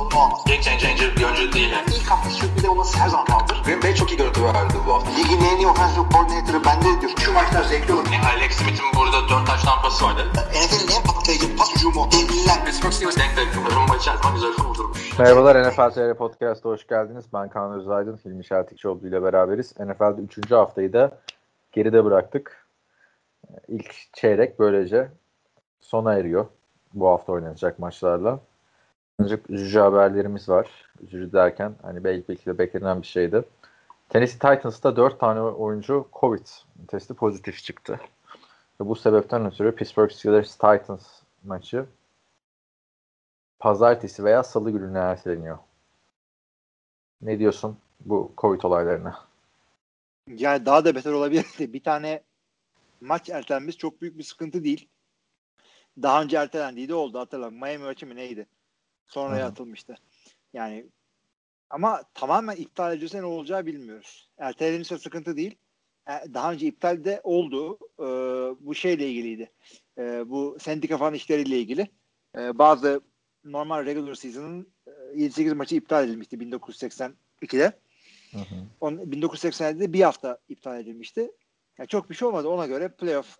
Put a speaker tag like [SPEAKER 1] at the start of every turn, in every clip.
[SPEAKER 1] sorunu olmaz.
[SPEAKER 2] Game changer bir oyuncu değil. Yani.
[SPEAKER 1] İlk hafta sürpriz olması her zaman kaldır.
[SPEAKER 3] Green Bay çok iyi görüntü verdi bu hafta.
[SPEAKER 1] Ligin en iyi offensive coordinator'ı bende diyor. Şu maçlar zevkli olur.
[SPEAKER 2] Yani Alex Smith'in burada 4 taş tampası vardı.
[SPEAKER 1] NFL'in en patlayıcı pas hücumu. Devliler.
[SPEAKER 2] Pittsburgh Steelers denk denk. Rumba içerisinde güzel kurdurmuş.
[SPEAKER 4] Merhabalar NFL TR Podcast'a hoş geldiniz. Ben Kaan Özaydın, Hilmi Şeltikçioğlu ile beraberiz. NFL'de 3. haftayı da geride bıraktık. İlk çeyrek böylece sona eriyor bu hafta oynanacak maçlarla. Ancak üzücü haberlerimiz var. Üzücü derken hani belki, belki de beklenen bir şeydi. Tennessee Titans'ta 4 tane oyuncu COVID testi pozitif çıktı. Ve bu sebepten ötürü Pittsburgh Steelers Titans maçı pazartesi veya salı gününe erteleniyor. Ne diyorsun bu Covid olaylarına?
[SPEAKER 5] Yani daha da beter olabilirdi. Bir tane maç ertelenmesi çok büyük bir sıkıntı değil. Daha önce ertelendiği de oldu hatırlam. Miami maçı mı neydi? Sonraya
[SPEAKER 4] Hı.
[SPEAKER 5] atılmıştı. Yani ama tamamen iptal edilirse ne olacağı bilmiyoruz. Ertelenirse sıkıntı değil. E, Daha önce iptal de oldu. Ee, bu şeyle ilgiliydi. Ee, bu sendika falan işleriyle ilgili. Ee, bazı normal regular season'ın e, 7-8 maçı iptal edilmişti 1982'de.
[SPEAKER 4] Hı hı.
[SPEAKER 5] On, 1987'de bir hafta iptal edilmişti. Yani çok bir şey olmadı. Ona göre playoff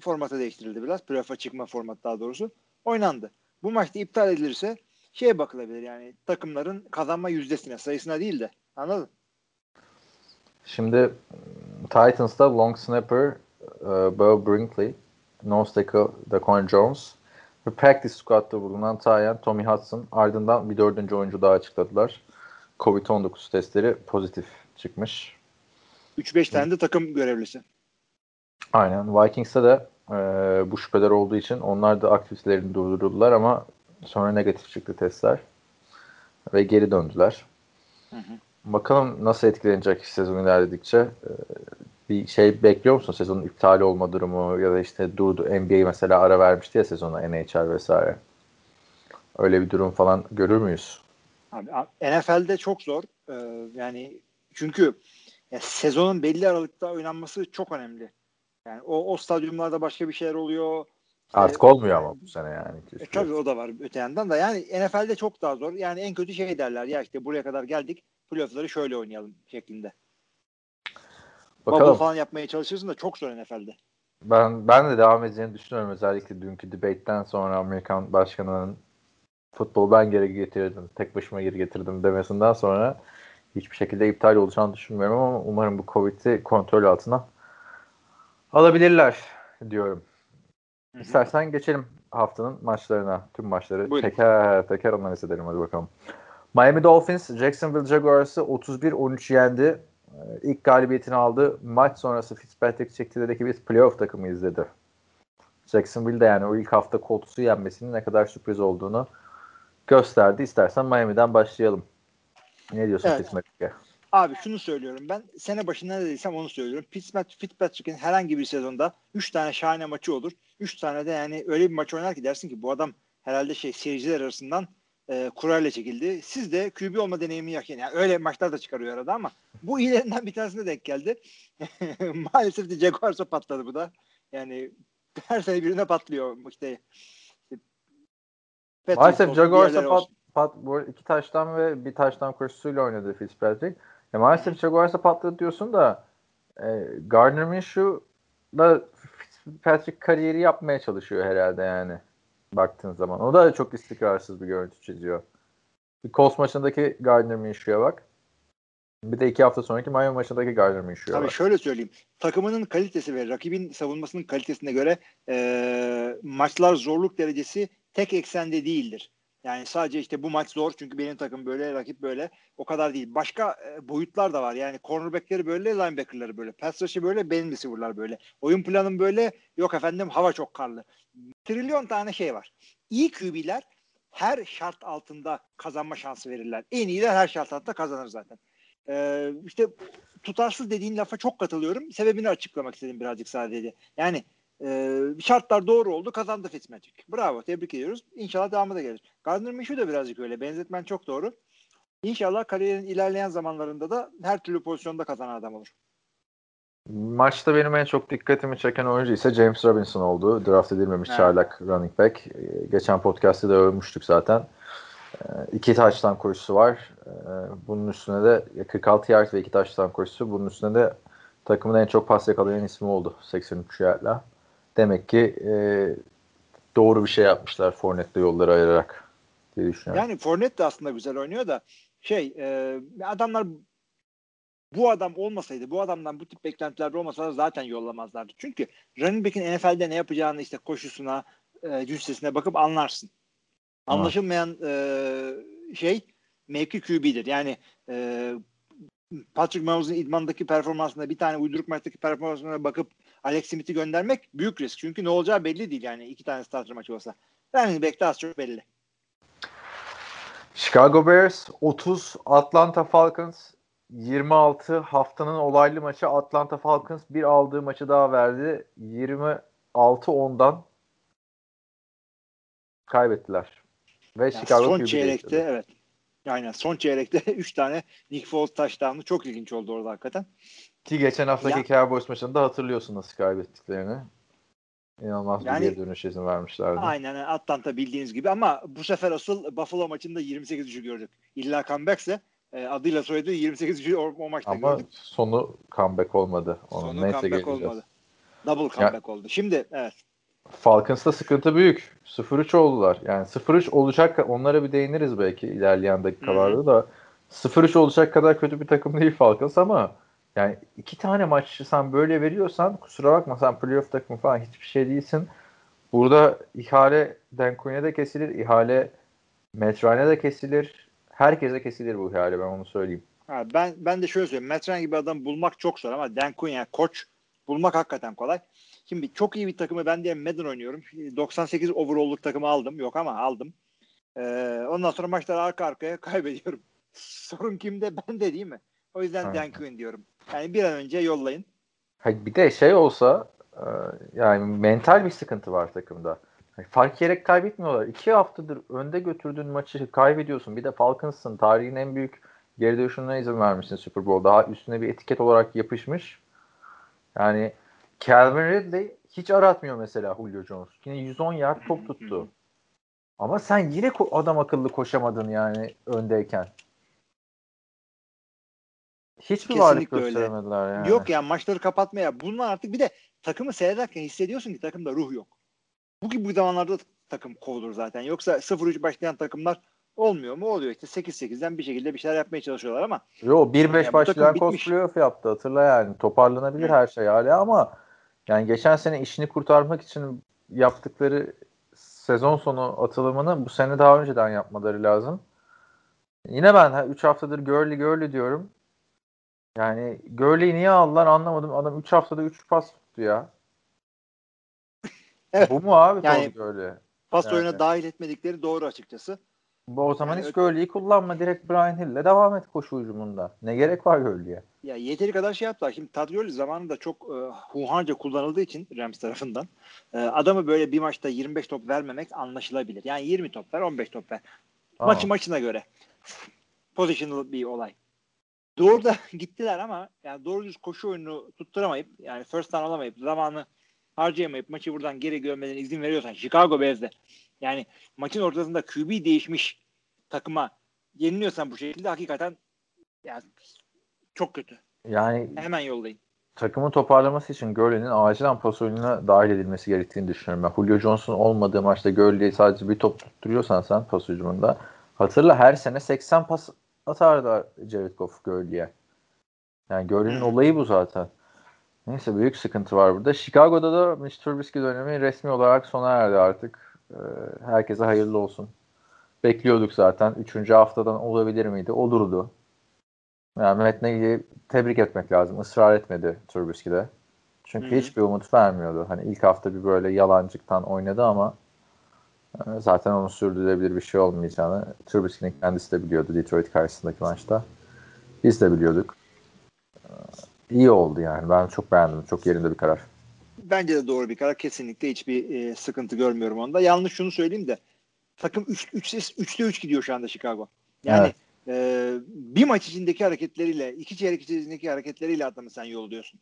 [SPEAKER 5] formatı değiştirildi biraz. Playoff'a çıkma formatı daha doğrusu. Oynandı. Bu maçta iptal edilirse şeye bakılabilir yani takımların kazanma yüzdesine, sayısına değil de. Anladın?
[SPEAKER 4] Şimdi Titans'ta long snapper e, Bo Brinkley, nose tackle Daquan Jones ve practice squad'da bulunan Tyen Tommy Hudson ardından bir dördüncü oyuncu daha açıkladılar. Covid-19 testleri pozitif çıkmış.
[SPEAKER 5] 3-5 tane de takım görevlisi.
[SPEAKER 4] Aynen. Vikings'te de e, bu şüpheler olduğu için onlar da aktivitelerini durdurdular ama sonra negatif çıktı testler ve geri döndüler.
[SPEAKER 5] Hı hı.
[SPEAKER 4] Bakalım nasıl etkilenecek sezon ilerledikçe. E, bir şey bekliyor musun sezonun iptali olma durumu ya da işte durdu NBA mesela ara vermişti ya sezona NHL vesaire. Öyle bir durum falan görür müyüz?
[SPEAKER 5] Abi, NFL'de çok zor. Ee, yani çünkü ya, sezonun belli aralıkta oynanması çok önemli. Yani o, o stadyumlarda başka bir şeyler oluyor.
[SPEAKER 4] Artık
[SPEAKER 5] Ee,
[SPEAKER 4] olmuyor ama bu sene yani.
[SPEAKER 5] E, tabii o da var öte yandan da. Yani NFL'de çok daha zor. Yani en kötü şey derler ya işte buraya kadar geldik playoff'ları şöyle oynayalım şeklinde. Bubble
[SPEAKER 4] Bakalım.
[SPEAKER 5] falan yapmaya çalışırsın da çok zor NFL'de.
[SPEAKER 4] Ben ben de devam edeceğini düşünüyorum. Özellikle dünkü debate'den sonra Amerikan başkanının futbolu ben geri getirdim, tek başıma geri getirdim demesinden sonra hiçbir şekilde iptal olacağını düşünmüyorum ama umarım bu Covid'i kontrol altına alabilirler diyorum. İstersen geçelim haftanın maçlarına. Tüm maçları
[SPEAKER 5] Buyurun.
[SPEAKER 4] teker teker analiz edelim hadi bakalım. Miami Dolphins Jacksonville Jaguars'ı 31-13 yendi. Ee, İlk galibiyetini aldı. Maç sonrası Fitzpatrick çekti dedi ki biz playoff takımı izledi. Jacksonville de yani o ilk hafta Colts'u yenmesinin ne kadar sürpriz olduğunu gösterdi. İstersen Miami'den başlayalım. Ne diyorsun
[SPEAKER 5] Evet.
[SPEAKER 4] Fitzpatrick'e?
[SPEAKER 5] Abi şunu söylüyorum ben sene başında ne dediysem onu söylüyorum. Fitzpat- Fitzpatrick'in herhangi bir sezonda 3 tane şahane maçı olur. 3 tane de yani öyle bir maç oynar ki dersin ki bu adam herhalde şey seyirciler arasından e, kurayla çekildi. Siz de QB olma deneyimi yakın. Yani öyle maçlar da çıkarıyor arada ama bu iyilerinden bir tanesine denk geldi. Maalesef de Jaguars'a patladı bu da. Yani her sene birine patlıyor işte. Patriots
[SPEAKER 4] Maalesef Jaguars'a pat, pat, bu iki taştan ve bir taştan koşusuyla oynadı Fitzpatrick. E, maalesef Jaguars'a patladı diyorsun da e, Gardner Minshew'la Fitzpatrick kariyeri yapmaya çalışıyor herhalde yani baktığın zaman. O da çok istikrarsız bir görüntü çiziyor. Bir Colts maçındaki Gardner Minshew'e bak. Bir de iki hafta sonraki Miami maçındaki Gardner Minshew'e
[SPEAKER 5] Tabii
[SPEAKER 4] bak.
[SPEAKER 5] şöyle söyleyeyim. Takımının kalitesi ve rakibin savunmasının kalitesine göre e, maçlar zorluk derecesi tek eksende değildir. Yani sadece işte bu maç zor çünkü benim takım böyle, rakip böyle. O kadar değil. Başka e, boyutlar da var. Yani cornerback'leri böyle, linebacker'ları böyle. Pass rush'ı böyle, benim receiver'lar böyle. Oyun planım böyle. Yok efendim hava çok karlı. Trilyon tane şey var. İyi QB'ler her şart altında kazanma şansı verirler. En iyiler her şart altında kazanır zaten. Ee, işte tutarsız dediğin lafa çok katılıyorum. Sebebini açıklamak istedim birazcık sadece. Yani e, şartlar doğru oldu kazandı Fitzmagic. Bravo tebrik ediyoruz. İnşallah devamı da gelir. Gardner Minshew da birazcık öyle. Benzetmen çok doğru. İnşallah kariyerin ilerleyen zamanlarında da her türlü pozisyonda kazanan adam olur.
[SPEAKER 4] Maçta benim en çok dikkatimi çeken oyuncu ise James Robinson oldu. Draft edilmemiş
[SPEAKER 5] Evet.
[SPEAKER 4] çaylak running back. Ee, Geçen podcast'te de övmüştük zaten. Ee, İki taştan koşusu var. Bunun üstüne de 46 yard ve iki taştan koşusu. Bunun üstüne de takımın en çok pas yakalayan ismi oldu 83 yardla. Demek ki e, doğru bir şey yapmışlar Fournette'le yolları ayırarak diye düşünüyorum.
[SPEAKER 5] Yani Fournette de aslında güzel oynuyor da şey e, adamlar bu adam olmasaydı, bu adamdan bu tip beklentiler olmasa zaten yollamazlardı. Çünkü running back'in NFL'de ne yapacağını işte koşusuna, e, cüssesine bakıp anlarsın. Anlaşılmayan e, şey mevki QB'dir. Yani e, Patrick Mahomes'un idmandaki performansına bir tane uyduruk maçtaki performansına bakıp Alex Smith'i göndermek büyük risk. Çünkü ne olacağı belli değil yani iki tane starter maçı olsa. Running back'te az çok belli.
[SPEAKER 4] Chicago Bears 30, Atlanta Falcons 26 haftanın olaylı maçı Atlanta Falcons bir aldığı maçı daha verdi. 26-10'dan kaybettiler. Ve
[SPEAKER 5] Yani
[SPEAKER 4] Chicago
[SPEAKER 5] son çeyrekte evet. Aynen son çeyrekte 3 tane Nick Foles taştanlı çok ilginç oldu orada hakikaten.
[SPEAKER 4] Ki geçen haftaki
[SPEAKER 5] Ya-
[SPEAKER 4] Cowboys maçında hatırlıyorsun nasıl kaybettiklerini. İnanılmaz
[SPEAKER 5] Yani-
[SPEAKER 4] bir geri dönüş izin vermişlerdi.
[SPEAKER 5] Aynen Atlanta bildiğiniz gibi ama bu sefer asıl Buffalo maçında 28 gördük. İlla comebackse e, adıyla soyadı 28 o, o maçta
[SPEAKER 4] Ama
[SPEAKER 5] gördük.
[SPEAKER 4] sonu comeback olmadı. Onu
[SPEAKER 5] Sonu
[SPEAKER 4] neyse
[SPEAKER 5] comeback
[SPEAKER 4] geleceğiz.
[SPEAKER 5] olmadı. Double comeback oldu. Şimdi evet.
[SPEAKER 4] Falcons'ta sıkıntı büyük. 0-3 oldular. Yani 0-3 olacak onlara bir değiniriz belki ilerleyen dakikalarda da 0-3 olacak kadar kötü bir takım değil Falcons ama yani iki tane maçı sen böyle veriyorsan kusura bakma sen playoff takımı falan hiçbir şey değilsin. Burada ihale Dan Quinn'e de kesilir, ihale Matt Ryan'e de kesilir. Herkese kesilir bu ihale ben onu söyleyeyim.
[SPEAKER 5] Ha, ben ben de şöyle söyleyeyim. Matt Ryan gibi adam bulmak çok zor ama Quinn yani koç bulmak hakikaten kolay. Şimdi çok iyi bir takımı ben diye Madden oynuyorum. 98 overall'luk takımı aldım. Yok ama aldım. Ee, ondan sonra maçları arka arkaya kaybediyorum. Sorun kimde? Ben de değil mi? O yüzden
[SPEAKER 4] Evet.
[SPEAKER 5] Dan Quinn diyorum. Yani bir an önce yollayın.
[SPEAKER 4] Ha, bir de şey olsa e, yani mental bir sıkıntı var takımda. Hani fark yiyerek kaybetmiyorlar. İki haftadır önde götürdüğün maçı kaybediyorsun. Bir de Falcons'ın tarihin en büyük geri dönüşüne izin vermişsin Super Bowl. Daha üstüne bir etiket olarak yapışmış. Yani Calvin Ridley hiç aratmıyor mesela Julio Jones. Yine 110 yard top tuttu. Ama sen yine adam akıllı koşamadın yani öndeyken. Hiçbir varlık gösteremediler yani.
[SPEAKER 5] Yok ya maçları kapatmaya. Bunlar artık bir de takımı seyrederken hissediyorsun ki takımda ruh yok. Bu gibi bu zamanlarda takım kovulur zaten. Yoksa 0-3 başlayan takımlar olmuyor mu? Oluyor işte 8-8'den bir şekilde bir şeyler yapmaya çalışıyorlar ama
[SPEAKER 4] Yo 1-5
[SPEAKER 5] Ya bu
[SPEAKER 4] başlayan playoff yaptı hatırla yani. Toparlanabilir
[SPEAKER 5] Hı.
[SPEAKER 4] her şey hala ama yani geçen sene işini kurtarmak için yaptıkları sezon sonu atılımını bu sene daha önceden yapmaları lazım. Yine ben 3 haftadır Gurley Gurley diyorum. Yani Gurley'i niye aldılar anlamadım. Adam 3 haftada 3 pas tuttu ya.
[SPEAKER 5] Evet.
[SPEAKER 4] Bu mu abi
[SPEAKER 5] Yani-
[SPEAKER 4] yani, Gurley?
[SPEAKER 5] pas
[SPEAKER 4] Evet.
[SPEAKER 5] oyuna dahil etmedikleri doğru açıkçası.
[SPEAKER 4] Bu o zaman
[SPEAKER 5] Yani
[SPEAKER 4] hiç Gurley'i kullanma. Direkt Brian Hill'le devam et koşu hücumunda. Ne gerek var Gurley'e?
[SPEAKER 5] Ya yeteri kadar şey yaptılar. Şimdi Todd Gurley zamanında çok e, hunharca kullanıldığı için Rams tarafından e, adamı böyle bir maçta 25 top vermemek anlaşılabilir. Yani 20 top ver, 15 top ver.
[SPEAKER 4] Ama-
[SPEAKER 5] Maçı maçına göre. Positional bir olay. Doğru da gittiler ama yani doğru düz koşu oyunu tutturamayıp yani first down alamayıp zamanı harcayamayıp maçı buradan geri görmeden izin veriyorsan Chicago Bears'de yani maçın ortasında QB değişmiş takıma yeniliyorsan bu şekilde hakikaten yani çok kötü.
[SPEAKER 4] Yani
[SPEAKER 5] Hemen yollayın.
[SPEAKER 4] takımı toparlaması için Gurley'nin acilen pas oyununa dahil edilmesi gerektiğini düşünüyorum. Ben Julio Jones'un olmadığı maçta Gurley'i sadece bir top tutturuyorsan sen pas hücumunda hatırla her sene 80 pas atardı Jared Goff Gurley'e. Yani Gurley'nin
[SPEAKER 5] Hı.
[SPEAKER 4] olayı bu zaten. Neyse büyük sıkıntı var burada. Chicago'da da Mitch Trubisky dönemi resmi olarak sona erdi artık. Ee, herkese hayırlı olsun. Bekliyorduk zaten. Üçüncü haftadan olabilir miydi? Olurdu. Yani Matt Nagy'i tebrik etmek lazım. Israr etmedi Trubisky'de. Çünkü
[SPEAKER 5] Hı hı.
[SPEAKER 4] hiçbir umut vermiyordu. Hani ilk hafta bir böyle yalancıktan oynadı ama zaten onun sürdürülebilir bir şey olmayacağını Trubisky'nin kendisi de biliyordu Detroit karşısındaki maçta. Biz de biliyorduk. Ee, İyi oldu yani. Ben çok beğendim. Çok yerinde bir karar.
[SPEAKER 5] Bence de doğru bir karar. Kesinlikle hiçbir e, sıkıntı görmüyorum onda. Yalnız şunu söyleyeyim de takım 3 3 3'te 3 gidiyor şu anda Chicago. Yani e, bir maç içindeki hareketleriyle, iki çeyrek içindeki hareketleriyle adamı sen yolluyorsun.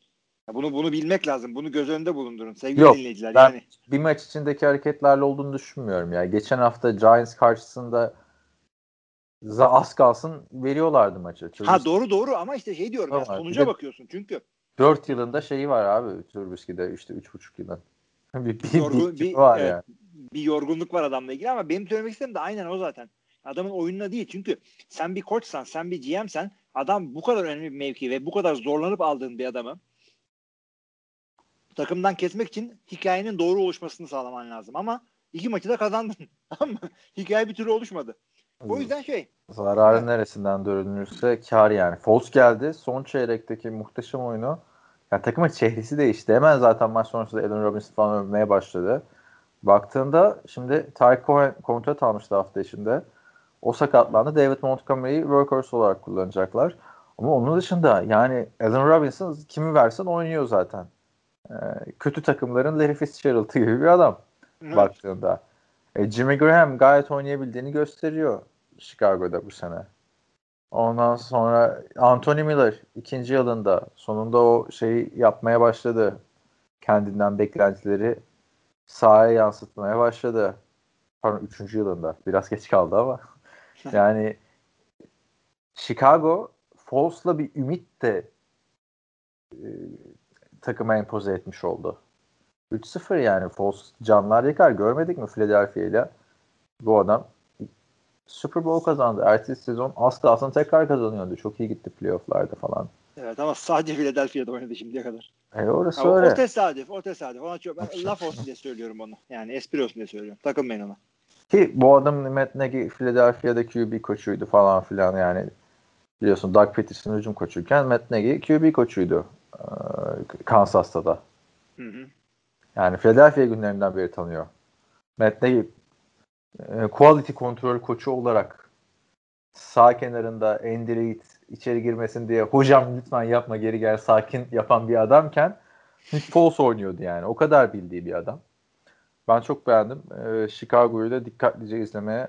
[SPEAKER 5] Ya bunu bunu bilmek lazım. Bunu göz önünde bulundurun sevgili
[SPEAKER 4] Yok,
[SPEAKER 5] dinleyiciler.
[SPEAKER 4] ben-
[SPEAKER 5] Yani
[SPEAKER 4] Bir maç içindeki hareketlerle olduğunu düşünmüyorum ya. Geçen hafta Giants karşısında az kalsın veriyorlardı maçı.
[SPEAKER 5] ha doğru doğru ama işte şey diyorum ya,
[SPEAKER 4] Tamam,
[SPEAKER 5] sonuca
[SPEAKER 4] bir de-
[SPEAKER 5] bakıyorsun çünkü
[SPEAKER 4] 4 yılında şeyi var abi Trubisky'de işte 3,5 yılın. bir, bir,
[SPEAKER 5] Yorgun-
[SPEAKER 4] bir,
[SPEAKER 5] bir-
[SPEAKER 4] var
[SPEAKER 5] evet.
[SPEAKER 4] yani.
[SPEAKER 5] bir yorgunluk var adamla ilgili ama benim söylemek istediğim de aynen o zaten. Adamın oyununa değil çünkü sen bir koçsan, sen bir GM'sen adam bu kadar önemli bir mevki ve bu kadar zorlanıp aldığın bir adamı takımdan kesmek için hikayenin doğru oluşmasını sağlaman lazım ama iki maçı da kazandın. Mı? Hikaye bir türlü oluşmadı. O yüzden şey
[SPEAKER 4] Zararı neresinden dönülürse kar yani. Foles geldi. Son çeyrekteki muhteşem oyunu. Yani takımın çehresi değişti. Hemen zaten maç sonrasında Allen Robinson falan övmeye başladı. Baktığında şimdi Ty Cohen kontrat almıştı hafta içinde. O sakatlandı. David Montgomery'i workhorse olarak kullanacaklar. Ama onun dışında yani Allen Robinson kimi versen oynuyor zaten. Ee, kötü takımların Larry Fitzgerald gibi bir adam baktığında. E, Jimmy Graham gayet oynayabildiğini gösteriyor Chicago'da bu sene. Ondan sonra Anthony Miller ikinci yılında sonunda o şeyi yapmaya başladı. Kendinden beklentileri sahaya yansıtmaya başladı. Pardon üçüncü yılında. Biraz geç kaldı ama. yani Chicago Foles'la bir ümit de e, takıma empoze etmiş oldu. 3-0 yani Foles canlar yakar. Görmedik mi Philadelphia ile? Bu adam Super Bowl kazandı. Ertesi sezon az kalsın tekrar kazanıyordu. Çok iyi gitti playofflarda falan.
[SPEAKER 5] Evet ama sadece Philadelphia'da oynadı şimdiye kadar.
[SPEAKER 4] E orası
[SPEAKER 5] Ama o
[SPEAKER 4] öyle.
[SPEAKER 5] tesadüf, o tesadüf. Ona çok, ben laf olsun diye söylüyorum onu. Yani espri olsun diye söylüyorum. Takılmayın ona.
[SPEAKER 4] Ki bu adam Matt Nagy Philadelphia'da QB koçuydu falan filan yani. Biliyorsun Doug Peterson hücum koçuyken Matt Nagy QB koçuydu. Kansas'ta da.
[SPEAKER 5] Hı hı.
[SPEAKER 4] Yani Philadelphia günlerinden beri tanıyor. Matt Nagy e, quality kontrol koçu olarak sağ kenarında Andy Reid içeri girmesin diye hocam lütfen yapma geri gel sakin yapan bir adamken Nick Foles oynuyordu yani. O kadar bildiği bir adam. Ben çok beğendim. Ee, Chicago'yu da dikkatlice izlemeye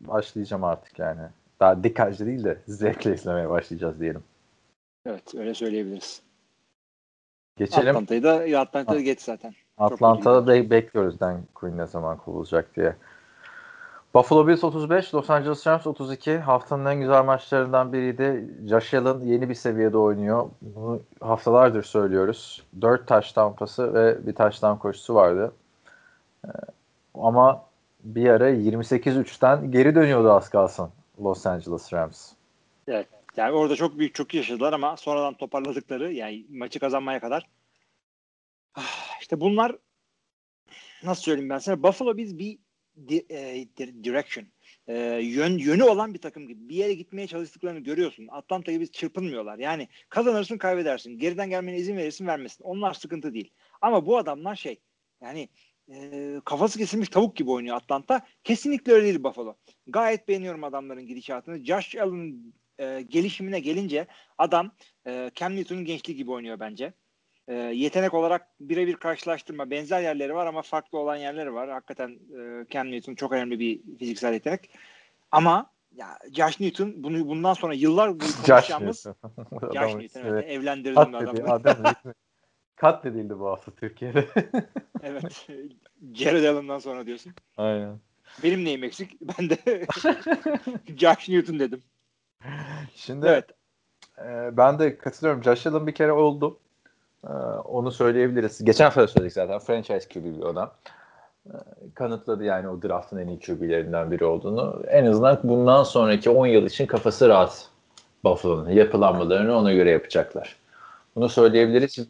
[SPEAKER 4] başlayacağım artık yani. Daha dikkatli değil de zevkle izlemeye başlayacağız diyelim.
[SPEAKER 5] Evet öyle söyleyebiliriz.
[SPEAKER 4] Geçelim.
[SPEAKER 5] Atlanta'yı da Atlanta'yı
[SPEAKER 4] Ah.
[SPEAKER 5] geç zaten.
[SPEAKER 4] Atlanta'da be- bekliyoruz Dan Quinn ne zaman kovulacak diye. Buffalo Bills 35, Los Angeles Rams 32. Haftanın en güzel maçlarından biriydi. Josh Allen yeni bir seviyede oynuyor. Bunu haftalardır söylüyoruz. 4 taş tampası ve bir taştan koşusu vardı. Ee, ama bir ara 28-3'ten geri dönüyordu az kalsın Los Angeles Rams.
[SPEAKER 5] Yani orada çok büyük çok yaşadılar ama sonradan toparladıkları yani maçı kazanmaya kadar. Ah, İşte bunlar nasıl söyleyeyim ben sana Buffalo biz bir di- e, di- direction e, yön yönü olan bir takım gibi bir yere gitmeye çalıştıklarını görüyorsun. Atlanta gibi çırpınmıyorlar. Yani kazanırsın kaybedersin. Geriden gelmene izin verirsin vermesin. Onlar sıkıntı değil. Ama bu adamlar şey yani e, kafası kesilmiş tavuk gibi oynuyor Atlanta. Kesinlikle öyle değil Buffalo. Gayet beğeniyorum adamların gidişatını. Josh Allen'ın e, gelişimine gelince adam e, Cam Newton'un gençliği gibi oynuyor bence. E, yetenek olarak birebir karşılaştırma benzer yerleri var ama farklı olan yerleri var. Hakikaten e, Cam Newton çok önemli bir fiziksel yetenek. Ama ya Josh Newton bunu bundan sonra yıllar boyu
[SPEAKER 4] Josh
[SPEAKER 5] konuşacağımız
[SPEAKER 4] Newton.
[SPEAKER 5] Josh Newton evet evlendirdim adamı.
[SPEAKER 4] adam Katledildi bu hafta Türkiye'de.
[SPEAKER 5] evet. Jared Allen'dan sonra diyorsun.
[SPEAKER 4] Aynen.
[SPEAKER 5] Benim neyim eksik? Ben de Josh Newton dedim.
[SPEAKER 4] Şimdi
[SPEAKER 5] Evet.
[SPEAKER 4] e, ben de katılıyorum. Josh Allen bir kere oldu. E, onu söyleyebiliriz. Geçen hafta söyledik zaten. Franchise QB bir adam. E, kanıtladı yani o draftın en iyi QB'lerinden biri olduğunu. En azından bundan sonraki 10 yıl için kafası rahat Buffalo'nun. Yapılanmalarını ona göre yapacaklar. Bunu söyleyebiliriz.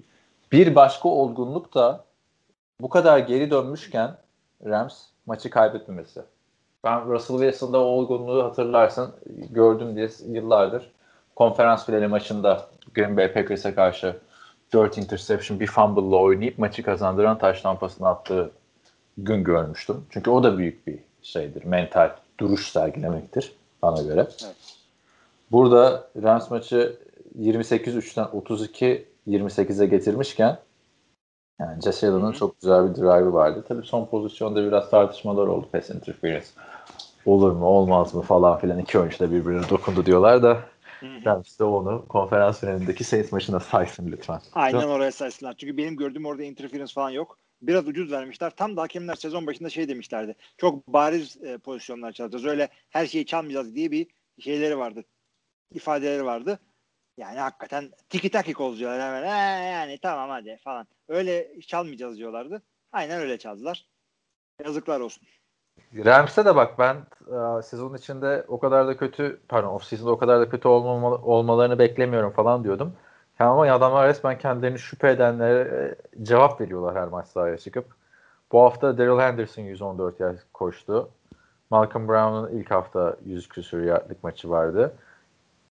[SPEAKER 4] Bir başka olgunluk da bu kadar geri dönmüşken Rams maçı kaybetmemesi. Ben Russell Wilson'da o olgunluğu hatırlarsın. Gördüm diye yıllardır. Konferans finali maçında Green Bay Packers'a karşı 4 interception bir fumble'la oynayıp maçı kazandıran taş lampasını attığı gün görmüştüm. Çünkü o da büyük bir şeydir. Mental duruş sergilemektir bana göre.
[SPEAKER 5] Evet.
[SPEAKER 4] Burada Rams maçı 28-3'ten 32-28'e getirmişken yani
[SPEAKER 5] hı.
[SPEAKER 4] çok güzel bir drive'ı vardı. Tabii son pozisyonda biraz tartışmalar oldu. Pass interference olur mu olmaz mı falan filan. iki oyuncu da birbirine dokundu diyorlar da Rams de onu konferans finalindeki Saints maçına saysın lütfen.
[SPEAKER 5] Aynen oraya saysınlar. Çünkü benim gördüğüm orada interference falan yok. Biraz ucuz vermişler. Tam da hakemler sezon başında şey demişlerdi. Çok bariz e, pozisyonlar çalacağız. Öyle her şeyi çalmayacağız diye bir şeyleri vardı. ifadeleri vardı. Yani hakikaten tiki takik olacaklar hemen. Ee, yani tamam hadi falan. Öyle çalmayacağız diyorlardı. Aynen öyle çaldılar. Yazıklar olsun.
[SPEAKER 4] Rams'e de bak ben e, sezon içinde o kadar da kötü pardon off season'da o kadar da kötü olmamalı, olmalarını beklemiyorum falan diyordum. Yani ama adamlar resmen kendilerini şüphe edenlere e, cevap veriyorlar her maç sahaya çıkıp. Bu hafta Daryl Henderson 114 yer koştu. Malcolm Brown'un ilk hafta 100 küsur yardlık maçı vardı.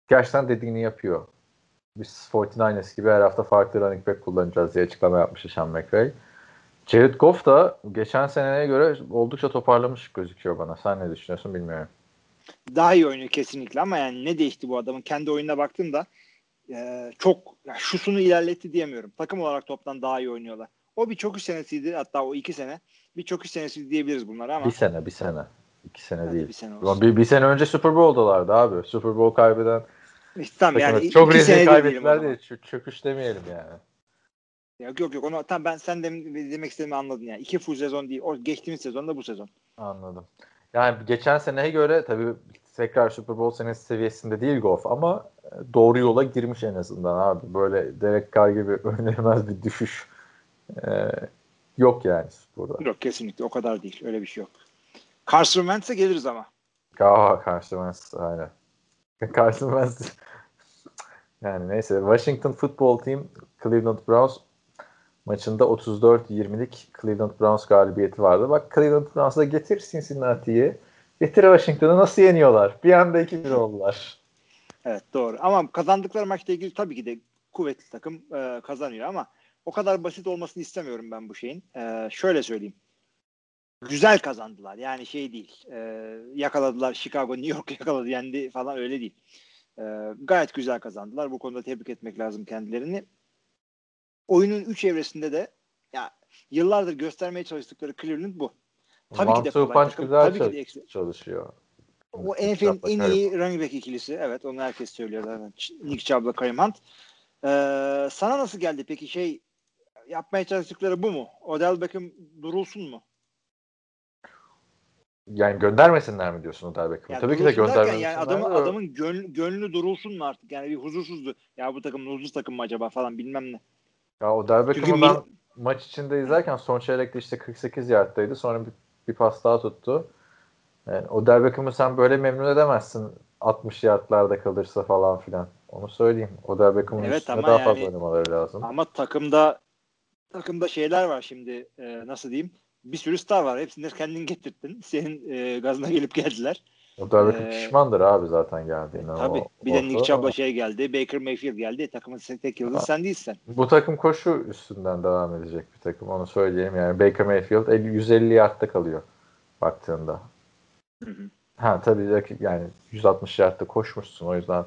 [SPEAKER 4] Gerçekten dediğini yapıyor. Biz 49ers gibi her hafta farklı running back kullanacağız diye açıklama yapmış Sean McVay. Jared Goff da geçen seneye göre oldukça toparlamış gözüküyor bana. Sen ne düşünüyorsun bilmiyorum.
[SPEAKER 5] Daha iyi oynuyor kesinlikle ama yani ne değişti bu adamın kendi oyununa baktığımda e, çok yani şusunu ilerletti diyemiyorum. Takım olarak toptan daha iyi oynuyorlar. O bir çok üç senesiydi hatta o iki sene bir çok üç senesiydi diyebiliriz bunlara ama.
[SPEAKER 4] Bir sene bir sene. İki sene
[SPEAKER 5] Hadi
[SPEAKER 4] değil.
[SPEAKER 5] bir sene olsun.
[SPEAKER 4] bir, bir sene önce Super Bowl'dalardı abi. Super Bowl kaybeden
[SPEAKER 5] tamam yani
[SPEAKER 4] çok rezil
[SPEAKER 5] de
[SPEAKER 4] kaybettiler diye çö- çöküş demeyelim yani.
[SPEAKER 5] Yok yok yok onu tam ben sen demin demek istediğimi anladın yani. İki full sezon değil. O geçtiğimiz sezonda bu sezon.
[SPEAKER 4] Anladım. Yani geçen seneye göre tabii tekrar Super Bowl senesi seviyesinde değil Goff ama e, doğru yola girmiş en azından abi. Böyle Derek Carr gibi önlemez bir düşüş e, yok yani burada.
[SPEAKER 5] Yok kesinlikle o kadar değil. Öyle bir şey yok. Carson Wentz'e geliriz ama.
[SPEAKER 4] Aa Carson Wentz aynen. Carson Wentz yani neyse Washington Football Team Cleveland Browns maçında 34-20'lik Cleveland Browns galibiyeti vardı. Bak Cleveland Browns'a getir Cincinnati'yi. Getir Washington'ı nasıl yeniyorlar? Bir anda 2-1 oldular.
[SPEAKER 5] Evet doğru. Ama kazandıkları maçla ilgili tabii ki de kuvvetli takım e, kazanıyor ama o kadar basit olmasını istemiyorum ben bu şeyin. E, şöyle söyleyeyim. Güzel kazandılar. Yani şey değil. E, yakaladılar Chicago, New York yakaladı, yendi falan öyle değil. E, gayet güzel kazandılar. Bu konuda tebrik etmek lazım kendilerini. Oyunun 3 evresinde de ya yıllardır göstermeye çalıştıkları Cleveland bu. Tabii ki de
[SPEAKER 4] One
[SPEAKER 5] kolay takım.
[SPEAKER 4] güzel
[SPEAKER 5] Tabii ki de
[SPEAKER 4] çal-
[SPEAKER 5] eksi-
[SPEAKER 4] çalışıyor.
[SPEAKER 5] o NFL'in en iyi running back ikilisi. Evet onu herkes söylüyor zaten. Nick Chubb'la Kareem Hunt. Ee, sana nasıl geldi peki şey yapmaya çalıştıkları bu mu? Odell Beckham durulsun mu?
[SPEAKER 4] Yani göndermesinler mi diyorsun Odell Beckham'ı? Tabii ki de göndermesinler.
[SPEAKER 5] Yani adamın, adamın gönlü, gönlü durulsun mu artık? Yani bir huzursuzdu. Ya bu takım huzursuz takım mı acaba falan bilmem ne.
[SPEAKER 4] Ya Odell Beckham'ı ben
[SPEAKER 5] mil-
[SPEAKER 4] maç içinde izlerken son çeyrekte işte 48 yardtaydı. Sonra bir, bir pas daha tuttu. Yani Odell Beckham'ı sen böyle memnun edemezsin 60 yardlarda kalırsa falan filan. Onu söyleyeyim. Odell Beckham'ın
[SPEAKER 5] Evet,
[SPEAKER 4] üstüne daha
[SPEAKER 5] yani-
[SPEAKER 4] fazla oynamaları lazım.
[SPEAKER 5] Ama takımda takımda şeyler var şimdi e, nasıl diyeyim? Bir sürü star var. Hepsini kendin getirttin. Senin e, gazına gelip geldiler.
[SPEAKER 4] Odell Beckham
[SPEAKER 5] Ee,
[SPEAKER 4] pişmandır abi zaten geldiğinden.
[SPEAKER 5] Tabii.
[SPEAKER 4] O-
[SPEAKER 5] Bir de Nick Chubb'la şey geldi. Baker Mayfield geldi. Takımın tek yıldızı sen değilsin.
[SPEAKER 4] Bu takım koşu üstünden devam edecek bir takım. Onu söyleyeyim. Yani Baker Mayfield 50, 150 yardta kalıyor baktığında.
[SPEAKER 5] Hı hı.
[SPEAKER 4] Ha tabii rakip- yani 160 yardta koşmuşsun. O yüzden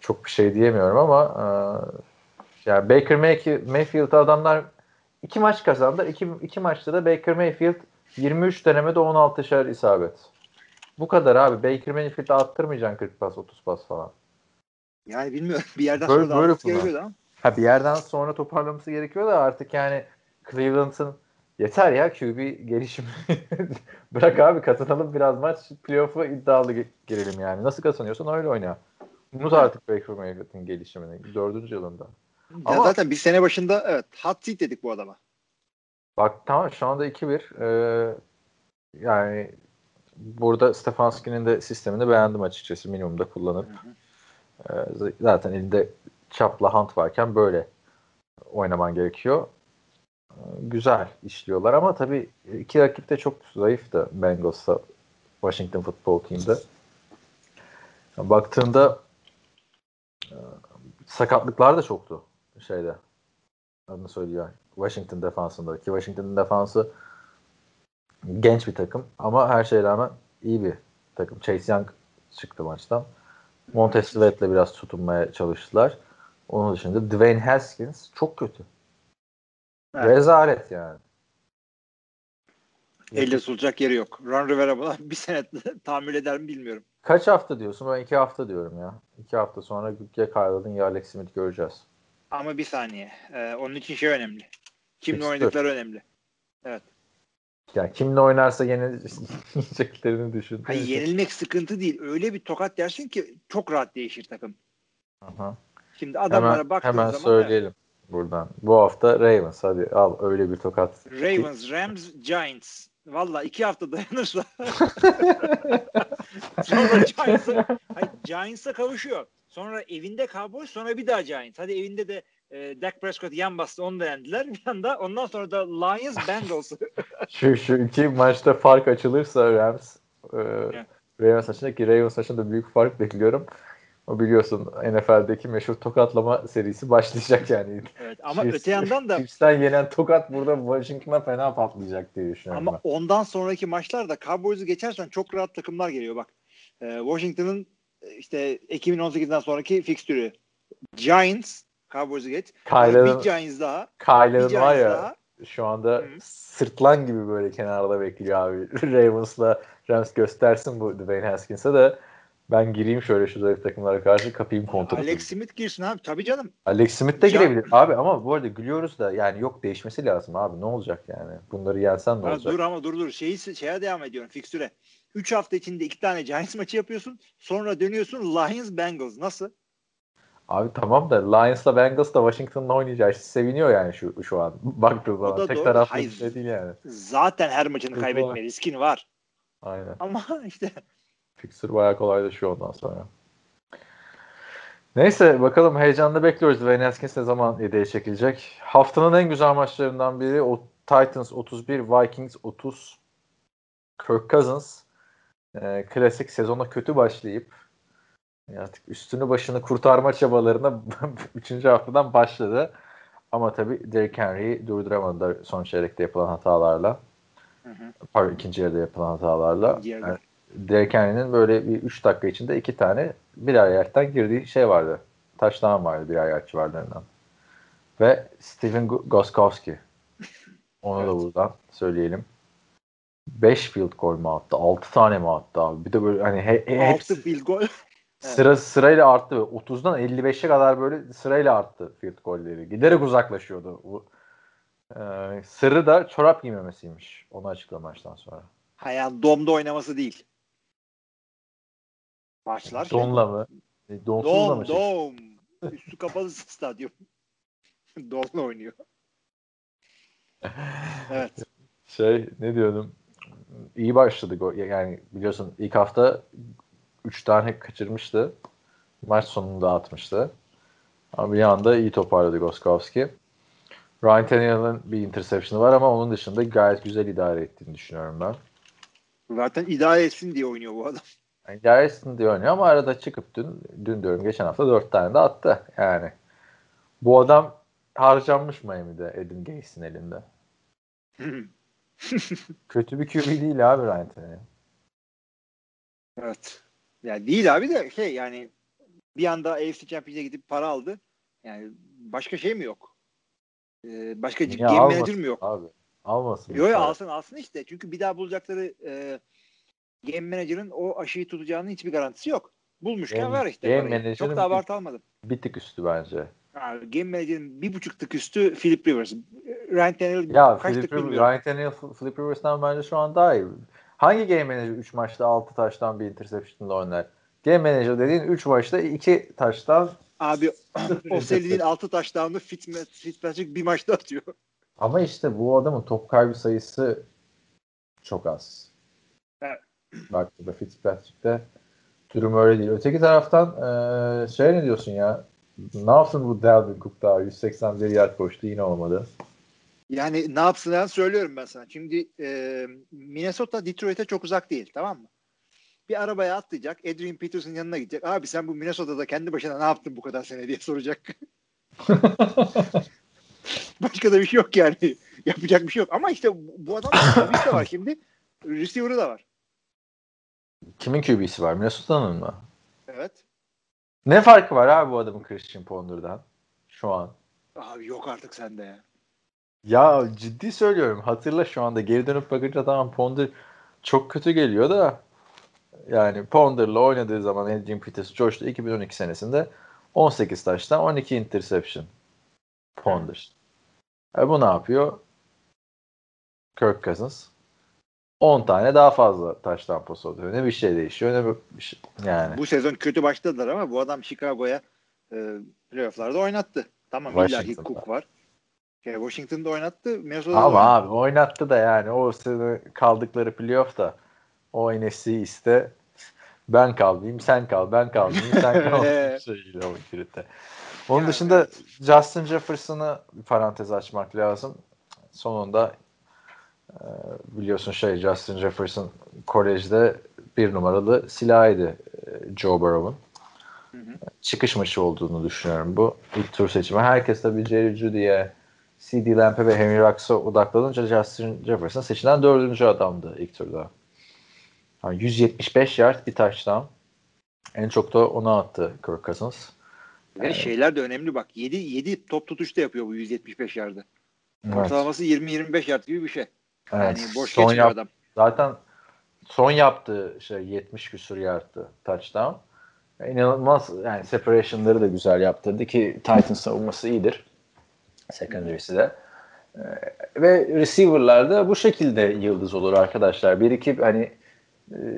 [SPEAKER 4] çok bir şey diyemiyorum ama e, yani Baker May- Mayfield'a adamlar iki maç kazandı. İki, iki maçta da Baker Mayfield 23 denemede 16'şer isabet. Bu kadar abi. Baker Mayfield'e attırmayacaksın 40 pas 30 pas falan.
[SPEAKER 5] Yani bilmiyorum. Bir yerden
[SPEAKER 4] Böyle-
[SPEAKER 5] sonra da
[SPEAKER 4] böyle
[SPEAKER 5] gerekiyordu ama.
[SPEAKER 4] Ha bir yerden sonra toparlaması gerekiyor da artık yani Cleveland'ın yeter ya QB gelişimi. Bırak abi kazanalım biraz maç playoff'u iddialı gi- girelim yani. Nasıl kazanıyorsan öyle oyna. Unut artık Baker Mayfield'in gelişimini. Dördüncü yılında.
[SPEAKER 5] Ya
[SPEAKER 4] Ama-
[SPEAKER 5] zaten bir sene başında evet hot seat dedik bu adama.
[SPEAKER 4] Bak tamam şu anda 2-1. Ee, yani burada Stefanski'nin de sistemini beğendim açıkçası. Minimumda kullanıp. Ee, z- zaten elinde çapla Hunt varken böyle oynaman gerekiyor. Ee, güzel işliyorlar ama tabii iki rakip de çok zayıftı Bengals'ta Washington Football Team'de. Baktığında e, sakatlıklar da çoktu şeyde. Adını söylüyor. Washington defansında ki Washington'ın defansı genç bir takım ama her şeye rağmen iyi bir takım. Chase Young çıktı maçtan. Montez Sweat'le biraz tutunmaya çalıştılar. Onun dışında Dwayne Haskins çok kötü.
[SPEAKER 5] Evet.
[SPEAKER 4] Rezalet yani.
[SPEAKER 5] Elle tutulacak yeri yok. Ron Rivera buna bir sene tahammül eder mi bilmiyorum.
[SPEAKER 4] Kaç hafta diyorsun? Ben iki hafta diyorum ya. İki hafta sonra ya Kyle'ın ya Alex Smith göreceğiz.
[SPEAKER 5] Ama bir saniye. Ee, onun için şey önemli. Kimle
[SPEAKER 4] Fixture.
[SPEAKER 5] oynadıkları önemli.
[SPEAKER 4] Yani kimle oynarsa yeneceklerini düşün.
[SPEAKER 5] Hayır, yenilmek sıkıntı değil. Öyle bir tokat yersin ki çok rahat değişir takım.
[SPEAKER 4] Aha.
[SPEAKER 5] Şimdi adamlara
[SPEAKER 4] Hemen,
[SPEAKER 5] baktığın
[SPEAKER 4] hemen
[SPEAKER 5] zaman
[SPEAKER 4] söyleyelim buradan. Bu hafta Ravens hadi al öyle bir tokat.
[SPEAKER 5] Ravens, Rams, Giants. Valla iki hafta dayanırsa sonra Giants'a Giants'a kavuşuyor. Sonra evinde Cowboys sonra bir daha Giants. Hadi evinde de e, Dak Prescott yan bastı onu da yendiler. Bir anda ondan sonra da Lions Bengals.
[SPEAKER 4] Şu, şu iki maçta fark açılırsa Rams e, Ravens maçında ki Ravens maçında büyük fark bekliyorum. O biliyorsun NFL'deki meşhur tokatlama serisi başlayacak yani.
[SPEAKER 5] evet, ama
[SPEAKER 4] Chiefs-
[SPEAKER 5] öte yandan da
[SPEAKER 4] Chiefs'ten yenen tokat burada Washington'a fena patlayacak diye düşünüyorum
[SPEAKER 5] ama ondan sonraki maçlarda Cowboys'u geçersen çok rahat takımlar geliyor bak. E, Washington'ın e, işte 2018'den sonraki fikstürü. Giants, Cowboys'u geç.
[SPEAKER 4] ben.
[SPEAKER 5] Bir Giants daha. Giants
[SPEAKER 4] var ya
[SPEAKER 5] daha.
[SPEAKER 4] şu anda
[SPEAKER 5] Hı.
[SPEAKER 4] sırtlan gibi böyle kenarda bekliyor abi. Ravens'la Rams göstersin bu Dwayne Haskins'e de ben gireyim şöyle şu zayıf takımlara karşı kapayım kontrolü.
[SPEAKER 5] Alex
[SPEAKER 4] Alex,
[SPEAKER 5] Smith girsin abi. Tabii canım.
[SPEAKER 4] Smith de girebilir abi ama bu arada gülüyoruz da yani yok değişmesi lazım abi ne olacak yani bunları yensen ne
[SPEAKER 5] Ha,
[SPEAKER 4] olacak?
[SPEAKER 5] dur ama dur dur. Şeyi, şeye devam ediyorum. Fikstüre. 3 hafta içinde iki tane Giants maçı yapıyorsun. Sonra dönüyorsun Lions Bengals. Nasıl?
[SPEAKER 4] Abi tamam da Lions'la Bengals da Washington'la oynayacağı için seviniyor yani şu şu an. Baktığı zaman
[SPEAKER 5] da
[SPEAKER 4] tek
[SPEAKER 5] doğru.
[SPEAKER 4] taraflı
[SPEAKER 5] Hayır.
[SPEAKER 4] bir şey değil yani.
[SPEAKER 5] Zaten her maçını kaybetme riskin var.
[SPEAKER 4] Aynen.
[SPEAKER 5] Ama işte
[SPEAKER 4] Fixture bayağı kolaylaşıyor ondan sonra. Neyse bakalım heyecanla bekliyoruz. Dwayne Haskins ne zaman yedeğe çekilecek? Haftanın en güzel maçlarından biri o Titans 31, Vikings 30. Kirk Cousins e, klasik sezona kötü başlayıp artık üstünü başını kurtarma çabalarına 3. haftadan başladı. Ama tabii Derrick Henry'i durduramadılar son çeyrekte yapılan hatalarla.
[SPEAKER 5] Hı hı.
[SPEAKER 4] Pardon ikinci yarıda yapılan hatalarla. Yani Derrick Henry'nin böyle bir 3 dakika içinde iki tane birer yerden girdiği şey vardı. Taştan vardı birer yer civarlarından. Ve Steven Go- Goskowski. Onu da
[SPEAKER 5] Evet.
[SPEAKER 4] buradan söyleyelim. 5 field goal mu attı? 6 tane mi attı abi? Bir de böyle hani he, he-
[SPEAKER 5] 6
[SPEAKER 4] hepsi
[SPEAKER 5] field goal.
[SPEAKER 4] sıra sırayla arttı. 30'dan 55'e kadar böyle sırayla arttı field golleri. Giderek uzaklaşıyordu. Bu, Ee, sırrı da çorap giymemesiymiş. Onu açıkladı maçtan sonra.
[SPEAKER 5] Ha yani domda oynaması değil. Maçlar şey.
[SPEAKER 4] Donla mı? E, Donsuzla mı?
[SPEAKER 5] Dom,
[SPEAKER 4] şey?
[SPEAKER 5] dom. Üstü kapalı stadyum. Domla oynuyor. Evet.
[SPEAKER 4] Şey ne diyordum? İyi başladı. go- Yani biliyorsun ilk hafta 3 tane kaçırmıştı. Maç sonunda atmıştı. Ama bir anda iyi toparladı Goskowski. Ryan Tannehill'in bir interception'ı var ama onun dışında gayet güzel idare ettiğini düşünüyorum ben.
[SPEAKER 5] Zaten idare etsin diye oynuyor bu adam.
[SPEAKER 4] Yani etsin diye oynuyor ama arada çıkıp dün, dün diyorum geçen hafta 4 tane de attı. Yani bu adam harcanmış Miami'de Edin Gates'in elinde. Kötü bir QB değil abi Ryan Tannehill.
[SPEAKER 5] evet. Yani değil abi de şey yani bir anda AFC Champions'a gidip para aldı. Yani başka şey mi yok? Ee, başka
[SPEAKER 4] Niye
[SPEAKER 5] game
[SPEAKER 4] almasın
[SPEAKER 5] manager mi yok?
[SPEAKER 4] Abi. Almasın.
[SPEAKER 5] Yok
[SPEAKER 4] Para.
[SPEAKER 5] alsın alsın işte. Çünkü bir daha bulacakları e, game manager'ın o aşıyı tutacağının hiçbir garantisi yok. Bulmuşken
[SPEAKER 4] Game-
[SPEAKER 5] ver işte.
[SPEAKER 4] game
[SPEAKER 5] parayı. Çok da abartı almadım.
[SPEAKER 4] Bir tık üstü bence.
[SPEAKER 5] Yani game manager'ın bir buçuk tık üstü Philip Rivers. Ryan Tannehill
[SPEAKER 4] Ya
[SPEAKER 5] kaç
[SPEAKER 4] Philip
[SPEAKER 5] tık
[SPEAKER 4] Rivers,
[SPEAKER 5] bilmiyorum.
[SPEAKER 4] Ryan Tannehill, Philip Rivers'tan bence şu an daha iyi. Hangi game manager 3 maçta 6 taştan bir interception'la oynar? Game manager dediğin 3 maçta 2 taştan
[SPEAKER 5] Abi o
[SPEAKER 4] interception.
[SPEAKER 5] serinin altı touchdown'u Fitzma- Fitzpatrick bir maçta atıyor.
[SPEAKER 4] Ama işte bu adamın top kaybı sayısı çok az.
[SPEAKER 5] Evet.
[SPEAKER 4] Bak burada Fitzpatrick'te durum öyle değil. Öteki taraftan eee şey ne diyorsun ya? Ne yapsın bu Dalvin Cook daha 181 yard koştu yine olmadı.
[SPEAKER 5] Yani ne yapsın söylüyorum ben sana. Şimdi e, Minnesota Detroit'e çok uzak değil tamam mı? Bir arabaya atlayacak. Adrian Peterson yanına gidecek. Abi sen bu Minnesota'da kendi başına ne yaptın bu kadar sene diye soracak. Başka da bir şey yok yani. Yapacak bir şey yok. Ama işte bu- adam QB'si de var şimdi. Receiver'ı da var.
[SPEAKER 4] Kimin QB'si var? Minnesota'nın mı?
[SPEAKER 5] Evet.
[SPEAKER 4] Ne farkı var abi bu adamın Christian Ponder'dan şu an?
[SPEAKER 5] Abi yok artık sende ya.
[SPEAKER 4] Ya ciddi söylüyorum. Hatırla şu anda geri dönüp bakınca tamam Ponder çok kötü geliyor da yani Ponder'la oynadığı zaman Adrian Peters coştu 2012 senesinde 18 taştan 12 interception Ponder. E bu ne yapıyor? Kirk Cousins 10 tane daha fazla taştan pas oluyor. Ne bir şey değişiyor ne bir şey. Yani.
[SPEAKER 5] Bu sezon kötü başladılar ama bu adam Chicago'ya e, playofflarda oynattı. Tamam illaki
[SPEAKER 4] Washington'da.
[SPEAKER 5] Cook var. Yani Washington'da oynattı. Minnesota'da da
[SPEAKER 4] Ama
[SPEAKER 5] oynattı.
[SPEAKER 4] abi oynattı da yani o sene kaldıkları playoff'ta o NFC'yi iste ben kalmayayım sen kal ben kalmayayım sen kal o kirite. Onun
[SPEAKER 5] Yani
[SPEAKER 4] dışında
[SPEAKER 5] evet.
[SPEAKER 4] Justin Jefferson'ı bir parantez açmak lazım. Sonunda e, biliyorsun şey Justin Jefferson kolejde bir numaralı silahıydı e, Joe Burrow'un. Çıkış maçı olduğunu düşünüyorum bu. ilk tur seçimi. Herkes tabii Jerry Judy'ye, C.D. Lamp'e ve Henry Ruggs'a odaklanınca Justin Jefferson seçilen dördüncü adamdı ilk turda. Yani 175 yard bir touchdown. En çok da ona attı Kirk Cousins.
[SPEAKER 5] Ve şeyler de önemli bak. 7 7 top tutuş da yapıyor bu 175 yardı.
[SPEAKER 4] Evet.
[SPEAKER 5] Ortalaması 20-25 yard gibi bir şey. Yani
[SPEAKER 4] Evet.
[SPEAKER 5] boş
[SPEAKER 4] Son yap-
[SPEAKER 5] adam.
[SPEAKER 4] Zaten son yaptığı şey 70 küsur yardtı touchdown. İnanılmaz yani separation'ları da güzel yaptırdı ki Titans savunması iyidir. Secondary'si de. Ee, ve receiver'lar da bu şekilde yıldız olur arkadaşlar. Bir iki hani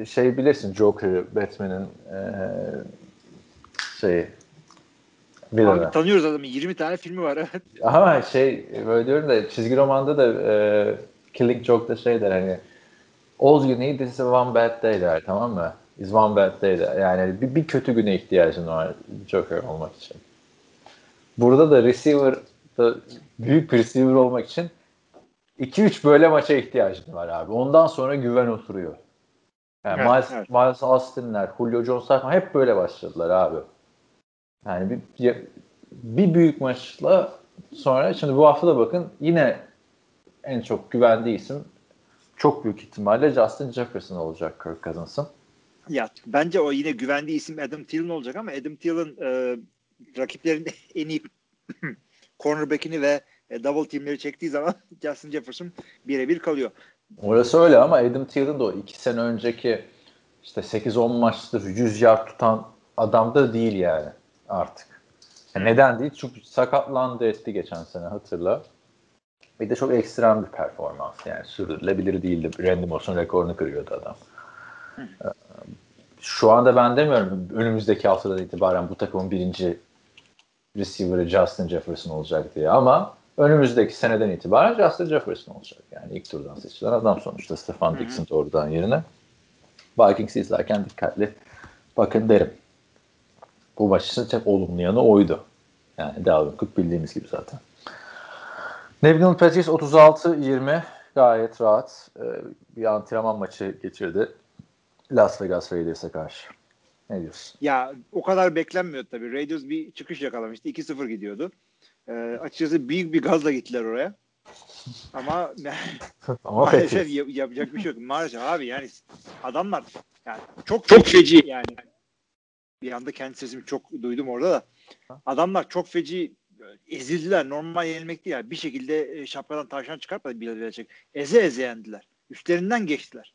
[SPEAKER 4] e, şey bilirsin Joker, Batman'in e, şeyi.
[SPEAKER 5] Abi tanıyoruz adamı. 20 tane filmi var. evet.
[SPEAKER 4] Ama şey böyle diyorum da çizgi romanda da e, Killing Joke'da şey der hani All you need is one bad day der tamam mı? Is one bad day der. Yani bir, bir kötü güne ihtiyacın var Joker olmak için. Burada da receiver da büyük bir receiver olmak için 2-3 böyle maça ihtiyacın var abi. Ondan sonra güven oturuyor. Yani
[SPEAKER 5] Evet,
[SPEAKER 4] Miles,
[SPEAKER 5] evet.
[SPEAKER 4] Miles Austin'ler, Julio Jones'lar falan hep böyle başladılar abi. Yani bir, bir- bir büyük maçla sonra şimdi bu hafta da bakın yine en çok güvendiği isim çok büyük ihtimalle Justin Jefferson olacak Kirk Cousins'ın.
[SPEAKER 5] Ya bence o yine güvendiği isim Adam Thielen olacak ama Adam Thielen e, rakiplerin en iyi cornerback'ini ve e, double teamleri çektiği zaman Justin Jefferson birebir kalıyor.
[SPEAKER 4] Orası öyle ama Adam Thielen de o iki sene önceki işte 8-10 maçtır 100 yard tutan adam da değil yani artık. Yani neden değil? Çünkü sakatlandı etti geçen sene hatırla. Bir de çok ekstrem bir performans yani sürdürülebilir değildi. Randy Moss'un rekorunu kırıyordu adam. Ee, Şu anda ben demiyorum önümüzdeki haftadan itibaren bu takımın birinci receiver'ı Justin Jefferson olacak diye ama önümüzdeki seneden itibaren Justin Jefferson olacak. Yani ilk turdan seçilen adam sonuçta Stefan Dixon doğrudan yerine. Vikings'i izlerken dikkatli bakın derim. Bu maçın tek olumlu yanı oydu. Yani Dalvin Cook bildiğimiz gibi zaten. New England Patriots 36-20 gayet rahat e, bir antrenman maçı geçirdi. Las Vegas Raiders'e karşı. Ne diyorsun?
[SPEAKER 5] Ya o kadar beklenmiyor tabii. Raiders bir çıkış yakalamıştı. 2-0 gidiyordu. E, açıkçası büyük bir gazla gittiler oraya. Ama
[SPEAKER 4] Ama
[SPEAKER 5] maalesef yap- yapacak bir şey yok. Maalesef abi yani adamlar yani çok çok feci yani. Bir anda kendi sesimi çok duydum orada da. Adamlar çok feci ezildiler. Normal yenilmek değil. Yani. Bir şekilde e, şapkadan tavşan çıkartmadı Bill Belichick. Eze eze yendiler. Üstlerinden geçtiler.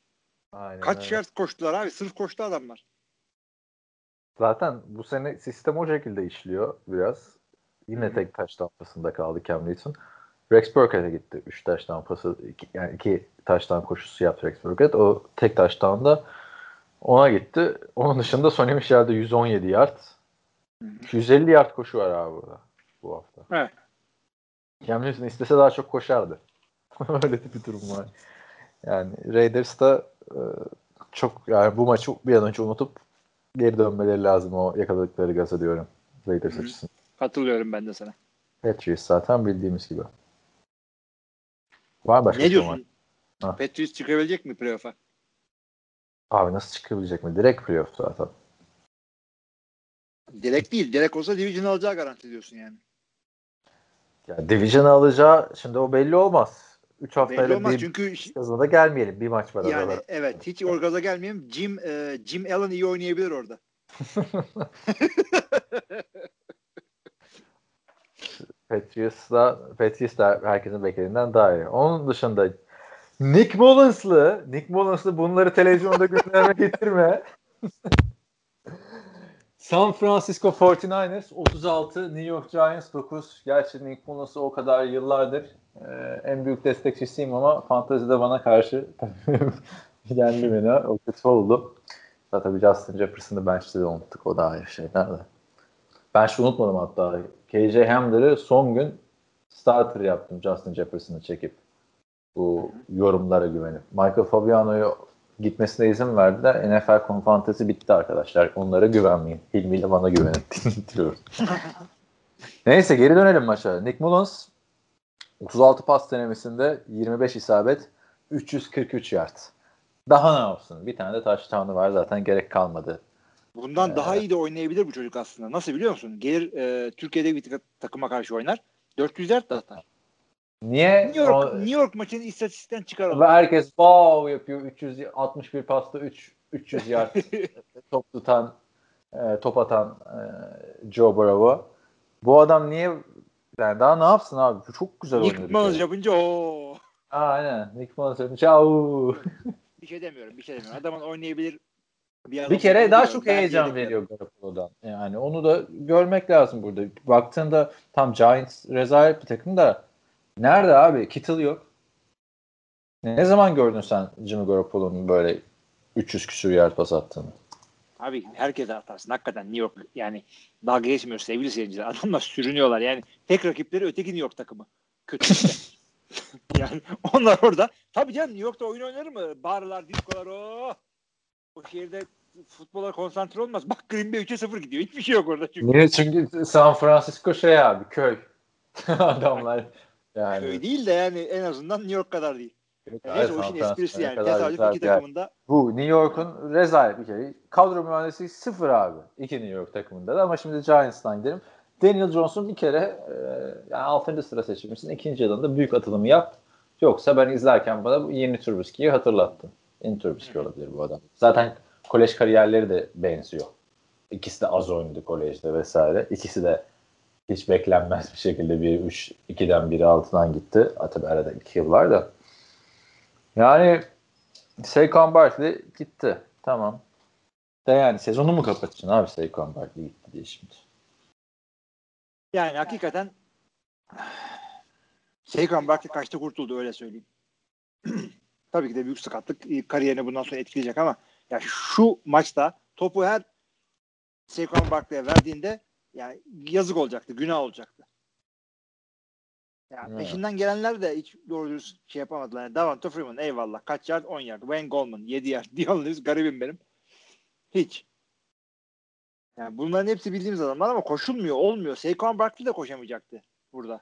[SPEAKER 4] Aynen
[SPEAKER 5] Kaç yard koştular abi. Sırf koştu adamlar.
[SPEAKER 4] Zaten bu sene sistem o şekilde işliyor biraz. Yine
[SPEAKER 5] Hı.
[SPEAKER 4] tek taş tampasında kaldı Cam Newton. Rex Burkhead'e gitti. 3 taş tampası, iki, yani 2 taştan koşusu yaptı Rex Burkhead. O tek taştan da ona gitti. Onun dışında Sonny Michel'de 117 yard. 150 yard koşu var abi burada bu hafta.
[SPEAKER 5] Evet.
[SPEAKER 4] Cam Newton istese daha çok koşardı. Öyle de bir durum var. Yani Raiders da e, çok yani bu maçı bir an önce unutup geri dönmeleri lazım o yakaladıkları gaza diyorum. Raiders
[SPEAKER 5] Hı hı.
[SPEAKER 4] açısından.
[SPEAKER 5] Katılıyorum ben de sana.
[SPEAKER 4] Patriots zaten bildiğimiz gibi. Var başka
[SPEAKER 5] ne
[SPEAKER 4] var?
[SPEAKER 5] diyorsun?
[SPEAKER 4] Ha.
[SPEAKER 5] Patriots çıkabilecek mi playoff'a?
[SPEAKER 4] Abi nasıl çıkabilecek mi? Direkt playoff zaten.
[SPEAKER 5] Direkt değil. Direkt olsa division alacağı garanti diyorsun yani.
[SPEAKER 4] Ya Division alacağı şimdi o belli olmaz. 3
[SPEAKER 5] Belli
[SPEAKER 4] haftayla
[SPEAKER 5] olmaz
[SPEAKER 4] bir
[SPEAKER 5] çünkü
[SPEAKER 4] gazına da gelmeyelim. Bir maç var
[SPEAKER 5] yani
[SPEAKER 4] aralarında.
[SPEAKER 5] evet hiç orgaza gelmeyeyim. Jim e, Jim Allen iyi oynayabilir orada.
[SPEAKER 4] Patriots'la Patriots da herkesin beklediğinden daha iyi. Onun dışında Nick Mullins'lı Nick Mullins'lı bunları televizyonda gündeme getirme. San Francisco 49ers 36, New York Giants 9. Gerçi Nick Mullins'ı o kadar yıllardır e, en büyük destekçisiyim ama fantazide bana karşı yendi beni. O kötü oldu. Zaten bir Justin Jefferson'ı bench'te de unuttuk. O da ayrı şeyler de. Ben şu unutmadım hatta. KJ Hamler'ı son gün starter yaptım Justin Jefferson'ı çekip. Bu yorumlara güvenip. Michael Fabiano'yu gitmesine izin verdiler. NFL konfantesi bitti arkadaşlar. Onlara güvenmeyin. Hilmi ile bana güvenin. Diyorum. Neyse geri dönelim maça. Nick Mullins 36 pas denemesinde 25 isabet 343 yard. Daha ne yapsın? Bir tane de touchdown'ı var zaten gerek kalmadı.
[SPEAKER 5] Bundan
[SPEAKER 4] Ee,
[SPEAKER 5] daha iyi de oynayabilir bu çocuk aslında. Nasıl biliyor musun? Gelir e, Türkiye'de bir takıma karşı oynar. 400 yard da atar.
[SPEAKER 4] Niye?
[SPEAKER 5] New York,
[SPEAKER 4] O-
[SPEAKER 5] New York maçını istatistikten çıkaralım.
[SPEAKER 4] Ve herkes wow yapıyor. 361 pasta 3 300 yard top tutan e, top atan e, Joe Bravo. Bu adam niye yani daha ne yapsın abi? Çok güzel oynadı.
[SPEAKER 5] Nick Mullins yapınca o
[SPEAKER 4] Aynen. Nick Mullins yapınca au.
[SPEAKER 5] bir şey demiyorum, bir şey demiyorum. Adamın oynayabilir bir,
[SPEAKER 4] Bir kere daha çok
[SPEAKER 5] Ben
[SPEAKER 4] heyecan veriyor Garoppolo'dan. Yani onu da görmek lazım burada. Baktığında tam Giants rezalet bir takım da nerede abi? Kittle yok. Ne zaman gördün sen Jimmy Garoppolo'nun böyle 300 küsur yard pas attığını?
[SPEAKER 5] Abi herkes atarsın. Hakikaten New York yani dalga geçmiyor sevgili seyirciler. Adamlar sürünüyorlar. Yani tek rakipleri öteki New York takımı. Kötü işte. yani onlar orada. Tabii canım New York'ta oyun oynar mı? Barlar, diskolar o. O şehirde futbola konsantre olmaz. Bak Green Bay 3'e 0 gidiyor. Hiçbir şey yok orada çünkü.
[SPEAKER 4] Niye? Çünkü San Francisco şey abi köy. Adamlar yani.
[SPEAKER 5] Köy değil de yani en azından New York kadar değil.
[SPEAKER 4] Yok
[SPEAKER 5] Yani neyse o işin esprisi yani. Tesadüf iki
[SPEAKER 4] yer.
[SPEAKER 5] takımında
[SPEAKER 4] Bu New York'un rezalet bir kere. Kadro mühendisi sıfır abi. İki New York takımında da ama şimdi Giants'tan gidelim. Daniel Johnson bir kere e, yani 6. sıra seçilmişsin. ikinci yılında büyük atılımı yap. Yoksa ben izlerken bana bu yeni Trubisky'yi hatırlattı. Yeni Trubisky olabilir bu adam. Zaten kolej kariyerleri de benziyor. İkisi de az oynadı kolejde vesaire. İkisi de hiç beklenmez bir şekilde bir 3 2'den biri altından gitti. Tabii arada 2 yıl var da. Yani Saquon Barkley gitti. Tamam. De yani sezonu mu kapatacaksın abi Saquon Barkley gitti diye şimdi.
[SPEAKER 5] yani hakikaten Saquon Barkley kaçta kurtuldu öyle söyleyeyim. Tabii ki de büyük sakatlık kariyerini bundan sonra etkileyecek ama ya şu maçta topu her Saquon Barkley'e verdiğinde yani yazık olacaktı, günah olacaktı. Ya
[SPEAKER 4] Evet.
[SPEAKER 5] peşinden gelenler de hiç doğru dürüst şey yapamadılar. Yani Davante Freeman eyvallah. Kaç yard? 10 yard. Wayne Goldman 7 yard. Dion Lewis garibim benim. Hiç. Yani bunların hepsi bildiğimiz adamlar ama koşulmuyor, olmuyor. Saquon Barkley de koşamayacaktı burada.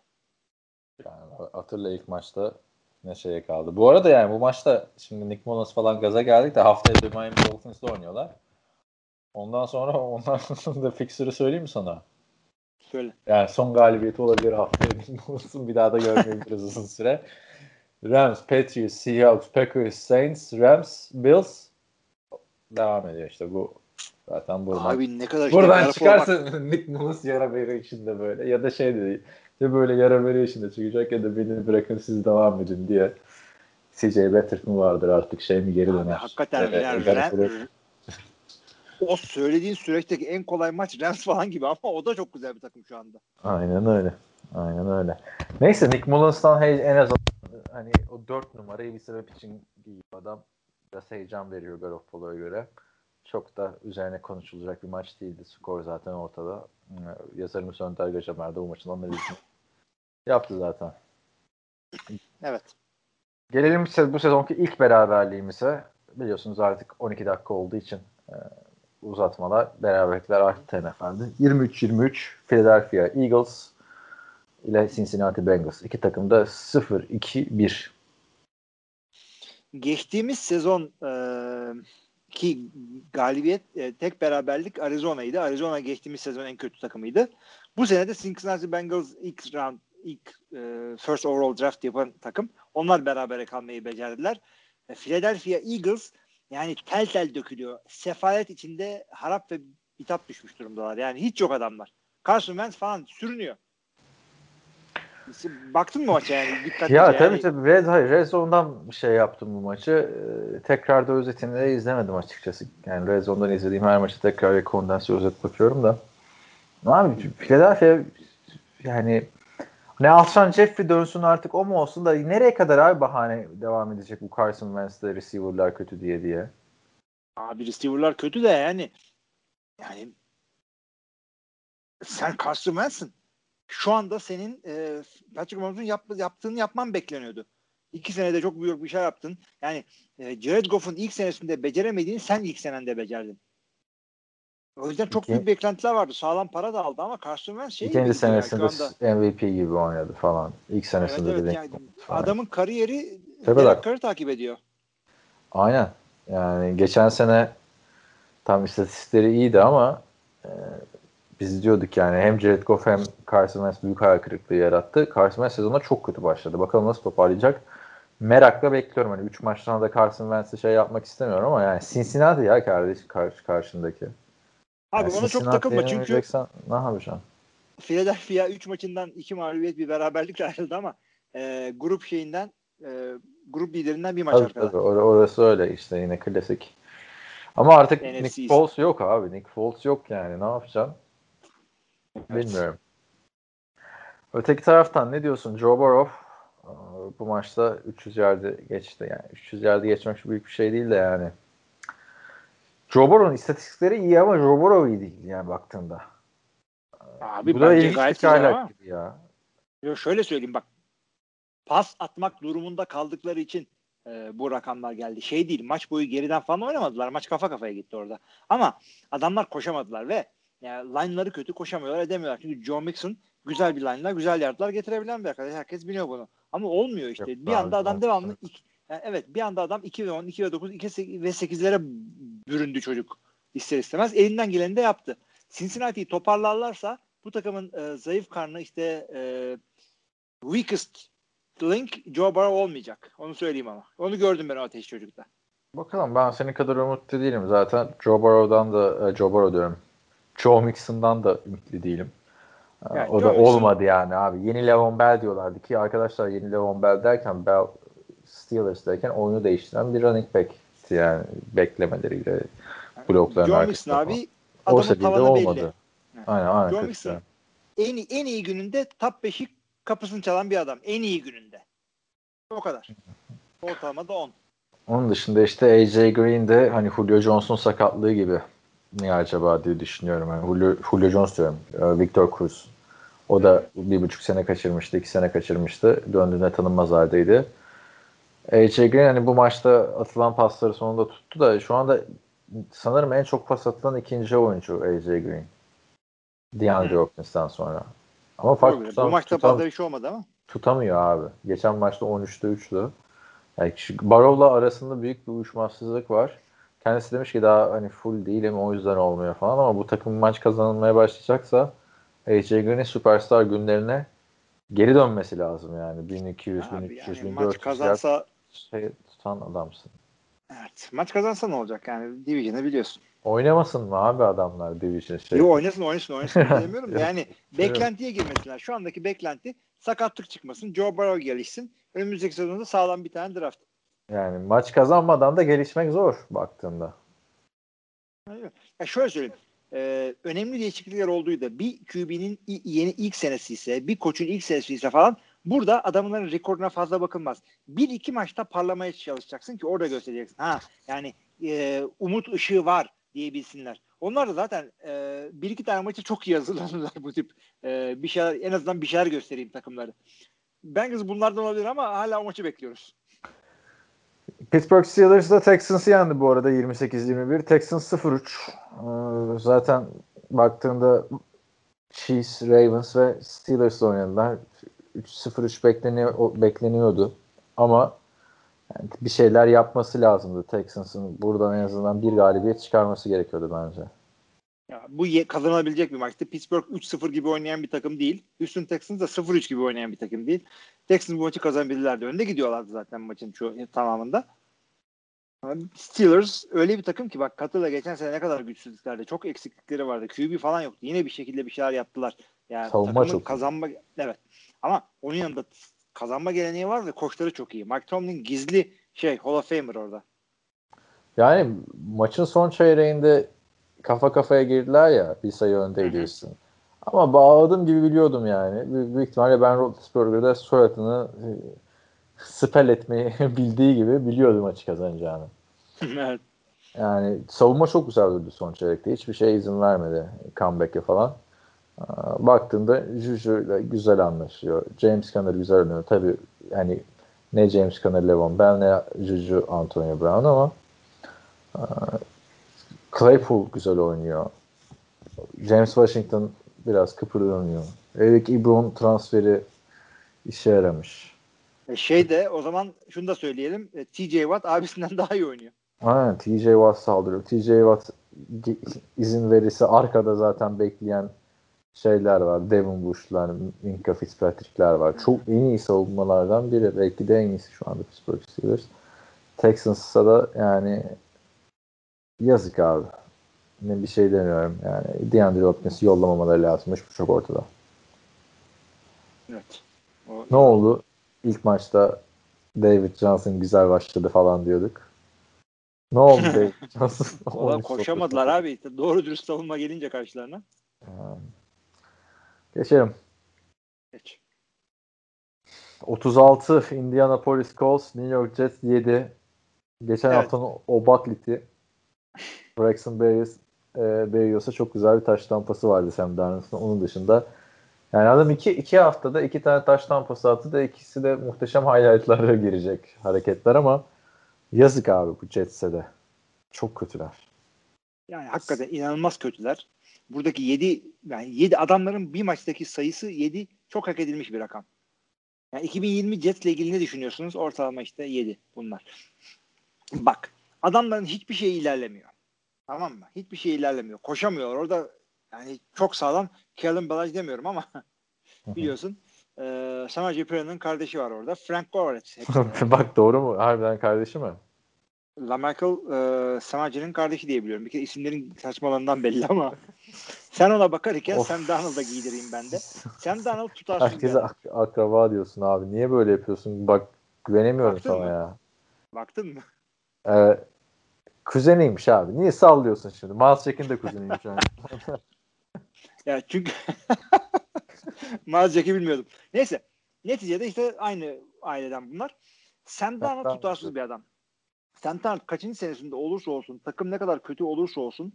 [SPEAKER 4] Yani hatırla ilk maçta ne şeye kaldı. Bu arada yani bu maçta şimdi Nick Mullins falan gaza geldik de haftaya da Miami Dolphins'la oynuyorlar. Ondan sonra ondan da fixer'ı söyleyeyim mi sana?
[SPEAKER 5] Söyle.
[SPEAKER 4] Yani son galibiyeti olabilir haftaya Mullins'ın bir daha da görmeyebiliriz uzun süre. Rams, Patriots, Seahawks, Packers, Saints, Rams, Bills devam ediyor işte bu zaten buradan.
[SPEAKER 5] Abi ne kadar işte
[SPEAKER 4] buradan çıkarsa
[SPEAKER 5] bak-
[SPEAKER 4] Nick Mullins yara veri içinde böyle ya da şey dedi ya böyle yara veri içinde çıkacak ya da beni bırakın siz devam edin diye. CJ Beathard mı vardır artık şey mi geri
[SPEAKER 5] Abi
[SPEAKER 4] döner.
[SPEAKER 5] hakikaten
[SPEAKER 4] Evet,
[SPEAKER 5] yani
[SPEAKER 4] Garoppolo-
[SPEAKER 5] Ram- o söylediğin süreçteki en kolay maç Rams falan gibi ama o da çok güzel bir takım şu anda.
[SPEAKER 4] Aynen öyle. Aynen öyle. Neyse Nick Mullins'tan en azından hani o dört numarayı bir sebep için giyip adam biraz heyecan veriyor Garoppolo'ya göre. Çok da üzerine konuşulacak bir maç değildi. Skor zaten ortada. Yazarımız Önder Gacamer de bu maçın analizini yaptı zaten.
[SPEAKER 5] Evet.
[SPEAKER 4] Gelelim bu sezonki ilk beraberliğimize. Biliyorsunuz artık 12 dakika olduğu için uzatmalar, beraberlikler arttı NFL'de. 23-23 Philadelphia Eagles ile Cincinnati Bengals. İki takım da 0-2-1.
[SPEAKER 5] Geçtiğimiz sezon e, ki galibiyet e, tek beraberlik Arizona'ydı. Arizona geçtiğimiz sezon en kötü takımıydı. Bu sene de Cincinnati Bengals ilk round ilk e, first overall draft yapan takım. Onlar berabere kalmayı becerdiler. E, Philadelphia Eagles yani tel tel dökülüyor. Sefalet içinde harap ve bitap düşmüş durumdalar. Yani hiç yok adamlar. Carson Wentz falan sürünüyor. Baktın mı maça yani? Dikkatlice
[SPEAKER 4] Ya
[SPEAKER 5] yani.
[SPEAKER 4] tabii tabii Red, hayır, Red Zone'dan bir şey yaptım bu maçı. Ee, tekrar da özetini de izlemedim açıkçası. Yani Red Zone'dan izlediğim her maçı tekrar ve kondanse özet bakıyorum da. Abi Philadelphia yani ne Alshon Jeffrey dönsün artık o mu olsun da nereye kadar abi bahane devam edecek bu Carson Wentz'de receiver'lar kötü diye diye.
[SPEAKER 5] Abi receiver'lar kötü de yani yani sen Carson Wentz'in. Şu anda senin e, Patrick Mahomes'un yap, yaptığını yapman bekleniyordu. İki senede çok büyük bir şey yaptın. Yani e, Jared Goff'un ilk senesinde beceremediğini sen ilk senende becerdin. O yüzden çok
[SPEAKER 4] İki-
[SPEAKER 5] büyük beklentiler vardı. Sağlam para da aldı ama Carson Wentz şey
[SPEAKER 4] İkinci senesinde
[SPEAKER 5] anda.
[SPEAKER 4] MVP gibi oynadı falan. İlk
[SPEAKER 5] Evet,
[SPEAKER 4] senesinde
[SPEAKER 5] evet,
[SPEAKER 4] de
[SPEAKER 5] yani
[SPEAKER 4] falan.
[SPEAKER 5] adamın kariyeri Derek. Carr'ı takip ediyor.
[SPEAKER 4] Aynen. Yani geçen sene tam istatistikleri iyiydi ama e, biz diyorduk yani hem Jared Goff hem Carson Wentz büyük hayal kırıklığı yarattı. Carson Wentz sezona çok kötü başladı. Bakalım nasıl toparlayacak. Merakla bekliyorum. Hani 3 maçtan da Carson Wentz'e şey yapmak istemiyorum ama yani Cincinnati ya kardeş karşı karşındaki.
[SPEAKER 5] Abi
[SPEAKER 4] Yani
[SPEAKER 5] ona çok takılma çünkü
[SPEAKER 4] ne yapacaksın?
[SPEAKER 5] Philadelphia 3 maçından 2 mağlubiyet bir beraberlikle ayrıldı ama e, grup şeyinden e, grup liderinden bir maç
[SPEAKER 4] Tabii
[SPEAKER 5] arkada.
[SPEAKER 4] tabii or- orası öyle işte yine klasik. Ama artık
[SPEAKER 5] NFC
[SPEAKER 4] Nick. Foles yok abi. Nick Foles yok yani. Ne yapacaksın?
[SPEAKER 5] Evet.
[SPEAKER 4] Bilmiyorum. Öteki taraftan ne diyorsun? Joe Burrow e, bu maçta 300 yardı geçti. Yani 300 yardı geçmek büyük bir şey değil de yani. Joe Burrow'un istatistikleri iyi ama Joe Burrow iyi değil yani baktığında.
[SPEAKER 5] Abi
[SPEAKER 4] bu da
[SPEAKER 5] bence gayet güzel
[SPEAKER 4] gibi ya.
[SPEAKER 5] Yo, şöyle söyleyeyim bak. Pas atmak durumunda kaldıkları için e, bu rakamlar geldi. Şey değil maç boyu geriden falan oynamadılar. Maç kafa kafaya gitti orada. Ama adamlar koşamadılar ve yani line'ları kötü koşamıyorlar edemiyorlar. Çünkü Joe Mixon güzel bir line'lar güzel yardlar getirebilen bir arkadaş. Herkes biliyor bunu. Ama olmuyor işte.
[SPEAKER 4] Yok
[SPEAKER 5] bir anda adam devamlı
[SPEAKER 4] evet.
[SPEAKER 5] iki- yani evet bir anda adam 2 ve 10, 2 ve 9, 2 ve 8'lere büründü çocuk. İster istemez. Elinden geleni de yaptı. Cincinnati'yi toparlarlarsa bu takımın e, zayıf karnı işte e, weakest link Joe Burrow olmayacak. Onu söyleyeyim ama. Onu gördüm ben o ateş çocukta.
[SPEAKER 4] Bakalım ben senin kadar umutlu değilim zaten. Joe Burrow'dan da e, Joe Burrow diyorum. Joe Mixon'dan da ümitli değilim. E,
[SPEAKER 5] Yani
[SPEAKER 4] o
[SPEAKER 5] Joe
[SPEAKER 4] da
[SPEAKER 5] Mixon-
[SPEAKER 4] olmadı yani abi. Yeni Levon Bell diyorlardı ki arkadaşlar yeni Levon Bell derken Bell Steelers'dayken oyunu değiştiren bir running back yani beklemeleriyle blokların arkasında
[SPEAKER 5] Mixon abi
[SPEAKER 4] o
[SPEAKER 5] adamın tavanı
[SPEAKER 4] olmadı.
[SPEAKER 5] belli.
[SPEAKER 4] Aynen aynen.
[SPEAKER 5] Joe
[SPEAKER 4] kötü
[SPEAKER 5] Mixon
[SPEAKER 4] yani.
[SPEAKER 5] en, iyi- en iyi gününde top 5'i kapısını çalan bir adam. En iyi gününde. O kadar. Ortalama da 10.
[SPEAKER 4] Onun dışında işte AJ Green de hani Julio Jones'un sakatlığı gibi niye acaba diye düşünüyorum. Yani Julio, Julio Jones diyorum. e, Victor Cruz. O da bir buçuk sene kaçırmıştı, iki sene kaçırmıştı. Döndüğünde tanınmaz haldeydi. AJ Green hani bu maçta atılan pasları sonunda tuttu da şu anda sanırım en çok pas atılan ikinci oyuncu AJ Green. DeAndre
[SPEAKER 5] Hı.
[SPEAKER 4] Hopkins'ten sonra. Ama fark
[SPEAKER 5] Doğru.
[SPEAKER 4] tutam,
[SPEAKER 5] Bu maçta
[SPEAKER 4] tutam-
[SPEAKER 5] fazla bir şey olmadı ama.
[SPEAKER 4] tutamıyor abi. Geçen maçta 13'te 3'tü. Yani şu Barrow'la arasında büyük bir uyuşmazsızlık var. Kendisi demiş ki daha hani full değilim o yüzden olmuyor falan ama bu takım maç kazanılmaya başlayacaksa AJ Green'in süperstar günlerine geri dönmesi lazım yani. 1200,
[SPEAKER 5] Abi
[SPEAKER 4] 1300,
[SPEAKER 5] yani
[SPEAKER 4] 1400
[SPEAKER 5] maç kazansa
[SPEAKER 4] şey tutan adamsın.
[SPEAKER 5] evet, maç kazansa ne olacak yani Division'ı biliyorsun.
[SPEAKER 4] Oynamasın mı abi adamlar Division şey?
[SPEAKER 5] Yo oynasın oynasın oynasın demiyorum da
[SPEAKER 4] Yok.
[SPEAKER 5] yani beklentiye girmesinler. Şu andaki beklenti sakatlık çıkmasın. Joe Burrow gelişsin. Önümüzdeki sezonda sağlam bir tane draft.
[SPEAKER 4] Yani maç kazanmadan da gelişmek zor baktığında.
[SPEAKER 5] Ya şöyle söyleyeyim. Ee, önemli değişiklikler olduğuydu. Bir QB'nin yeni ilk senesi ise, bir koçun ilk senesi ise falan burada adamların rekoruna fazla bakılmaz. Bir iki maçta parlamaya çalışacaksın ki orada göstereceksin. Ha yani e, umut ışığı var diyebilsinler. Onlar da zaten e, bir iki tane maçı çok iyi hazırlanırlar bu tip e, bir şeyler en azından bir şeyler göstereyim takımları. Bengals bunlardan olabilir ama hala o maçı bekliyoruz.
[SPEAKER 4] Pittsburgh Steelers da Texans'ı yendi bu arada 28-21. Texans 0-3. Ee, zaten baktığında Chiefs, Ravens ve Steelers oynadılar. 3-0-3 bekleniyor, bekleniyordu. Ama yani bir şeyler yapması lazımdı Texans'ın. Buradan en azından bir galibiyet çıkarması gerekiyordu bence.
[SPEAKER 5] Ya, bu ye- kazanabilecek bir maçtı. Pittsburgh 3-0 gibi oynayan bir takım değil. Houston Texans da 0-3 gibi oynayan bir takım değil. Texans bu maçı kazanabilirlerdi. Önde gidiyorlardı zaten maçın çoğu tamamında. Ama Steelers öyle bir takım ki bak Katı'la geçen sene ne kadar güçsüzlüklerdi. Çok eksiklikleri vardı. QB falan yoktu. Yine bir şekilde bir şeyler yaptılar. Yani
[SPEAKER 4] Savunma
[SPEAKER 5] takımın
[SPEAKER 4] çok
[SPEAKER 5] kazanma evet. Ama onun yanında kazanma geleneği var ve koçları çok iyi. Mike Tomlin gizli şey Hall of Famer orada.
[SPEAKER 4] Yani maçın son çeyreğinde kafa kafaya girdiler ya bir sayı öndeydi. Houston. Ama bağladığım gibi biliyordum yani. Büyük, büyük ihtimalle Ben Roethlisberger'da soyadını e, spell etmeyi bildiği gibi biliyordum maçı kazanacağını.
[SPEAKER 5] evet.
[SPEAKER 4] Yani savunma çok güzel durdu son çeyrekte. Hiçbir şeye izin vermedi comeback'e falan. Baktığında Juju ile güzel anlaşıyor. James Conner güzel oynuyor. Tabii yani ne James Conner, Levon Bell ne Juju, Antonio Brown ama Claypool güzel oynuyor. James Washington biraz kıpırdanıyor. Eric Ebron transferi işe yaramış.
[SPEAKER 5] E şey de o zaman şunu da söyleyelim. E, TJ Watt abisinden daha iyi oynuyor.
[SPEAKER 4] Aynen TJ Watt saldırıyor. TJ Watt izin verirse arkada zaten bekleyen şeyler var. Devin Bush'lar, Minka Fitzpatrick'ler var. Çok en iyi savunmalardan biri. Belki de en iyisi şu anda Pittsburgh Steelers. Texans'a da yani yazık abi. Ne bir şey demiyorum. Yani DeAndre Hopkins'i yollamamaları lazımmış. Bu çok ortada.
[SPEAKER 5] Evet. O,
[SPEAKER 4] Ne oldu? İlk maçta David Johnson güzel başladı falan diyorduk. Ne oldu David Johnson?
[SPEAKER 5] Valla
[SPEAKER 4] 13
[SPEAKER 5] koşamadılar abi. Doğru dürüst savunma gelince karşılarına.
[SPEAKER 4] Geçelim.
[SPEAKER 5] Geç.
[SPEAKER 4] 36 Indianapolis Colts, New York Jets 7. Geçen
[SPEAKER 5] Evet.
[SPEAKER 4] haftanın o bakliti Braxton Berrios, e, Berrios'a çok güzel bir taş tampası vardı Sam Darnold'un. Onun dışında yani adam iki, iki haftada iki tane taş tampası attı da ikisi de muhteşem highlightlara girecek hareketler ama yazık abi bu Jets'e de. Çok kötüler.
[SPEAKER 5] Yani hakikaten inanılmaz kötüler. Buradaki 7 yani 7 adamların bir maçtaki sayısı 7 çok hak edilmiş bir rakam. Yani 2020 Jets'le ilgili ne düşünüyorsunuz? Ortalama işte 7 bunlar. Bak adamların hiçbir şey ilerlemiyor. Tamam mı? Hiçbir şey ilerlemiyor. Koşamıyor. Orada yani çok sağlam. Kellen Balaj demiyorum ama biliyorsun. E, Samaje Perrin'in kardeşi var orada. Frank Gore. hepsi de.
[SPEAKER 4] Bak doğru mu? Harbiden kardeşi mi?
[SPEAKER 5] LaMichael e, Samaje'nin kardeşi diye biliyorum. Bir kere isimlerin saçmalığından belli ama sen ona bakarken
[SPEAKER 4] Of.
[SPEAKER 5] Sam Darnold'a giydireyim ben de. Sam Darnold tutarsız bir
[SPEAKER 4] Herkese ak- akraba diyorsun abi. Niye böyle yapıyorsun? Bak güvenemiyorum
[SPEAKER 5] Baktın
[SPEAKER 4] sana
[SPEAKER 5] mı?
[SPEAKER 4] ya.
[SPEAKER 5] Baktın mı?
[SPEAKER 4] Ee, kuzeniymiş abi. Niye sallıyorsun şimdi? Miles Jack'in de kuzeniymiş. Yani.
[SPEAKER 5] Ya çünkü Miles Jack'i bilmiyordum. Neyse. Neticede işte aynı aileden bunlar. Darnold
[SPEAKER 4] Darnold.
[SPEAKER 5] tutarsız bir adam. Darnold kaçıncı senesinde olursa olsun, takım ne kadar kötü olursa olsun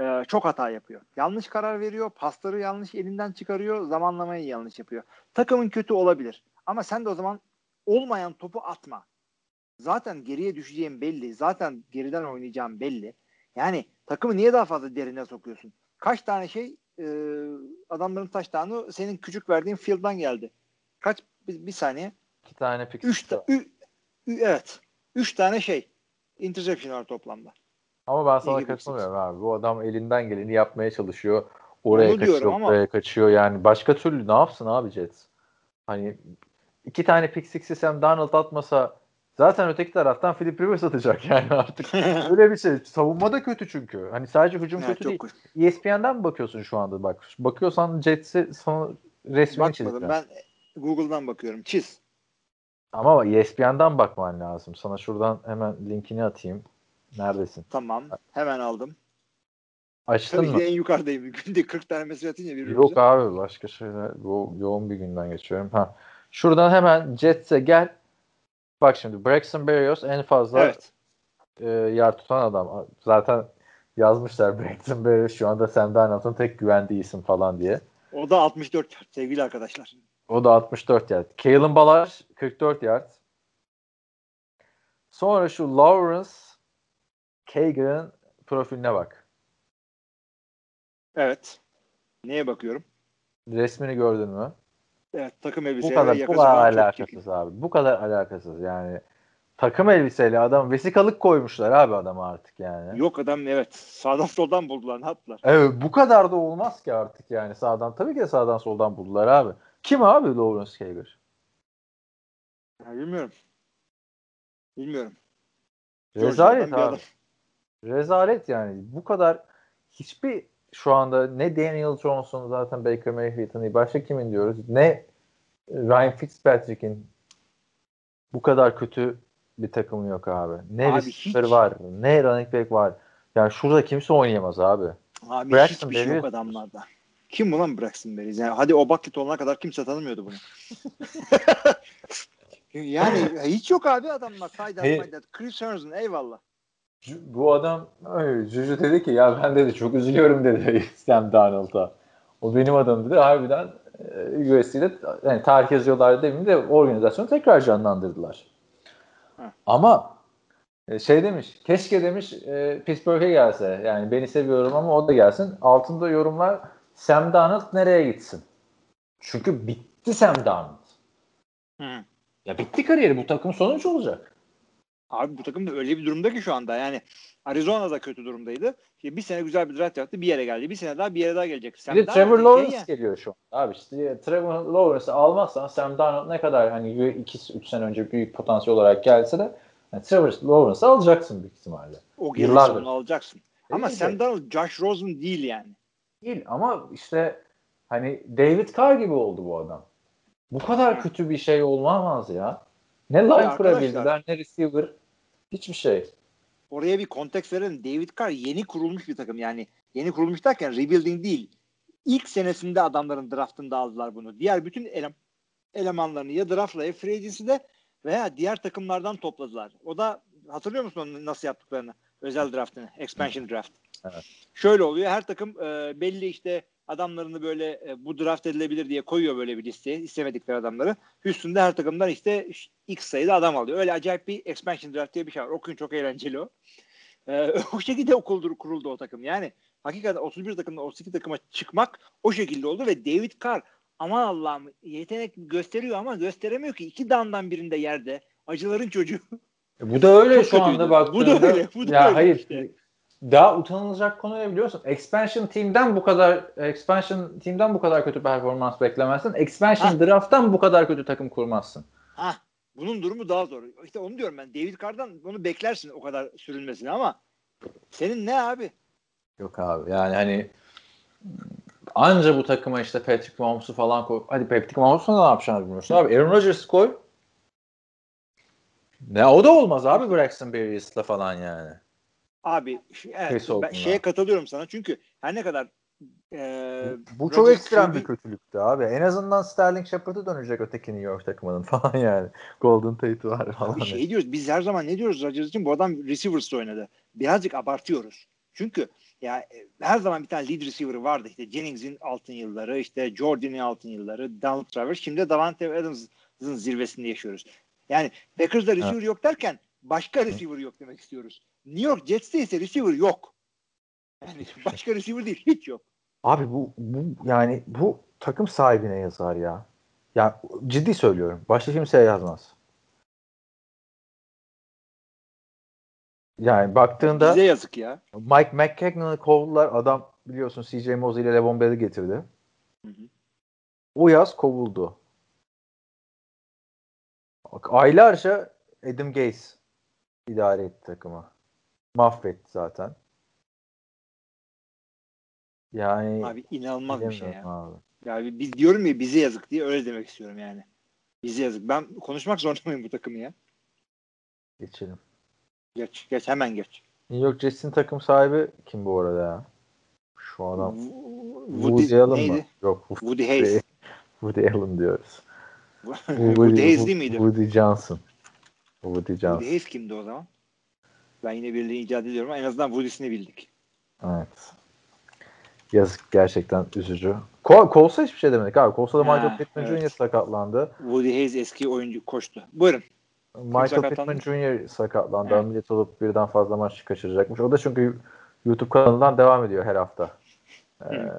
[SPEAKER 5] e, çok hata yapıyor. Yanlış karar veriyor, pasları yanlış elinden çıkarıyor, zamanlamayı yanlış yapıyor. Takımın kötü olabilir. Ama sen de o zaman olmayan topu atma. Zaten geriye düşeceğim belli. Zaten geriden oynayacağım belli. Yani takımı niye daha fazla derine sokuyorsun? Kaç tane şey e, adamların taştanı senin küçük verdiğin field'dan geldi. Kaç bir, bir saniye.
[SPEAKER 4] İki tane pick
[SPEAKER 5] Üç, ta- ü, ü- evet. Üç tane şey. Interception var toplamda.
[SPEAKER 4] Ama ben sana katılmıyorum abi. Bu adam elinden geleni yapmaya çalışıyor. Oraya
[SPEAKER 5] Onu
[SPEAKER 4] kaçıyor,
[SPEAKER 5] ama-
[SPEAKER 4] buraya kaçıyor. Yani başka türlü ne yapsın abi Jets? Hani iki tane pick six'i Sam Darnold atmasa zaten öteki taraftan Philip Rivers atacak yani artık. Öyle bir şey. Savunma da kötü çünkü. Hani sadece hücum
[SPEAKER 5] Evet,
[SPEAKER 4] kötü değil.
[SPEAKER 5] kötü.
[SPEAKER 4] ESPN'den mi bakıyorsun şu anda bak? Bakıyorsan Jets'i sana resmini
[SPEAKER 5] Bakmadım.
[SPEAKER 4] çizeceğim.
[SPEAKER 5] Ben Google'dan bakıyorum. Çiz.
[SPEAKER 4] Ama ESPN'den bakman lazım. Sana şuradan hemen linkini atayım. Neredesin?
[SPEAKER 5] Tamam. Hemen aldım.
[SPEAKER 4] Açtın
[SPEAKER 5] Tabii
[SPEAKER 4] mı?
[SPEAKER 5] de en yukarıdayım. Günde 40 tane mesaj atınca birbirimize.
[SPEAKER 4] Yok abi başka şeyler. Yo- yoğun bir günden geçiyorum. Ha. Şuradan hemen Jets'e gel. Bak şimdi Braxton Berrios en fazla
[SPEAKER 5] Evet.
[SPEAKER 4] e, yer tutan adam. Zaten yazmışlar Braxton Berrios şu anda Sam Darnold'un tek güvendiği isim falan diye.
[SPEAKER 5] O da 64 yard sevgili arkadaşlar.
[SPEAKER 4] O da 64 yard. Kalen Ballage 44 yard. Sonra şu Lawrence Kagan'ın profiline bak.
[SPEAKER 5] Evet. Neye bakıyorum?
[SPEAKER 4] Resmini gördün mü?
[SPEAKER 5] Evet takım
[SPEAKER 4] Bu
[SPEAKER 5] elbise
[SPEAKER 4] kadar bu kadar alakasız abi. Bu kadar alakasız yani. Takım elbiseyle adam vesikalık koymuşlar abi adama artık yani.
[SPEAKER 5] Yok adam evet. Sağdan soldan buldular. Ne yaptılar?
[SPEAKER 4] Evet bu kadar da olmaz ki artık yani sağdan. Tabii ki de sağdan soldan buldular abi. Kim abi Lawrence Kager?
[SPEAKER 5] Ya, bilmiyorum. Bilmiyorum.
[SPEAKER 4] Rezalet abi. Rezalet yani. Bu kadar hiçbir şu anda ne Daniel Johnson zaten Baker Mayfield'ın. Başka kimin diyoruz? Ne Ryan Fitzpatrick'in bu kadar kötü bir takımı yok abi. Ne
[SPEAKER 5] Abi
[SPEAKER 4] receiver
[SPEAKER 5] hiç.
[SPEAKER 4] var, ne running back var. Yani şurada kimse oynayamaz abi.
[SPEAKER 5] Abi
[SPEAKER 4] Braxton
[SPEAKER 5] hiçbir şey yok adamlarda. Kim bu lan Braxton Berrios? Yani hadi o bucket olana kadar kimse tanımıyordu bunu. yani hiç yok abi adamlar. Fayda
[SPEAKER 4] Hayır.
[SPEAKER 5] fayda. Chris Herndon eyvallah.
[SPEAKER 4] Bu adam öyle, Juju dedi ki ya ben dedi çok üzülüyorum dedi Sam Darnold'a. O benim adam dedi. Harbiden e, USC'de yani tarih yazıyorlar demeyeyim de organizasyonu tekrar canlandırdılar.
[SPEAKER 5] Ha.
[SPEAKER 4] Ama e, şey demiş keşke demiş e, Pittsburgh'e gelse. Yani beni seviyorum ama o da gelsin. Altında yorumlar Sam Darnold nereye gitsin? Çünkü bitti Sam Darnold.
[SPEAKER 5] Hı.
[SPEAKER 4] Ya bitti kariyeri. Bu takım sonuç olacak.
[SPEAKER 5] Abi bu takım da öyle bir durumda ki şu anda. Yani Arizona da kötü durumdaydı. Şimdi bir sene güzel bir draft yaptı. Bir yere geldi. Bir sene daha bir yere daha gelecek. Sam
[SPEAKER 4] Bir de Trevor Lawrence
[SPEAKER 5] ya.
[SPEAKER 4] geliyor şu an. Abi işte Trevor Lawrence'ı almazsan Sam Darnold ne kadar hani 2-3 sene önce büyük potansiyel olarak gelse de yani Trevor Lawrence'ı alacaksın büyük ihtimalle.
[SPEAKER 5] O
[SPEAKER 4] Yıllardır.
[SPEAKER 5] gelirse onu alacaksın. Ama Sam. Darnold Josh Rosen değil yani.
[SPEAKER 4] Değil ama işte hani David Carr gibi oldu bu adam. Bu kadar kötü bir şey olmaz ya. Ne line kurabildiler ne receiver hiçbir şey.
[SPEAKER 5] Oraya bir konteks verelim. David Carr yeni kurulmuş bir takım. Yani yeni kurulmuş derken rebuilding değil. İlk senesinde adamların draftında aldılar bunu. Diğer bütün elem, elemanlarını ya draftla ya free agency'de veya diğer takımlardan topladılar. O da hatırlıyor musun nasıl yaptıklarını? Özel draftını. Expansion draft.
[SPEAKER 4] Evet.
[SPEAKER 5] Şöyle oluyor. Her takım e, belli işte adamlarını böyle e, bu draft edilebilir diye koyuyor böyle bir listeye. istemedikleri adamları. Üstünde her takımdan işte X sayıda adam alıyor. Öyle acayip bir expansion draft diye bir şey var. Okuyun çok eğlenceli o. Ee, o şekilde okuldur, kuruldu o takım. Yani hakikaten 31 takımdan 32 takıma çıkmak o şekilde oldu ve David Carr aman Allah'ım yetenek gösteriyor ama gösteremiyor ki. iki damdan birinde yerde. Acıların çocuğu.
[SPEAKER 4] E, Bu da öyle
[SPEAKER 5] Çok
[SPEAKER 4] şu
[SPEAKER 5] kötüydü.
[SPEAKER 4] anda
[SPEAKER 5] Bu
[SPEAKER 4] baktığında.
[SPEAKER 5] da öyle, bu da
[SPEAKER 4] ya
[SPEAKER 5] öyle
[SPEAKER 4] hayır.
[SPEAKER 5] işte.
[SPEAKER 4] Daha utanılacak konu ne biliyorsun? Expansion team'den bu kadar expansion team'den bu kadar kötü performans beklemezsin. Expansion
[SPEAKER 5] Ha.
[SPEAKER 4] draft'tan bu kadar kötü takım kurmazsın.
[SPEAKER 5] Ha, bunun durumu daha zor. İşte onu diyorum ben. David Carr'dan bunu beklersin o kadar sürülmesini ama senin ne abi?
[SPEAKER 4] Yok abi yani hani anca bu takıma işte Patrick Mahomes'u falan koy. Hadi Patrick Mahomes'u ne yapacağını bilmiyorsun abi. Aaron Rodgers'ı koy. Ne o da olmaz abi Braxton Berrios'la falan yani.
[SPEAKER 5] Abi evet, ben şeye katılıyorum sana çünkü her ne kadar e,
[SPEAKER 4] Bu çok
[SPEAKER 5] Rodgers
[SPEAKER 4] ekstrem bir kötülüktü abi. En azından Sterling Shepard'ı dönecek öteki New York takımının falan yani. Golden Tate var falan.
[SPEAKER 5] bir şey diyoruz. Biz her zaman ne diyoruz Rodgers için? Bu adam receivers oynadı. Birazcık abartıyoruz. Çünkü ya e, her zaman bir tane lead receiver vardı. İşte Jennings'in altın yılları, işte Jordan'in altın yılları, Donald Travers. Şimdi de Davante Adams'ın zirvesinde yaşıyoruz. Yani Packers'da receiver yok derken başka receiver yok demek istiyoruz. New York Jets'te ise receiver yok. Yani başka receiver değil, hiç yok.
[SPEAKER 4] Abi bu, bu yani bu takım sahibine yazar ya. Ya ciddi söylüyorum. Başka kimseye yazmaz. Yani baktığında
[SPEAKER 5] Bize yazık ya.
[SPEAKER 4] Mike McKagan'ı kovdular. Adam biliyorsun CJ Mosley ile Levon Bell'i getirdi.
[SPEAKER 5] Hı hı.
[SPEAKER 4] O yaz kovuldu. Aylarca Adam Gaze idare etti takımı. Mahvetti zaten. Yani
[SPEAKER 5] Abi inanılmaz bir şey ya.
[SPEAKER 4] abi.
[SPEAKER 5] Ya biz diyorum ya bize yazık diye öyle demek istiyorum yani. Bize yazık. Ben konuşmak zorunda mıyım bu takımı ya?
[SPEAKER 4] Geçelim.
[SPEAKER 5] Geç, geç hemen geç.
[SPEAKER 4] New York Jets'in takım sahibi kim bu arada ya? Şu adam
[SPEAKER 5] Woody,
[SPEAKER 4] Woody Allen mı?
[SPEAKER 5] neydi?
[SPEAKER 4] Yok.
[SPEAKER 5] Woody Hayes.
[SPEAKER 4] Woody Allen diyoruz.
[SPEAKER 5] Woody Hayes değil miydi?
[SPEAKER 4] Woody Johnson. Woody Johnson.
[SPEAKER 5] Woody Hayes kimdi o zaman? Ben yine birilerini icat ediyorum ama en azından Woody'sini bildik.
[SPEAKER 4] Evet. Yazık gerçekten üzücü. Kol, Coles'a hiçbir şey demedik abi. Coles'a da
[SPEAKER 5] Ha,
[SPEAKER 4] Michael Pittman
[SPEAKER 5] evet.
[SPEAKER 4] Jr. sakatlandı.
[SPEAKER 5] Woody Hayes eski oyuncu koştu. Buyurun.
[SPEAKER 4] Michael
[SPEAKER 5] sakatlandı?
[SPEAKER 4] Pittman Jr. sakatlandı.
[SPEAKER 5] Evet.
[SPEAKER 4] Ameliyat olup birden fazla maç kaçıracakmış. O da çünkü YouTube kanalından devam ediyor her hafta. Ee,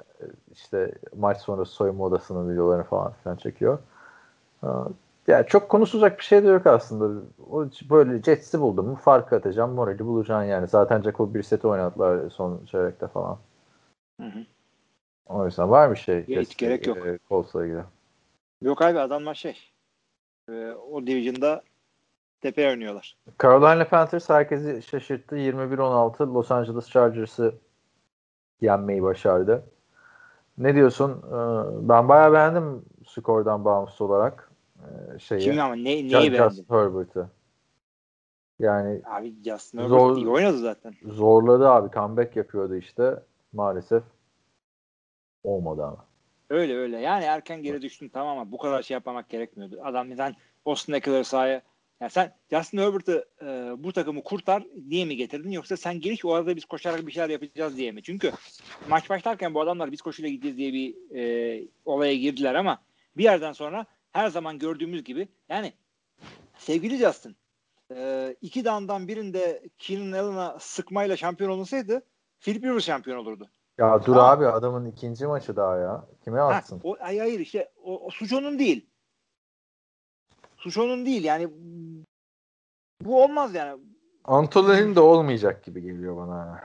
[SPEAKER 4] işte maç sonrası soyunma odasının videolarını falan filan çekiyor. Yani çok konuşulacak bir şey de yok aslında. O böyle Jets'i buldum mu fark atacağım, morali bulacaksın yani. Zaten Jacob Brissett'i oynadılar son çeyrekte falan.
[SPEAKER 5] Hı hı.
[SPEAKER 4] O yüzden var mı şey?
[SPEAKER 5] hiç
[SPEAKER 4] Jets'le,
[SPEAKER 5] gerek yok.
[SPEAKER 4] e, Colts'la ilgili?
[SPEAKER 5] Yok abi adamlar şey. e, o division'da tepe oynuyorlar.
[SPEAKER 4] Carolina Panthers herkesi şaşırttı. 21-16 Los Angeles Chargers'ı yenmeyi başardı. Ne diyorsun? Ee, Ben bayağı beğendim skordan bağımsız olarak ee, şeyi.
[SPEAKER 5] Kimi ama ne, neyi
[SPEAKER 4] Ju-
[SPEAKER 5] beğendin?
[SPEAKER 4] Justin Herbert'ı. Yani
[SPEAKER 5] Abi Justin
[SPEAKER 4] Zor-
[SPEAKER 5] Herbert iyi oynadı zaten.
[SPEAKER 4] zorladı abi. Comeback yapıyordu işte. Maalesef olmadı ama.
[SPEAKER 5] Öyle öyle. Yani erken geri düştün tamam ama bu kadar şey yapmamak gerekmiyordu. Adam neden Austin Eckler'ı sahaya yani sen Justin Herbert'ı e, bu takımı kurtar diye mi getirdin yoksa sen geliş o arada biz koşarak bir şeyler yapacağız diye mi? Çünkü maç başlarken bu adamlar biz koşuyla gideceğiz diye bir e, olaya girdiler ama bir yerden sonra her zaman gördüğümüz gibi yani sevgili Justin e, iki down'dan birinde Keenan Allen'a sıkmayla şampiyon olunsaydı Philip Rivers şampiyon olurdu.
[SPEAKER 4] Ya dur
[SPEAKER 5] Ha.
[SPEAKER 4] abi adamın ikinci maçı daha ya. Kime
[SPEAKER 5] Ha,
[SPEAKER 4] atsın?
[SPEAKER 5] o, ay hayır işte o, o suç onun değil. Suç onun değil yani bu olmaz yani.
[SPEAKER 4] Antolini'nin de olmayacak gibi geliyor bana.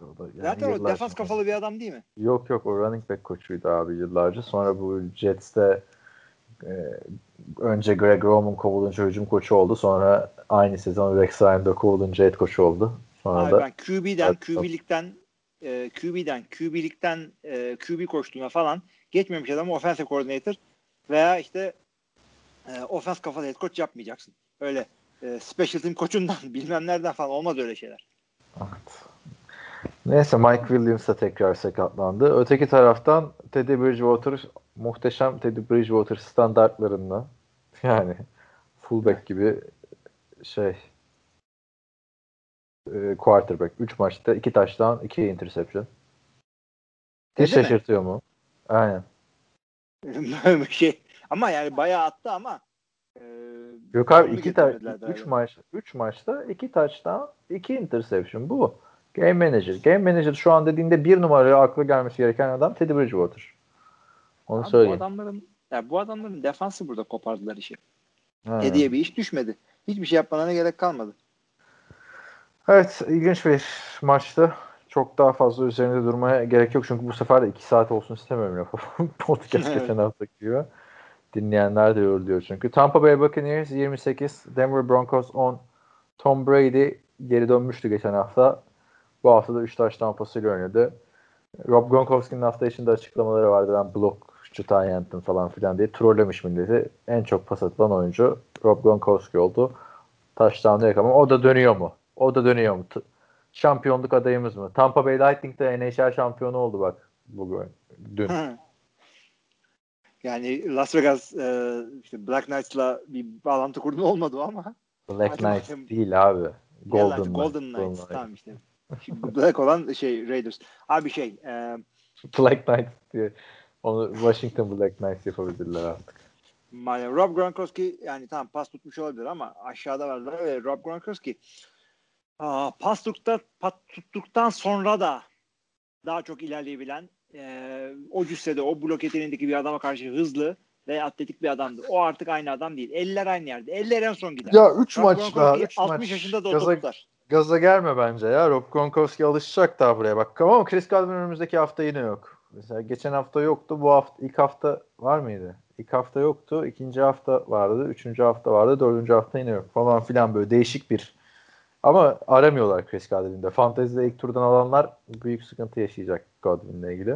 [SPEAKER 4] Yani
[SPEAKER 5] Zaten o defans kafalı bir adam değil mi?
[SPEAKER 4] Yok yok o running back koçuydu abi yıllarca. Sonra bu Jets'te önce Greg Roman kovulunca hücum koçu oldu. Sonra aynı sezon Rex Ryan'da kovulunca head koçu oldu. Sonra
[SPEAKER 5] Abi
[SPEAKER 4] da
[SPEAKER 5] ben QB'den, QB'likten e, QB'den, QB'likten e, QB koştuğuna falan geçmemiş adamı offensive coordinator veya işte e, offense kafalı head coach yapmayacaksın. Öyle e, special team koçundan bilmem nereden falan olmaz öyle şeyler.
[SPEAKER 4] Evet. Neyse Mike Williams da tekrar sakatlandı. Öteki taraftan Teddy Bridgewater muhteşem Teddy Bridgewater standartlarında yani fullback gibi şey e, quarterback 3 maçta 2 taştan 2 interception. Hiç
[SPEAKER 5] mi?
[SPEAKER 4] şaşırtıyor mu? Aynen.
[SPEAKER 5] Bir şey. Ama yani bayağı attı ama e,
[SPEAKER 4] Yok abi
[SPEAKER 5] onu
[SPEAKER 4] 2 taş
[SPEAKER 5] getirmediler
[SPEAKER 4] 3
[SPEAKER 5] galiba.
[SPEAKER 4] maç 3 maçta 2 taştan 2 interception bu. Game manager. Game manager şu an dediğinde bir numaraya akla gelmesi gereken adam Teddy Bridgewater. Onu
[SPEAKER 5] Abi bu
[SPEAKER 4] söyleyeyim.
[SPEAKER 5] adamların ya bu adamların defansı burada kopardılar işi.
[SPEAKER 4] Ha.
[SPEAKER 5] Hediye bir iş düşmedi. Hiçbir şey yapmalarına gerek kalmadı.
[SPEAKER 4] Evet ilginç bir maçtı. Çok daha fazla üzerinde durmaya gerek yok. Çünkü bu sefer de 2 saat olsun istemiyorum lafı. Podcast
[SPEAKER 5] Evet.
[SPEAKER 4] geçen hafta gibi. Dinleyenler de yoruluyor çünkü. Tampa Bay Buccaneers 28, Denver Broncos 10. Tom Brady geri dönmüştü geçen hafta. Bu hafta da 3 taş tampasıyla oynadı. Rob Gronkowski'nin hafta içinde açıklamaları vardı. Ben blokçu tayin falan filan diye trollemiş milleti. En çok pas atılan oyuncu Rob Gronkowski oldu. Touchdown'ı yakamam. O da dönüyor mu? O da dönüyor mu? T- şampiyonluk adayımız mı? Tampa Bay Lightning de NHL şampiyonu oldu bak bugün. Dün.
[SPEAKER 5] yani Las Vegas e, işte Black Knights'la bir bağlantı kurdun olmadı ama.
[SPEAKER 4] Black Knights değil abi. Golden,
[SPEAKER 5] Yalancı,
[SPEAKER 4] Knights.
[SPEAKER 5] Golden Knights. Tamam işte. Şimdi Black olan şey Raiders. Abi şey e,
[SPEAKER 4] Black Knights diye. Onu Washington Black Knights yapabilirler artık.
[SPEAKER 5] yani Rob Gronkowski yani tamam pas tutmuş olabilir ama aşağıda varlar ve Rob Gronkowski aa, pas, tuttukta, pas tuttuktan sonra da daha çok ilerleyebilen e, o cüssede o blok yeteneğindeki bir adama karşı hızlı ve atletik bir adamdı. O artık aynı adam değil. Eller aynı yerde. Eller en son gider.
[SPEAKER 4] Ya 3
[SPEAKER 5] Rob
[SPEAKER 4] maç daha 3
[SPEAKER 5] 60
[SPEAKER 4] maç.
[SPEAKER 5] yaşında da
[SPEAKER 4] Gaza,
[SPEAKER 5] toplar.
[SPEAKER 4] Gaza gelme bence ya. Rob Gronkowski alışacak daha buraya bak. Ama Chris Godwin önümüzdeki hafta yine yok. Mesela geçen hafta yoktu. Bu hafta ilk hafta var mıydı? İlk hafta yoktu. ikinci hafta vardı. Üçüncü hafta vardı. Dördüncü hafta yine yok falan filan böyle değişik bir ama aramıyorlar Chris Godwin'de. Fantezide ilk turdan alanlar büyük sıkıntı yaşayacak Godwin'le ilgili.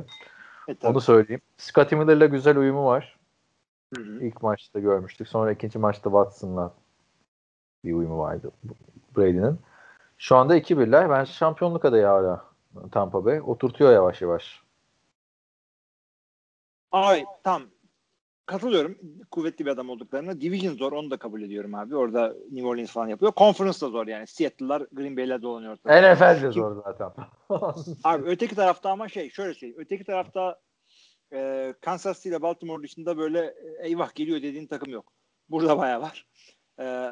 [SPEAKER 5] E, tabii.
[SPEAKER 4] Onu söyleyeyim. Scottie Miller'la güzel uyumu var.
[SPEAKER 5] Hı hı.
[SPEAKER 4] İlk maçta görmüştük. Sonra ikinci maçta Watson'la bir uyumu vardı Brady'nin. Şu anda 2-1'ler. Bence şampiyonluk adayı hala Tampa Bay. Oturtuyor yavaş yavaş.
[SPEAKER 5] Ay tam katılıyorum. Kuvvetli bir adam olduklarına. Division zor onu da kabul ediyorum abi. Orada New Orleans falan yapıyor. Conference da zor yani. Seattle'lar Green Bay'ler dolanıyor ortada.
[SPEAKER 4] NFL de zor zaten.
[SPEAKER 5] Abi öteki tarafta ama şey şöyle söyleyeyim. Öteki tarafta e, Kansas City ile Baltimore dışında böyle e, eyvah geliyor dediğin takım yok. Burada bayağı var. E,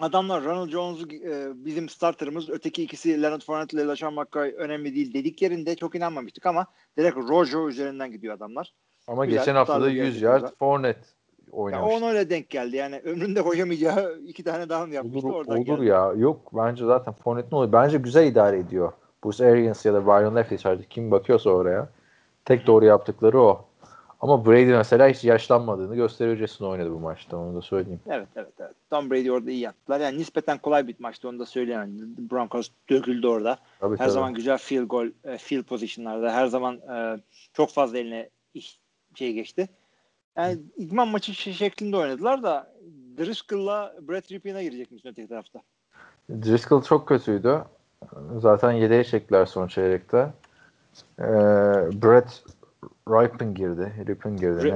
[SPEAKER 5] adamlar Ronald Jones'u e, bizim starterımız öteki ikisi Leonard Fournette ile LaShawn McCoy önemli değil dediklerinde çok inanmamıştık ama direkt Rojo üzerinden gidiyor adamlar.
[SPEAKER 4] Ama
[SPEAKER 5] Güzel,
[SPEAKER 4] geçen hafta da
[SPEAKER 5] tutarlı
[SPEAKER 4] 100
[SPEAKER 5] gerçekten.
[SPEAKER 4] yard Fournette
[SPEAKER 5] Ya
[SPEAKER 4] oynamış.
[SPEAKER 5] ona öyle denk geldi. Yani ömründe koşamayacağı iki tane down yapmıştı.
[SPEAKER 4] Olur,
[SPEAKER 5] oradan
[SPEAKER 4] olur
[SPEAKER 5] geldi.
[SPEAKER 4] ya. Yok bence zaten Fournette'in oluyor. Bence güzel idare ediyor. Bruce Arians ya da Brian Leftwich artık kim bakıyorsa oraya. Tek doğru yaptıkları o. Ama Brady mesela hiç yaşlanmadığını göstericesine oynadı bu maçta onu da söyleyeyim.
[SPEAKER 5] Evet evet evet. Tom Brady orada iyi yaptılar. Yani nispeten kolay bir maçtı onu da söyleyemem. Broncos döküldü orada.
[SPEAKER 4] Tabii,
[SPEAKER 5] Her
[SPEAKER 4] tabii.
[SPEAKER 5] zaman güzel field goal, e, field pozisyonlarda her zaman e, çok fazla eline iş, şey geçti. Yani idman maçı şeklinde oynadılar da Driscoll'la Brett Rippion'a girecek misin öteki tarafta?
[SPEAKER 4] Driscoll çok kötüydü. Zaten yedeğe çektiler son çeyrekte. Ee, Brett Ripon girdi. Ripon girdi.
[SPEAKER 5] R-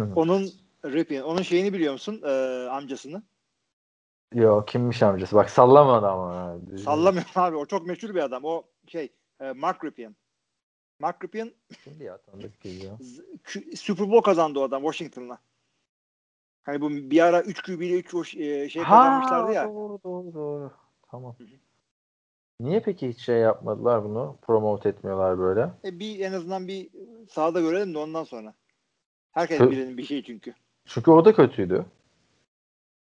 [SPEAKER 4] mı?
[SPEAKER 5] Onun Ripien. Onun şeyini biliyor musun? E, amcasını.
[SPEAKER 4] Yok kimmiş amcası? Bak sallamadı ama. ha.
[SPEAKER 5] Sallamıyorum abi. O çok meşhur bir adam. O şey e, Mark Ripien. Mark Ripien
[SPEAKER 4] Kimdi ya tanıdık geliyor.
[SPEAKER 5] Super Bowl kazandı o adam Washington'la. Hani bu bir ara 3 QB ile 3 şey kazanmışlardı ya.
[SPEAKER 4] Doğru doğru doğru. Tamam. Niye peki hiç şey yapmadılar bunu? Promote etmiyorlar böyle.
[SPEAKER 5] E bir en azından bir sahada görelim de ondan sonra. Herkes
[SPEAKER 4] Hı.
[SPEAKER 5] birinin bir şey çünkü.
[SPEAKER 4] Çünkü o da kötüydü.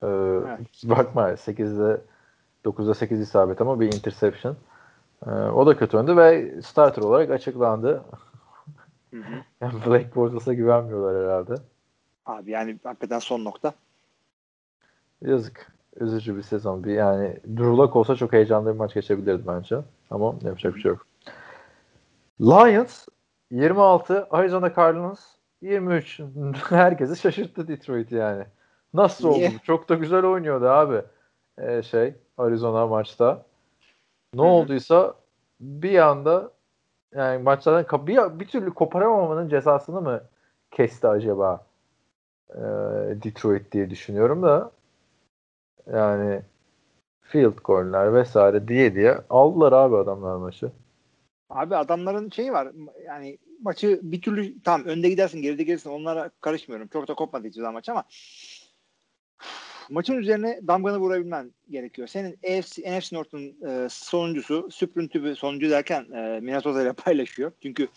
[SPEAKER 4] Ee,
[SPEAKER 5] Evet.
[SPEAKER 4] Bakma 8'de 9'da 8 isabet ama bir interception. Ee, o da kötü oynadı ve starter olarak açıklandı.
[SPEAKER 5] Hı hı.
[SPEAKER 4] Yani Black Bortles'a güvenmiyorlar herhalde.
[SPEAKER 5] Abi yani hakikaten son nokta.
[SPEAKER 4] Yazık. Üzücü bir sezon. Bir yani Drew Lock olsa çok heyecanlı bir maç geçebilirdi bence. Ama yapacak bir şey yok. Lions 26, Arizona Cardinals 23. Herkesi şaşırttı Detroit yani. Nasıl oldu? Çok da güzel oynuyordu abi. Ee, şey Arizona maçta. Ne
[SPEAKER 5] Hı hı.
[SPEAKER 4] olduysa bir anda yani maçlardan bir, bir türlü koparamamanın cezasını mı kesti acaba ee, Detroit diye düşünüyorum da yani field goal'ler vesaire diye diye aldılar abi adamlar maçı.
[SPEAKER 5] Abi adamların şeyi var. Yani maçı bir türlü tamam önde gidersin geride gelirsin onlara karışmıyorum. Çok da kopmadı hiçbir zaman maç ama maçın üzerine damganı vurabilmen gerekiyor. Senin AFC, NFC North'un e, sonuncusu, süprüntü sonuncu derken e, Minnesota ile paylaşıyor. Çünkü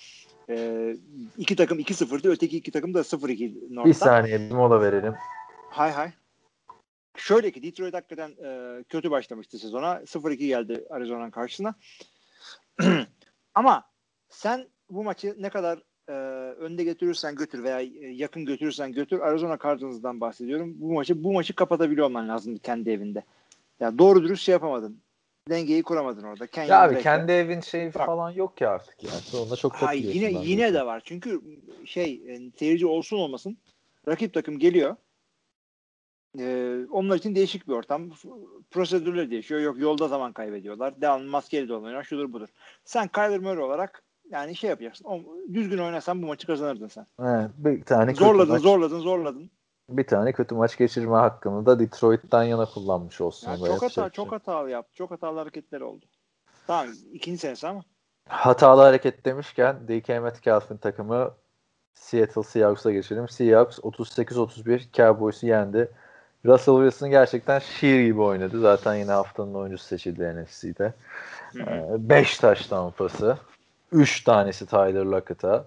[SPEAKER 5] e, iki takım 2-0'dı. Öteki iki takım da 0-2 North'ta.
[SPEAKER 4] Bir saniye bir mola verelim.
[SPEAKER 5] Hay hay. Şöyle ki Detroit hakikaten e, kötü başlamıştı sezona. 0-2 geldi Arizona'nın karşısına. Ama sen bu maçı ne kadar e, önde götürürsen götür veya e, yakın götürürsen götür Arizona Cardinals'dan bahsediyorum. Bu maçı bu maçı kapatabiliyor olman lazım kendi evinde. Ya doğru dürüst şey yapamadın. Dengeyi kuramadın orada. Kenyon
[SPEAKER 4] Ya abi kendi evin şeyi
[SPEAKER 5] Bak.
[SPEAKER 4] falan yok ya artık ya. Sonunda çok
[SPEAKER 5] Ay,
[SPEAKER 4] katılıyorsun
[SPEAKER 5] yine yine de var. Çünkü şey e, seyirci olsun olmasın rakip takım geliyor. Ee, onlar için değişik bir ortam. Prosedürler değişiyor. Yok yolda zaman kaybediyorlar. Devam maskeli dolanıyor. Şudur budur. Sen Kyler Murray olarak yani şey yapacaksın. O, düzgün oynasan bu maçı kazanırdın sen.
[SPEAKER 4] He, bir tane
[SPEAKER 5] Zorladın,
[SPEAKER 4] maç,
[SPEAKER 5] zorladın, zorladın.
[SPEAKER 4] bir tane kötü maç geçirme hakkını da Detroit'ten yana kullanmış olsun.
[SPEAKER 5] Yani çok
[SPEAKER 4] yapacak
[SPEAKER 5] hata,
[SPEAKER 4] bir şey
[SPEAKER 5] çok hatalı yaptı. Çok hatalı hareketler oldu. Tamam ikinci senesi ama.
[SPEAKER 4] Hatalı hareket demişken DK Metcalf'ın takımı Seattle Seahawks'a geçelim. Seahawks 38-31 Cowboys'u yendi. Russell Wilson gerçekten şiir gibi oynadı. Zaten yine haftanın oyuncusu seçildi NFC'de. 5 touchdown pası. 3 tanesi Tyler Lockett'a.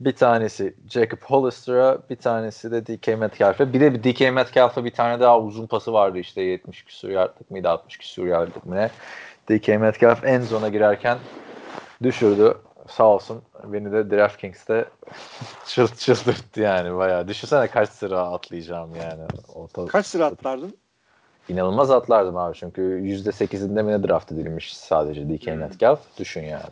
[SPEAKER 4] Bir tanesi Jacob Hollister'a, bir tanesi de DK Metcalf'e. Bir de DK Metcalf'e bir tane daha uzun pası vardı işte 70 küsur yardlık mıydı 60 küsur yardlık mı ne. DK Metcalf en zona girerken düşürdü. Sağ olsun beni de DraftKings'te çılt çıldırttı yani bayağı. Düşünsene kaç sıra atlayacağım yani. Orta,
[SPEAKER 5] Kaç sıra atlardın?
[SPEAKER 4] İnanılmaz atlardım abi çünkü %8'inde mi ne draft edilmiş sadece DK
[SPEAKER 5] Hmm.
[SPEAKER 4] Metcalf. Düşün yani.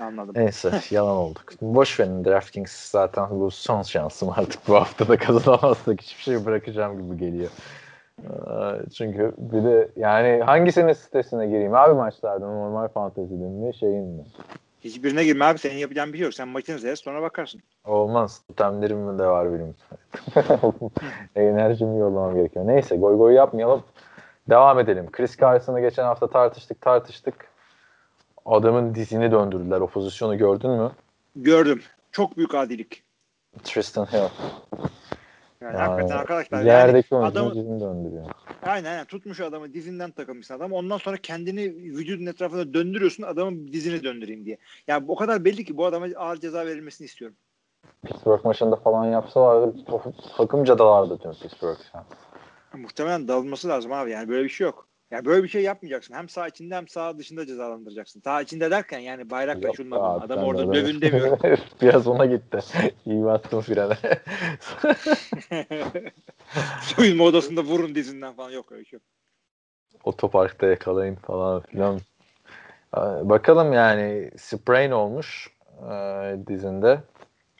[SPEAKER 5] Anladım.
[SPEAKER 4] Neyse yalan olduk. Boş verin DraftKings zaten bu son şansım artık bu hafta da kazanamazsak hiçbir şey bırakacağım gibi geliyor. Ee, Çünkü bir de yani hangisinin sitesine gireyim abi maçlarda normal fantezinin mi şeyin mi?
[SPEAKER 5] Hiçbirine girme abi. Senin yapacağın bir şey yok. Sen maçını seyret sonra bakarsın.
[SPEAKER 4] Olmaz. Totemlerim de var benim. Enerjimi yollamam gerekiyor. Neyse goy goy yapmayalım. Devam edelim. Chris Carson'ı geçen hafta tartıştık tartıştık. Adamın dizini döndürdüler. O pozisyonu gördün mü?
[SPEAKER 5] Gördüm. Çok büyük adilik.
[SPEAKER 4] Tristan Hill.
[SPEAKER 5] Yani,
[SPEAKER 4] Yani
[SPEAKER 5] hakikaten arkadaşlar.
[SPEAKER 4] Yerdeki
[SPEAKER 5] yani adamı,
[SPEAKER 4] dizini döndürüyor.
[SPEAKER 5] aynen aynen tutmuş adamı dizinden takılmış adam. Ondan sonra kendini vücudun etrafında döndürüyorsun adamın dizini döndüreyim diye. Yani o kadar belli ki bu adama ağır ceza verilmesini istiyorum.
[SPEAKER 4] Pittsburgh maçında falan yapsalardı takımca dalardı tüm Pittsburgh.
[SPEAKER 5] Muhtemelen dağılması lazım abi. Yani böyle bir şey yok. Ya böyle bir şey yapmayacaksın. Hem sağ içinde hem sağ dışında cezalandıracaksın. Sağ içinde derken yani bayrak taşınmadan. Adam orada dövün demiyorum.
[SPEAKER 4] Biraz ona gitti. İyi bastım frene.
[SPEAKER 5] Soyunma odasında vurun dizinden falan yok öyle şey.
[SPEAKER 4] Otoparkta yakalayın falan filan. Bakalım yani sprain olmuş e, dizinde.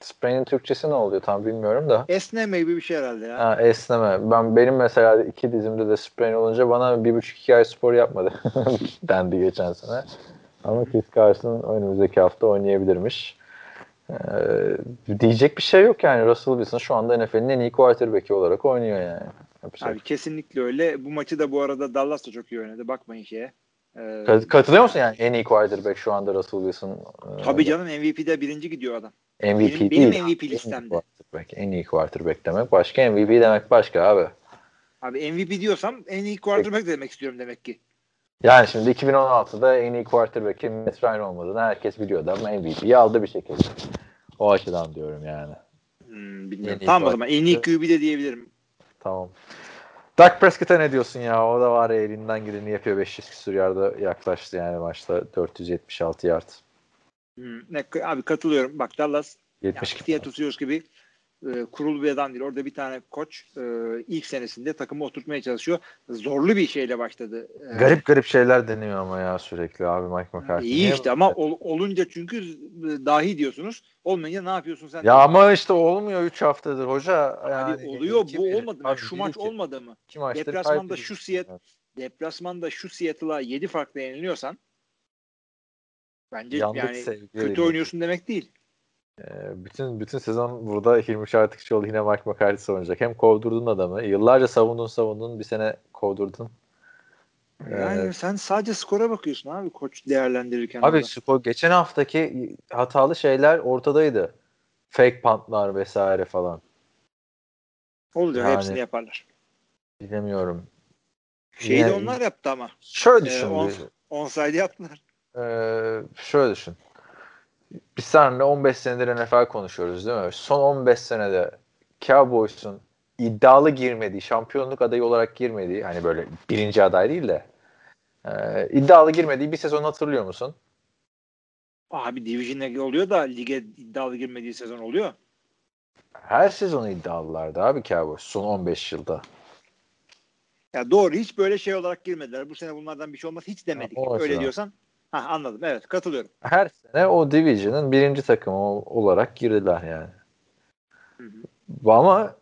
[SPEAKER 4] Sprain'in Türkçesi ne oluyor tam bilmiyorum da.
[SPEAKER 5] Esneme gibi bir şey herhalde ya.
[SPEAKER 4] Ha, esneme. Ben benim mesela iki dizimde de sprain olunca bana bir buçuk iki ay spor yapmadı dendi geçen sene. Ama Chris Carson önümüzdeki hafta oynayabilirmiş. Ee, diyecek bir şey yok yani. Russell Wilson şu anda NFL'in en iyi quarterback'i olarak oynuyor yani. Yapacak.
[SPEAKER 5] Abi kesinlikle öyle. Bu maçı da bu arada Dallas da çok iyi oynadı. Bakmayın şeye. Ee,
[SPEAKER 4] Kat- Katılıyor musun yani en iyi quarterback şu anda Russell Wilson? e,
[SPEAKER 5] tabii canım MVP'de birinci gidiyor adam.
[SPEAKER 4] MVP
[SPEAKER 5] benim-
[SPEAKER 4] değil.
[SPEAKER 5] benim MVP
[SPEAKER 4] En iyi
[SPEAKER 5] listemde.
[SPEAKER 4] quarterback, en iyi quarterback demek başka, MVP demek başka abi.
[SPEAKER 5] Abi MVP diyorsam en iyi quarterback demek istiyorum demek ki.
[SPEAKER 4] Yani şimdi 2016'da en iyi quarterback'in Matt Ryan olmadığını herkes biliyordu ama MVP'yi aldı bir şekilde. O açıdan diyorum yani.
[SPEAKER 5] Hmm, bilmiyorum. Tamam o zaman en iyi QB de diyebilirim.
[SPEAKER 4] Tamam. Dak Prescott'a ne diyorsun ya? O da var ya elinden geleni yapıyor. 500 küsur yarda yaklaştı yani maçta. 476 yard.
[SPEAKER 5] Hmm, ne, abi katılıyorum. Bak Dallas
[SPEAKER 4] 70
[SPEAKER 5] yani Seahawks gibi e, kurulu bir adam değil. Orada bir tane koç e, ilk senesinde takımı oturtmaya çalışıyor. Zorlu bir şeyle başladı. E,
[SPEAKER 4] Garip garip şeyler deniyor ama ya sürekli abi Mike McCarthy.
[SPEAKER 5] İyi işte ama ol- olunca çünkü e, dahi diyorsunuz. Olmayınca ne yapıyorsun sen?
[SPEAKER 4] Ya ama işte olmuyor 3 haftadır hoca.
[SPEAKER 5] Abi
[SPEAKER 4] Yani
[SPEAKER 5] oluyor
[SPEAKER 4] iki
[SPEAKER 5] bu olmadı mı?
[SPEAKER 4] Abi
[SPEAKER 5] Şu maç olmadı mı?
[SPEAKER 4] iki maçtır
[SPEAKER 5] Deplasmanda şu Seattle deplasmanda şu Seattle'a 7 farkla yeniliyorsan bence
[SPEAKER 4] Yandık
[SPEAKER 5] yani
[SPEAKER 4] sevgili
[SPEAKER 5] kötü oynuyorsun demek değil.
[SPEAKER 4] Ee, bütün bütün sezon burada Hilmi Çartıkçıoğlu yine Mike McCarthy savunacak. Hem kovdurdun adamı. Yıllarca savundun savundun. Bir sene kovdurdun.
[SPEAKER 5] Yani
[SPEAKER 4] Ee,
[SPEAKER 5] sen sadece skora bakıyorsun abi koç değerlendirirken.
[SPEAKER 4] Abi
[SPEAKER 5] orada.
[SPEAKER 4] skor geçen haftaki hatalı şeyler ortadaydı. Fake puntlar vesaire falan.
[SPEAKER 5] olacak
[SPEAKER 4] yani-
[SPEAKER 5] hepsini yaparlar.
[SPEAKER 4] Bilemiyorum.
[SPEAKER 5] Şeyi de onlar yaptı ama.
[SPEAKER 4] Şöyle
[SPEAKER 5] Ee,
[SPEAKER 4] düşün.
[SPEAKER 5] on-
[SPEAKER 4] bir-
[SPEAKER 5] Onside yaptılar.
[SPEAKER 4] Ee, şöyle düşün. Biz seninle 15 senedir NFL konuşuyoruz değil mi? Son 15 senede Cowboys'un iddialı girmediği, şampiyonluk adayı olarak girmediği, hani böyle birinci aday değil de e, iddialı girmediği bir sezon hatırlıyor musun?
[SPEAKER 5] Abi Division'e oluyor da lige iddialı girmediği sezon oluyor.
[SPEAKER 4] Her sezon iddialılardı abi Cowboys son 15 yılda.
[SPEAKER 5] Ya doğru hiç böyle şey olarak girmediler. Bu sene bunlardan bir şey olmaz. Hiç demedik.
[SPEAKER 4] Ha,
[SPEAKER 5] Öyle
[SPEAKER 4] açıdan.
[SPEAKER 5] diyorsan. Ha anladım. Evet katılıyorum.
[SPEAKER 4] Her sene o division'ın birinci takımı ol- olarak girdiler yani.
[SPEAKER 5] Hı hı.
[SPEAKER 4] Ama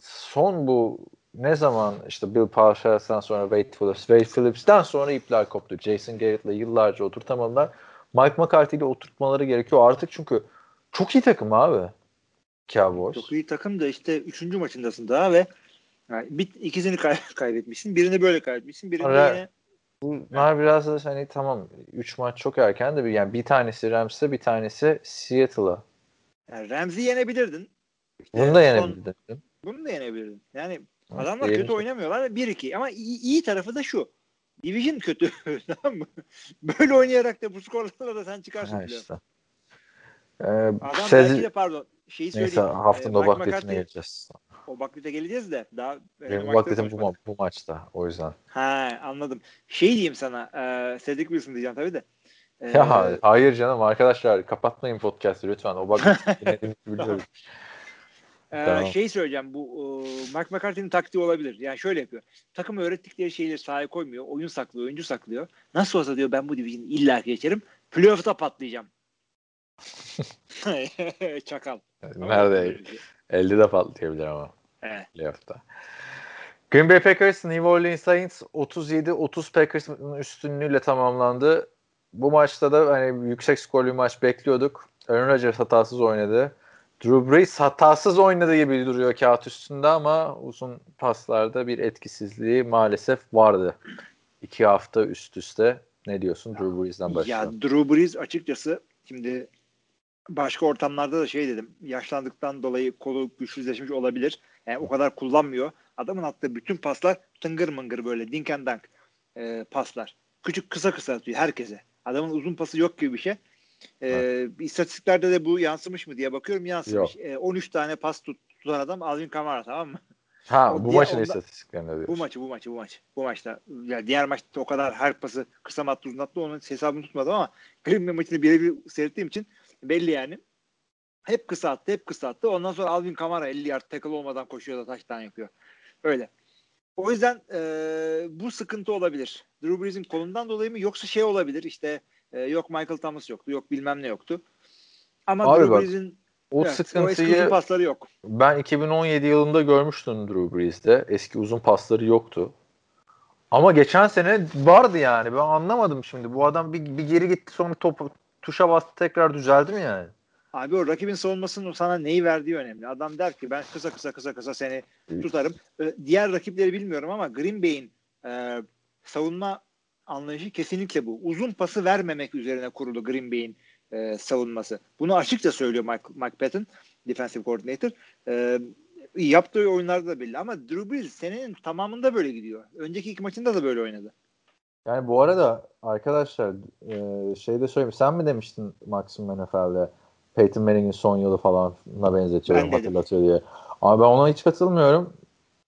[SPEAKER 4] son bu ne zaman işte Bill Parcells'tan sonra Wade Phillips, Wade Phillips'ten sonra ipler koptu. Jason Garrett'la yıllarca oturtamadılar. Mike McCarthy'yle oturtmaları gerekiyor artık çünkü çok iyi takım abi. Cowboys.
[SPEAKER 5] Çok iyi takım da işte 3. maçındasın daha ve yani bir, ikisini kay- kaybetmişsin. Birini böyle kaybetmişsin. Birini
[SPEAKER 4] Ara-
[SPEAKER 5] yine
[SPEAKER 4] Bunlar biraz da hani tamam 3 maç çok erken de bir yani bir tanesi Rams'e bir tanesi Seattle'a.
[SPEAKER 5] yani Ramsey yenebilirdin.
[SPEAKER 4] Bunu da
[SPEAKER 5] son-
[SPEAKER 4] yenebildim.
[SPEAKER 5] Bunu da yenebilirdin. Yani
[SPEAKER 4] Evet,
[SPEAKER 5] adamlar kötü
[SPEAKER 4] ki-
[SPEAKER 5] oynamıyorlar. 1-2 ama iyi, iyi tarafı da şu. Division kötü. tamam mı? Böyle oynayarak da bu skorlarla da sen çıkarsın.
[SPEAKER 4] Ha işte. Ee,
[SPEAKER 5] Adam
[SPEAKER 4] sez-
[SPEAKER 5] belki de pardon şeyi söyleyeyim.
[SPEAKER 4] Neyse haftanın
[SPEAKER 5] Ee, McCarthy-
[SPEAKER 4] geleceğiz.
[SPEAKER 5] O baklite geleceğiz de daha e,
[SPEAKER 4] Benim baklitim bu, ma- bu maçta o yüzden.
[SPEAKER 5] Ha anladım. Şey diyeyim sana. E, Cedric Wilson diyeceğim tabii de. E,
[SPEAKER 4] Ya hayır canım arkadaşlar kapatmayın podcast'ı lütfen. O baklitini dinlediğinizi biliyorum.
[SPEAKER 5] e,
[SPEAKER 4] Tamam.
[SPEAKER 5] Şey söyleyeceğim. Bu e, Mike McCarthy'nin taktiği olabilir. Yani şöyle yapıyor. Takım öğrettikleri şeyleri sahaya koymuyor. Oyun saklıyor. Oyuncu saklıyor. Nasıl olsa diyor ben bu division'ı illa geçerim. Playoff'ta patlayacağım. Çakal.
[SPEAKER 4] Nerede? 50 de patlayabilir ama.
[SPEAKER 5] Evet.
[SPEAKER 4] Playoff'ta. Green Bay Packers New Orleans Saints 37-30 Packers'ın üstünlüğüyle tamamlandı. Bu maçta da hani yüksek skorlu bir maç bekliyorduk. Aaron Rodgers hatasız oynadı. Drew Brees hatasız oynadı gibi duruyor kağıt üstünde ama uzun paslarda bir etkisizliği maalesef vardı. İki hafta üst üste. Ne diyorsun Drew Brees'den
[SPEAKER 5] Ya
[SPEAKER 4] başlayalım.
[SPEAKER 5] Drew Brees açıkçası şimdi başka ortamlarda da şey dedim. Yaşlandıktan dolayı kolu güçsüzleşmiş olabilir. Yani o kadar kullanmıyor. Adamın attığı bütün paslar tıngır mıngır böyle dink and dunk e, paslar. Küçük kısa kısa atıyor herkese. Adamın uzun pası yok gibi bir şey. E, istatistiklerde de bu yansımış mı diye bakıyorum yansımış. E, 13 tane pas tut, tutan adam Alvin Kamara tamam mı?
[SPEAKER 4] Ha
[SPEAKER 5] O
[SPEAKER 4] bu
[SPEAKER 5] diğer-
[SPEAKER 4] maçın
[SPEAKER 5] onda-
[SPEAKER 4] istatistiklerini diyorsun.
[SPEAKER 5] Bu maçı bu maçı bu maç. Bu maçta yani diğer maçta o kadar her pası kısa mı attı uzun attı onun hesabını tutmadım ama Green Bay maçını birebir seyrettiğim için belli yani. Hep kısa attı, hep kısa attı. Ondan sonra Alvin Kamara 50 yard tackle olmadan koşuyor da taştan yapıyor. Öyle. O yüzden e, bu sıkıntı olabilir. Drew Brees'in kolundan dolayı mı yoksa şey olabilir işte e, yok Michael Thomas yoktu, yok bilmem ne yoktu. Ama
[SPEAKER 4] Abi
[SPEAKER 5] Drew
[SPEAKER 4] bak,
[SPEAKER 5] Brees'in
[SPEAKER 4] O
[SPEAKER 5] evet, o
[SPEAKER 4] sıkıntıyı
[SPEAKER 5] uzun pasları yok.
[SPEAKER 4] ben 2017 yılında görmüştüm Drew Brees'te. Eski uzun pasları yoktu. Ama geçen sene vardı yani. Ben anlamadım şimdi. Bu adam bir, bir geri gitti sonra topu tuşa bastı tekrar düzeldi mi yani?
[SPEAKER 5] Abi o rakibin savunmasının sana neyi verdiği önemli. Adam der ki ben kısa kısa kısa kısa seni tutarım. Diğer rakipleri bilmiyorum ama Green Bay'in e, savunma anlayışı kesinlikle bu. Uzun pası vermemek üzerine kurulu Green Bay'in e, savunması. Bunu açıkça söylüyor Mike, Mike Patton, defensive coordinator. E, yaptığı oyunlarda da belli ama Drew Brees senenin tamamında böyle gidiyor. Önceki iki maçında da böyle oynadı.
[SPEAKER 4] Yani bu arada arkadaşlar e, şey de söyleyeyim. Sen mi demiştin Maximum NFL'de Peyton Manning'in son yılı falanla benzetiyorum
[SPEAKER 5] Ben dedim.
[SPEAKER 4] hatırlatıyor diye. Ama ben ona hiç katılmıyorum.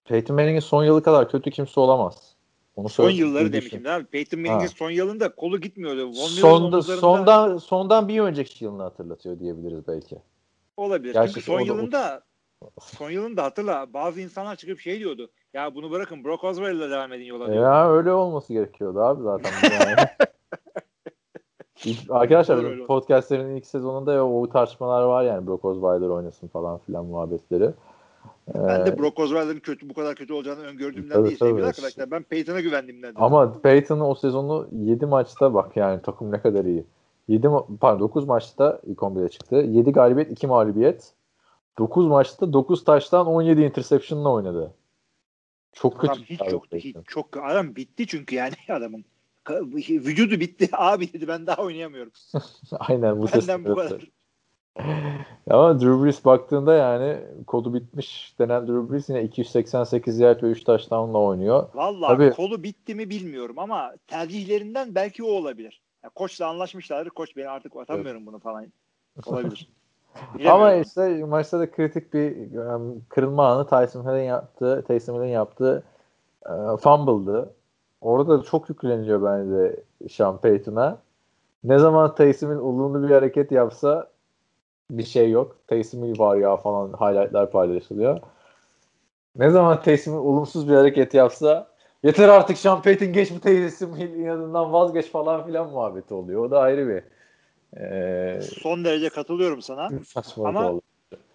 [SPEAKER 4] Peyton Manning'in son yılı kadar kötü kimse olamaz. Onu
[SPEAKER 5] Son yılları demişim değil mi? Peyton Manning'in
[SPEAKER 4] Ha.
[SPEAKER 5] son yılında kolu gitmiyordu. Von
[SPEAKER 4] Sonda, sondan sondan bir önceki yılını hatırlatıyor diyebiliriz belki.
[SPEAKER 5] Olabilir.
[SPEAKER 4] Gerçi
[SPEAKER 5] Çünkü son
[SPEAKER 4] o da-
[SPEAKER 5] yılında son yılında hatırla bazı insanlar çıkıp şey diyordu. Ya bunu bırakın Brock Osweiler'la devam edin yola diyor.
[SPEAKER 4] Ya öyle olması gerekiyordu abi zaten. Yani. İlk- Arkadaşlar bizim podcastlerin ilk sezonunda ya o tartışmalar var yani Brock Osweiler oynasın falan filan muhabbetleri.
[SPEAKER 5] Ben
[SPEAKER 4] Ee,
[SPEAKER 5] de Brock Osweiler'ın kötü bu kadar kötü olacağını öngördüğümden
[SPEAKER 4] Tabii,
[SPEAKER 5] değil sevgili
[SPEAKER 4] tabii.
[SPEAKER 5] arkadaşlar. Ben Peyton'a güvendiğimden. dedim.
[SPEAKER 4] Ama Peyton'ın o sezonu 7 maçta bak yani takım ne kadar iyi. 7 ma- pardon 9 maçta ilk 11'e çıktı. 7 galibiyet, 2 mağlubiyet. 9 maçta 9 taştan 17 interception'la oynadı. Çok
[SPEAKER 5] adam
[SPEAKER 4] kötü.
[SPEAKER 5] hiç.
[SPEAKER 4] Peyton.
[SPEAKER 5] Hiç çok adam bitti çünkü yani adamın. Vücudu bitti. Abi dedi ben daha oynayamıyorum.
[SPEAKER 4] Aynen bu.
[SPEAKER 5] Benden bu kadar.
[SPEAKER 4] Ama Drew Brees baktığında yani kodu bitmiş denen Drew Brees yine 288 yard ve 3 touchdown'la oynuyor. Tabii.
[SPEAKER 5] kolu bitti mi bilmiyorum ama tercihlerinden belki o olabilir. Ya koçla anlaşmışlardır. Koç beni artık atamıyorum bunu falan. Olabilir.
[SPEAKER 4] Ama işte maçta da kritik bir kırılma anı Tyson Hill'in yaptığı, Taysom Hill'in yaptığı e, fumble'dı. Orada da çok yükleniyor bence Sean Payton'a. Ne zaman Taysom Hill ulumlu bir hareket yapsa bir şey yok. Taysom Hill var ya falan highlightlar paylaşılıyor. Ne zaman Taysom Hill olumsuz bir hareket yapsa yeter artık Sean Payton geç bu Taysom Hill inadından vazgeç falan filan muhabbeti oluyor. O da ayrı bir e,
[SPEAKER 5] Son derece katılıyorum sana. Ama-
[SPEAKER 4] oldu.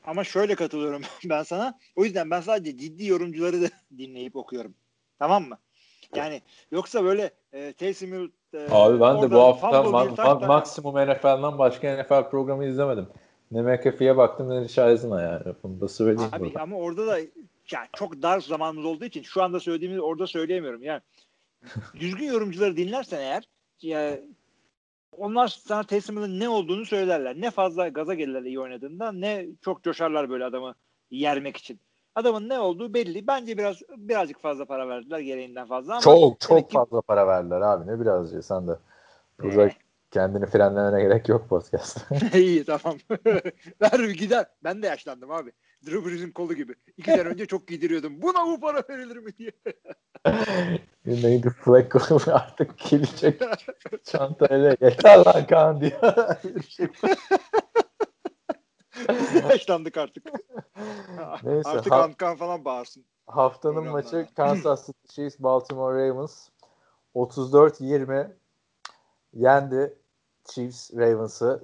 [SPEAKER 5] Ama şöyle katılıyorum ben sana. O yüzden ben sadece ciddi yorumcuları da dinleyip okuyorum. Tamam mı? Yani yoksa böyle e, Taysom Hill e,
[SPEAKER 4] Abi ben de bu hafta ma- ma- maksimum NFL'den başka NFL programı izlemedim. Ne McAfee'ye baktım ne Richardson'a yani. Bunu da söyleyeyim.
[SPEAKER 5] Abi
[SPEAKER 4] burada.
[SPEAKER 5] ama orada da ya çok dar zamanımız olduğu için şu anda söylediğimi orada söyleyemiyorum. Yani düzgün yorumcuları dinlersen eğer ya, onlar sana Taysom Hill'in ne olduğunu söylerler. Ne fazla gaza gelirler iyi oynadığında ne çok coşarlar böyle adamı yermek için. Adamın ne olduğu belli. Bence biraz birazcık fazla para verdiler gereğinden fazla ama
[SPEAKER 4] Çok çok
[SPEAKER 5] ki-
[SPEAKER 4] fazla para verdiler abi. Ne birazcık sen de. Burada
[SPEAKER 5] Eh.
[SPEAKER 4] Kendini frenlemene gerek yok podcast.
[SPEAKER 5] İyi tamam. Ver gider. Ben de yaşlandım abi. Drew Brees'in kolu gibi. İki sene önce çok giydiriyordum. Buna bu para verilir mi diye.
[SPEAKER 4] Neydi Flacco artık gelecek çantayla yeter lan Kaan şey.
[SPEAKER 5] Yaşlandık artık.
[SPEAKER 4] Neyse,
[SPEAKER 5] artık
[SPEAKER 4] ha-
[SPEAKER 5] Antkan falan bağırsın.
[SPEAKER 4] Haftanın
[SPEAKER 5] Programlarda.
[SPEAKER 4] maçı Kansas City Chiefs Baltimore Ravens 34-20 yendi Chiefs Ravens'ı.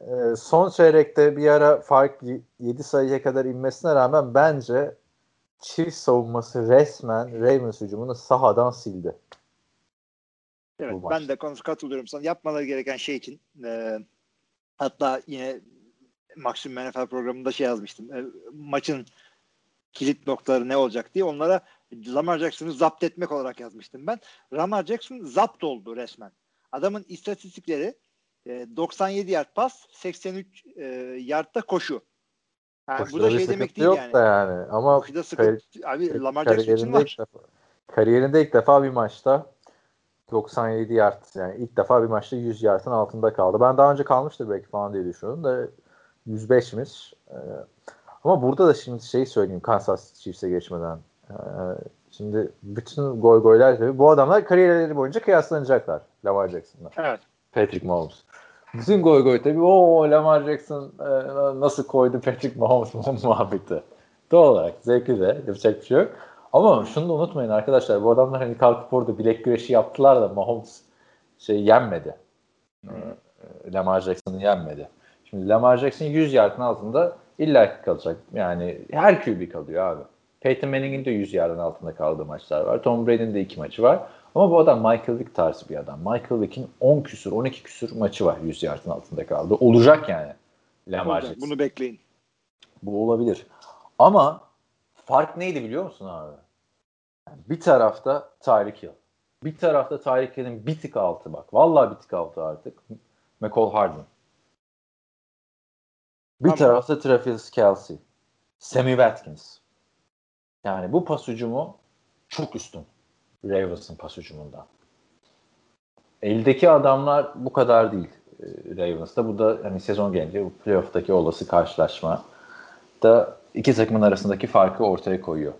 [SPEAKER 4] Ee, son çeyrekte bir ara fark 7 sayıya kadar inmesine rağmen bence Chiefs savunması resmen Ravens hücumunu sahadan sildi.
[SPEAKER 5] Evet
[SPEAKER 4] Bu maç.
[SPEAKER 5] ben de konusu katılıyorum sana. Yapmaları gereken şey için e, hatta yine Maximum NFL programında şey yazmıştım. E, maçın kilit noktaları ne olacak diye onlara Lamar Jackson'ı zapt etmek olarak yazmıştım ben. Lamar Jackson zapt oldu resmen. Adamın istatistikleri e, 97 yard pas, 83 e, yardta koşu. Yani bu da şey demek değil
[SPEAKER 4] yok
[SPEAKER 5] yani.
[SPEAKER 4] da yani. Ama
[SPEAKER 5] Koşuda sıkıntı. Abi Lamar Jackson için var.
[SPEAKER 4] defa, kariyerinde ilk defa bir maçta 97 yard yani ilk defa bir maçta 100 yardın altında kaldı. Ben daha önce kalmıştır belki falan diye düşünüyorum da 105'miş. Ee, Ama burada da şimdi şey söyleyeyim Kansas Chiefs'e geçmeden. Ee, şimdi bütün goy goylar tabii bu adamlar kariyerleri boyunca kıyaslanacaklar Lamar Jackson'la.
[SPEAKER 5] Evet.
[SPEAKER 4] Patrick Mahomes. Bütün goy goy tabii o Lamar Jackson e, nasıl koydu Patrick Mahomes muhabbeti. Doğal olarak zevkli de yapacak bir şey yok. Ama şunu da unutmayın arkadaşlar bu adamlar hani kalkıp orada bilek güreşi yaptılar da Mahomes şey yenmedi. Ee, Lamar Jackson'ı yenmedi. Şimdi Lamar Jackson 100 yardın altında illa kalacak. Yani her QB kalıyor abi. Peyton Manning'in de 100 yardın altında kaldığı maçlar var. Tom Brady'nin de 2 maçı var. Ama bu adam Michael Vick tarzı bir adam. Michael Vick'in 10 küsür, 12 küsür maçı var 100 yardın altında kaldı. Olacak yani. Lamar
[SPEAKER 5] Olacak. Bunu bekleyin.
[SPEAKER 4] Bu olabilir. Ama fark neydi biliyor musun abi? Bir tarafta Tyreek Hill. Bir tarafta Tyreek Hill'in bir tık altı bak. Vallahi bir tık altı artık. McCall Hardman. Bir
[SPEAKER 5] Tamam.
[SPEAKER 4] tarafta Travis Kelsey. Sammy Watkins. Yani bu pas hücumu çok üstün. Ravens'ın pas hücumundan. Eldeki adamlar bu kadar değil e, Ravens'ta. Bu da hani sezon gelince bu playoff'taki olası karşılaşma da iki takımın arasındaki farkı ortaya koyuyor.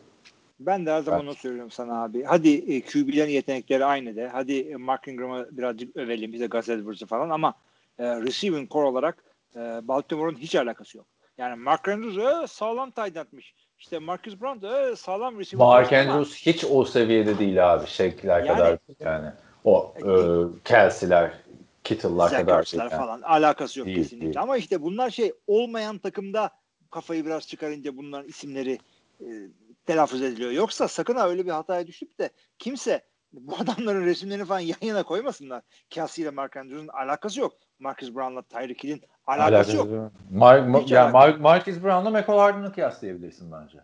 [SPEAKER 5] Ben de her zaman
[SPEAKER 4] Evet.
[SPEAKER 5] onu söylüyorum sana abi. Hadi e, QB'lerin yetenekleri aynı de. Hadi e, Mark Ingram'ı birazcık övelim. Bize Gus Edwards'ı falan ama e, receiving core olarak e, Baltimore'un hiç alakası yok. Yani Mark Andrews e, sağlam tight end'miş. İşte Marcus Brown da e, sağlam receiver.
[SPEAKER 4] Mark
[SPEAKER 5] ama-
[SPEAKER 4] Andrews hiç o seviyede değil abi. Şeyler
[SPEAKER 5] Yani-
[SPEAKER 4] kadar yani. O e, Kelsey'ler, Kittle'lar kadar yani.
[SPEAKER 5] falan alakası yok
[SPEAKER 4] Değil,
[SPEAKER 5] kesinlikle.
[SPEAKER 4] değil.
[SPEAKER 5] Ama işte bunlar şey olmayan takımda kafayı biraz çıkarınca bunların isimleri e, telaffuz ediliyor. Yoksa sakın ha öyle bir hataya düşüp de kimse bu adamların resimlerini falan yan yana koymasınlar. Kelsey ile Mark Andrews'un alakası yok. Marcus Brown'la Tyreek Hill'in alakası, yok.
[SPEAKER 4] Mar- Ma-
[SPEAKER 5] Hiç alakası
[SPEAKER 4] Mar- Marcus Brown'la McCall Hardman'ı kıyaslayabilirsin bence.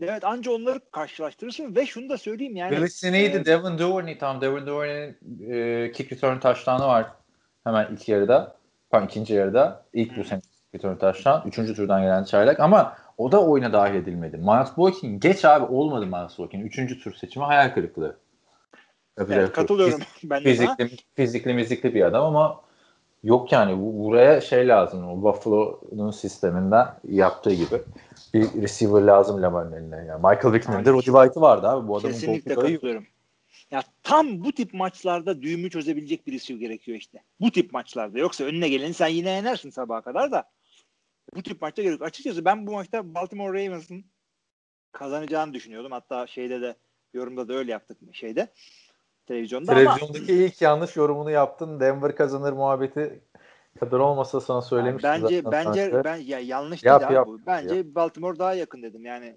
[SPEAKER 5] Evet anca onları karşılaştırırsın ve şunu da söyleyeyim yani.
[SPEAKER 4] Billy Snead'i,
[SPEAKER 5] e,
[SPEAKER 4] Devin Duvernay tam Devin Duvernay'in e, kick return touchdown'ı var hemen ilk yarıda. Pardon ikinci yarıda. ilk bu sene kick return touchdown. Üçüncü turdan gelen çaylak ama o da oyuna dahil edilmedi. Miles Boykin geç abi olmadı Miles Boykin. Üçüncü tur seçimi hayal kırıklığı.
[SPEAKER 5] evet, katılıyorum ben de.
[SPEAKER 4] Fizikli, fizikli mizikli bir adam ama yok yani bu- buraya şey lazım. O Buffalo'nun sisteminden yaptığı gibi bir receiver lazım Lamar'ın eline. Yani Michael Vick'in elinde Roddy White'ı vardı abi. Bu adamın
[SPEAKER 5] Kesinlikle
[SPEAKER 4] koltuğu yok.
[SPEAKER 5] katılıyorum. Ya tam bu tip maçlarda düğümü çözebilecek birisi gerekiyor işte. Bu tip maçlarda. Yoksa önüne geleni sen yine yenersin sabaha kadar da. Bu tip maçta gerekiyor. Açıkçası ben bu maçta Baltimore Ravens'ın kazanacağını düşünüyordum. Hatta şeyde de yorumda da öyle yaptık şeyde. Televizyonda ama
[SPEAKER 4] Televizyondaki ilk yanlış yorumunu yaptın. Denver kazanır muhabbeti kadar olmasa sana söylemiştim
[SPEAKER 5] bence
[SPEAKER 4] zaten.
[SPEAKER 5] bence
[SPEAKER 4] sanki.
[SPEAKER 5] ben ya yanlış
[SPEAKER 4] Yap,
[SPEAKER 5] değil
[SPEAKER 4] yap,
[SPEAKER 5] bu. Bence Baltimore daha yakın dedim. Yani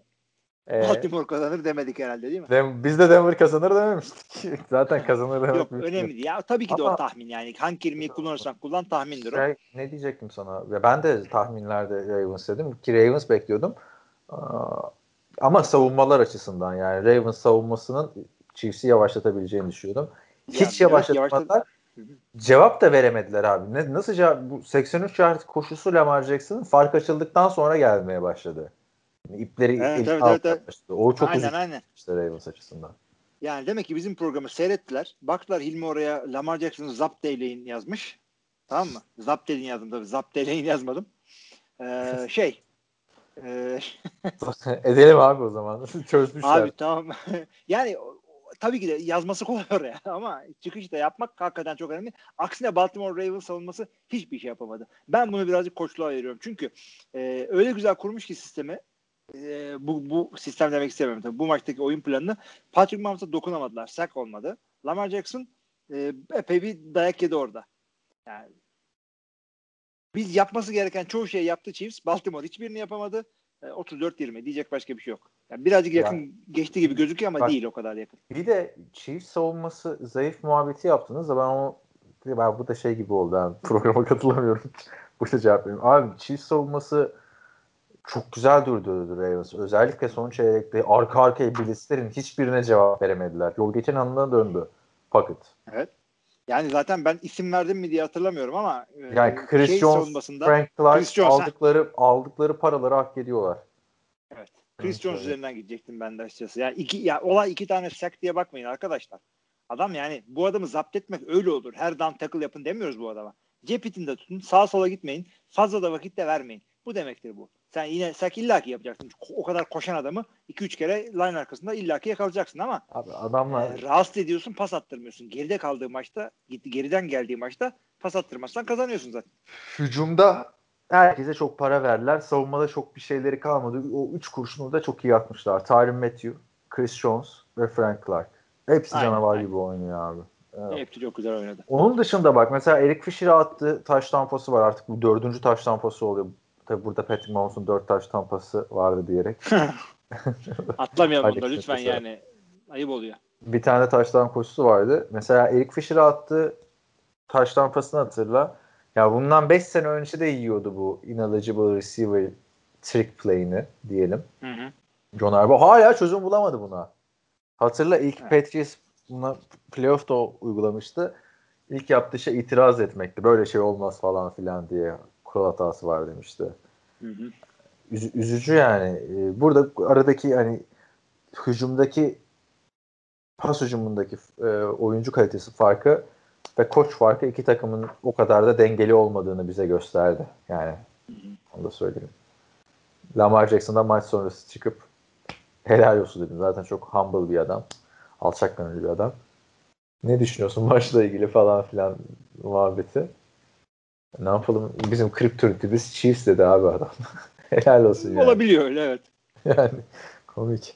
[SPEAKER 4] Ee,
[SPEAKER 5] Baltimore kazanır demedik herhalde değil mi?
[SPEAKER 4] Dem- biz de Denver kazanır dememiştik. zaten kazanır demek
[SPEAKER 5] Yok önemli değil. Ya tabii ki de
[SPEAKER 4] Ama-
[SPEAKER 5] o tahmin yani. Hangi kelimeyi kullanırsan kullan tahmindir o.
[SPEAKER 4] Şey, ne diyecektim sana? Ya ben de tahminlerde Ravens dedim ki Ravens bekliyordum. Ama savunmalar açısından yani Ravens savunmasının Chiefs'i yavaşlatabileceğini düşünüyordum. Hiç
[SPEAKER 5] evet,
[SPEAKER 4] yavaşlatmadılar.
[SPEAKER 5] yavaşlat-.
[SPEAKER 4] Cevap da veremediler abi. Ne, nasıl cevap? Bu 83 yard koşusu Lamar Jackson'ın fark açıldıktan sonra gelmeye başladı. Yani ipleri
[SPEAKER 5] Evet, evet, evet, evet.
[SPEAKER 4] başladı. O çok
[SPEAKER 5] aynen
[SPEAKER 4] üzücü
[SPEAKER 5] aynen.
[SPEAKER 4] işte Ravens açısından.
[SPEAKER 5] Yani demek ki bizim programı seyrettiler. Baktılar Hilmi oraya Lamar Jackson'ı zapt eyleyin yazmış. Tamam mı? Zapt edin yazdım tabii. Zapt eyleyin yazmadım. Ee, şey. ee,
[SPEAKER 4] Edelim abi o zaman. Çözmüşler.
[SPEAKER 5] abi tamam. yani tabii ki de yazması kolay oraya ama çıkışta yapmak hakikaten çok önemli. Aksine Baltimore Ravens savunması hiçbir şey yapamadı. Ben bunu birazcık koçluğa ayırıyorum. Çünkü e, öyle güzel kurmuş ki sistemi e, bu, bu sistem demek istemiyorum tabii. Bu maçtaki oyun planını Patrick Mahomes'a dokunamadılar. Sack olmadı. Lamar Jackson e, epey bir dayak yedi orada. Yani biz yapması gereken çoğu şeyi yaptı Chiefs. Baltimore hiçbirini yapamadı. E, 34-20 diyecek başka bir şey yok. Yani birazcık yakın geçti gibi gözüküyor ama
[SPEAKER 4] Bak-
[SPEAKER 5] değil o kadar yakın.
[SPEAKER 4] Bir de Chiefs savunması zayıf muhabbeti yaptınız da ben o ben bu da şey gibi oldu. Ben programa katılamıyorum. bu da cevap veriyorum. Abi Chiefs savunması çok güzel durdurdu Ravens. Özellikle son çeyrekte arka arkaya blitzlerin hiçbirine cevap veremediler. Yol geçen anına döndü Puckett.
[SPEAKER 5] Yani zaten ben isim verdim mi diye hatırlamıyorum ama e,
[SPEAKER 4] Yani Chris
[SPEAKER 5] şey
[SPEAKER 4] Jones, Frank Clark
[SPEAKER 5] Chris Jones, ha.
[SPEAKER 4] aldıkları aldıkları paraları hak ediyorlar.
[SPEAKER 5] Evet. Chris Jones üzerinden gidecektim ben de açıkçası. Yani iki ya olay iki tane sack diye bakmayın arkadaşlar. Adam yani bu adamı zapt etmek öyle olur. Her down tackle yapın demiyoruz bu adama. Cep itinde tutun. Sağa sola gitmeyin. Fazla da vakit de vermeyin. Bu demektir bu. Sen yine sak illaki yapacaksın. O kadar koşan adamı 2-3 kere line arkasında illaki yakalayacaksın ama
[SPEAKER 4] Abi adamlar
[SPEAKER 5] e, rahatsız ediyorsun pas attırmıyorsun. Geride kaldığı maçta gitti geriden geldiği maçta pas attırmazsan kazanıyorsun zaten.
[SPEAKER 4] hücumda herkese çok para verdiler. Savunmada çok bir şeyleri kalmadı. O üç kurşunu da çok iyi atmışlar. Tyron Matthew, Chris Jones ve Frank Clark. Hepsi
[SPEAKER 5] Aynen,
[SPEAKER 4] canavar
[SPEAKER 5] aynen.
[SPEAKER 4] gibi oynuyor abi. Evet.
[SPEAKER 5] Hepsi çok güzel oynadı.
[SPEAKER 4] Onun dışında bak mesela Eric Fisher'a attığı taş tampası var. Artık bu dördüncü taş tampası oluyor. Tabi burada Patrick Mahomes'un dört taş tampası vardı diyerek.
[SPEAKER 5] Atlamayalım bunu lütfen
[SPEAKER 4] kesinlikle.
[SPEAKER 5] yani. Ayıp oluyor.
[SPEAKER 4] bir tane taştan koşusu vardı. Mesela Eric Fisher'a attığı taş tampasını hatırla. Ya bundan 5 sene önce de yiyordu bu ineligible receiver trick play'ini diyelim.
[SPEAKER 5] Hı hı.
[SPEAKER 4] John Harbaugh hala çözüm bulamadı buna. Hatırla ilk
[SPEAKER 5] Evet.
[SPEAKER 4] Patriots buna playoff'ta uygulamıştı. İlk yaptığı şey itiraz etmekti. Böyle şey olmaz falan filan diye kural hatası var demişti.
[SPEAKER 5] Hı hı.
[SPEAKER 4] Üz- üzücü yani. Ee, Burada aradaki hani hücumdaki pas hücumundaki e, oyuncu kalitesi farkı ve koç farkı iki takımın o kadar da dengeli olmadığını bize gösterdi. Yani onu da söyleyeyim. Lamar Jackson'da maç sonrası çıkıp helal olsun dedim. Zaten çok humble bir adam. Alçak gönüllü bir adam. Ne düşünüyorsun maçla ilgili falan filan muhabbeti. Ne yapalım? Bizim kriptonitimiz Chiefs dedi abi adam. helal olsun yani.
[SPEAKER 5] Olabiliyor öyle evet.
[SPEAKER 4] Yani komik.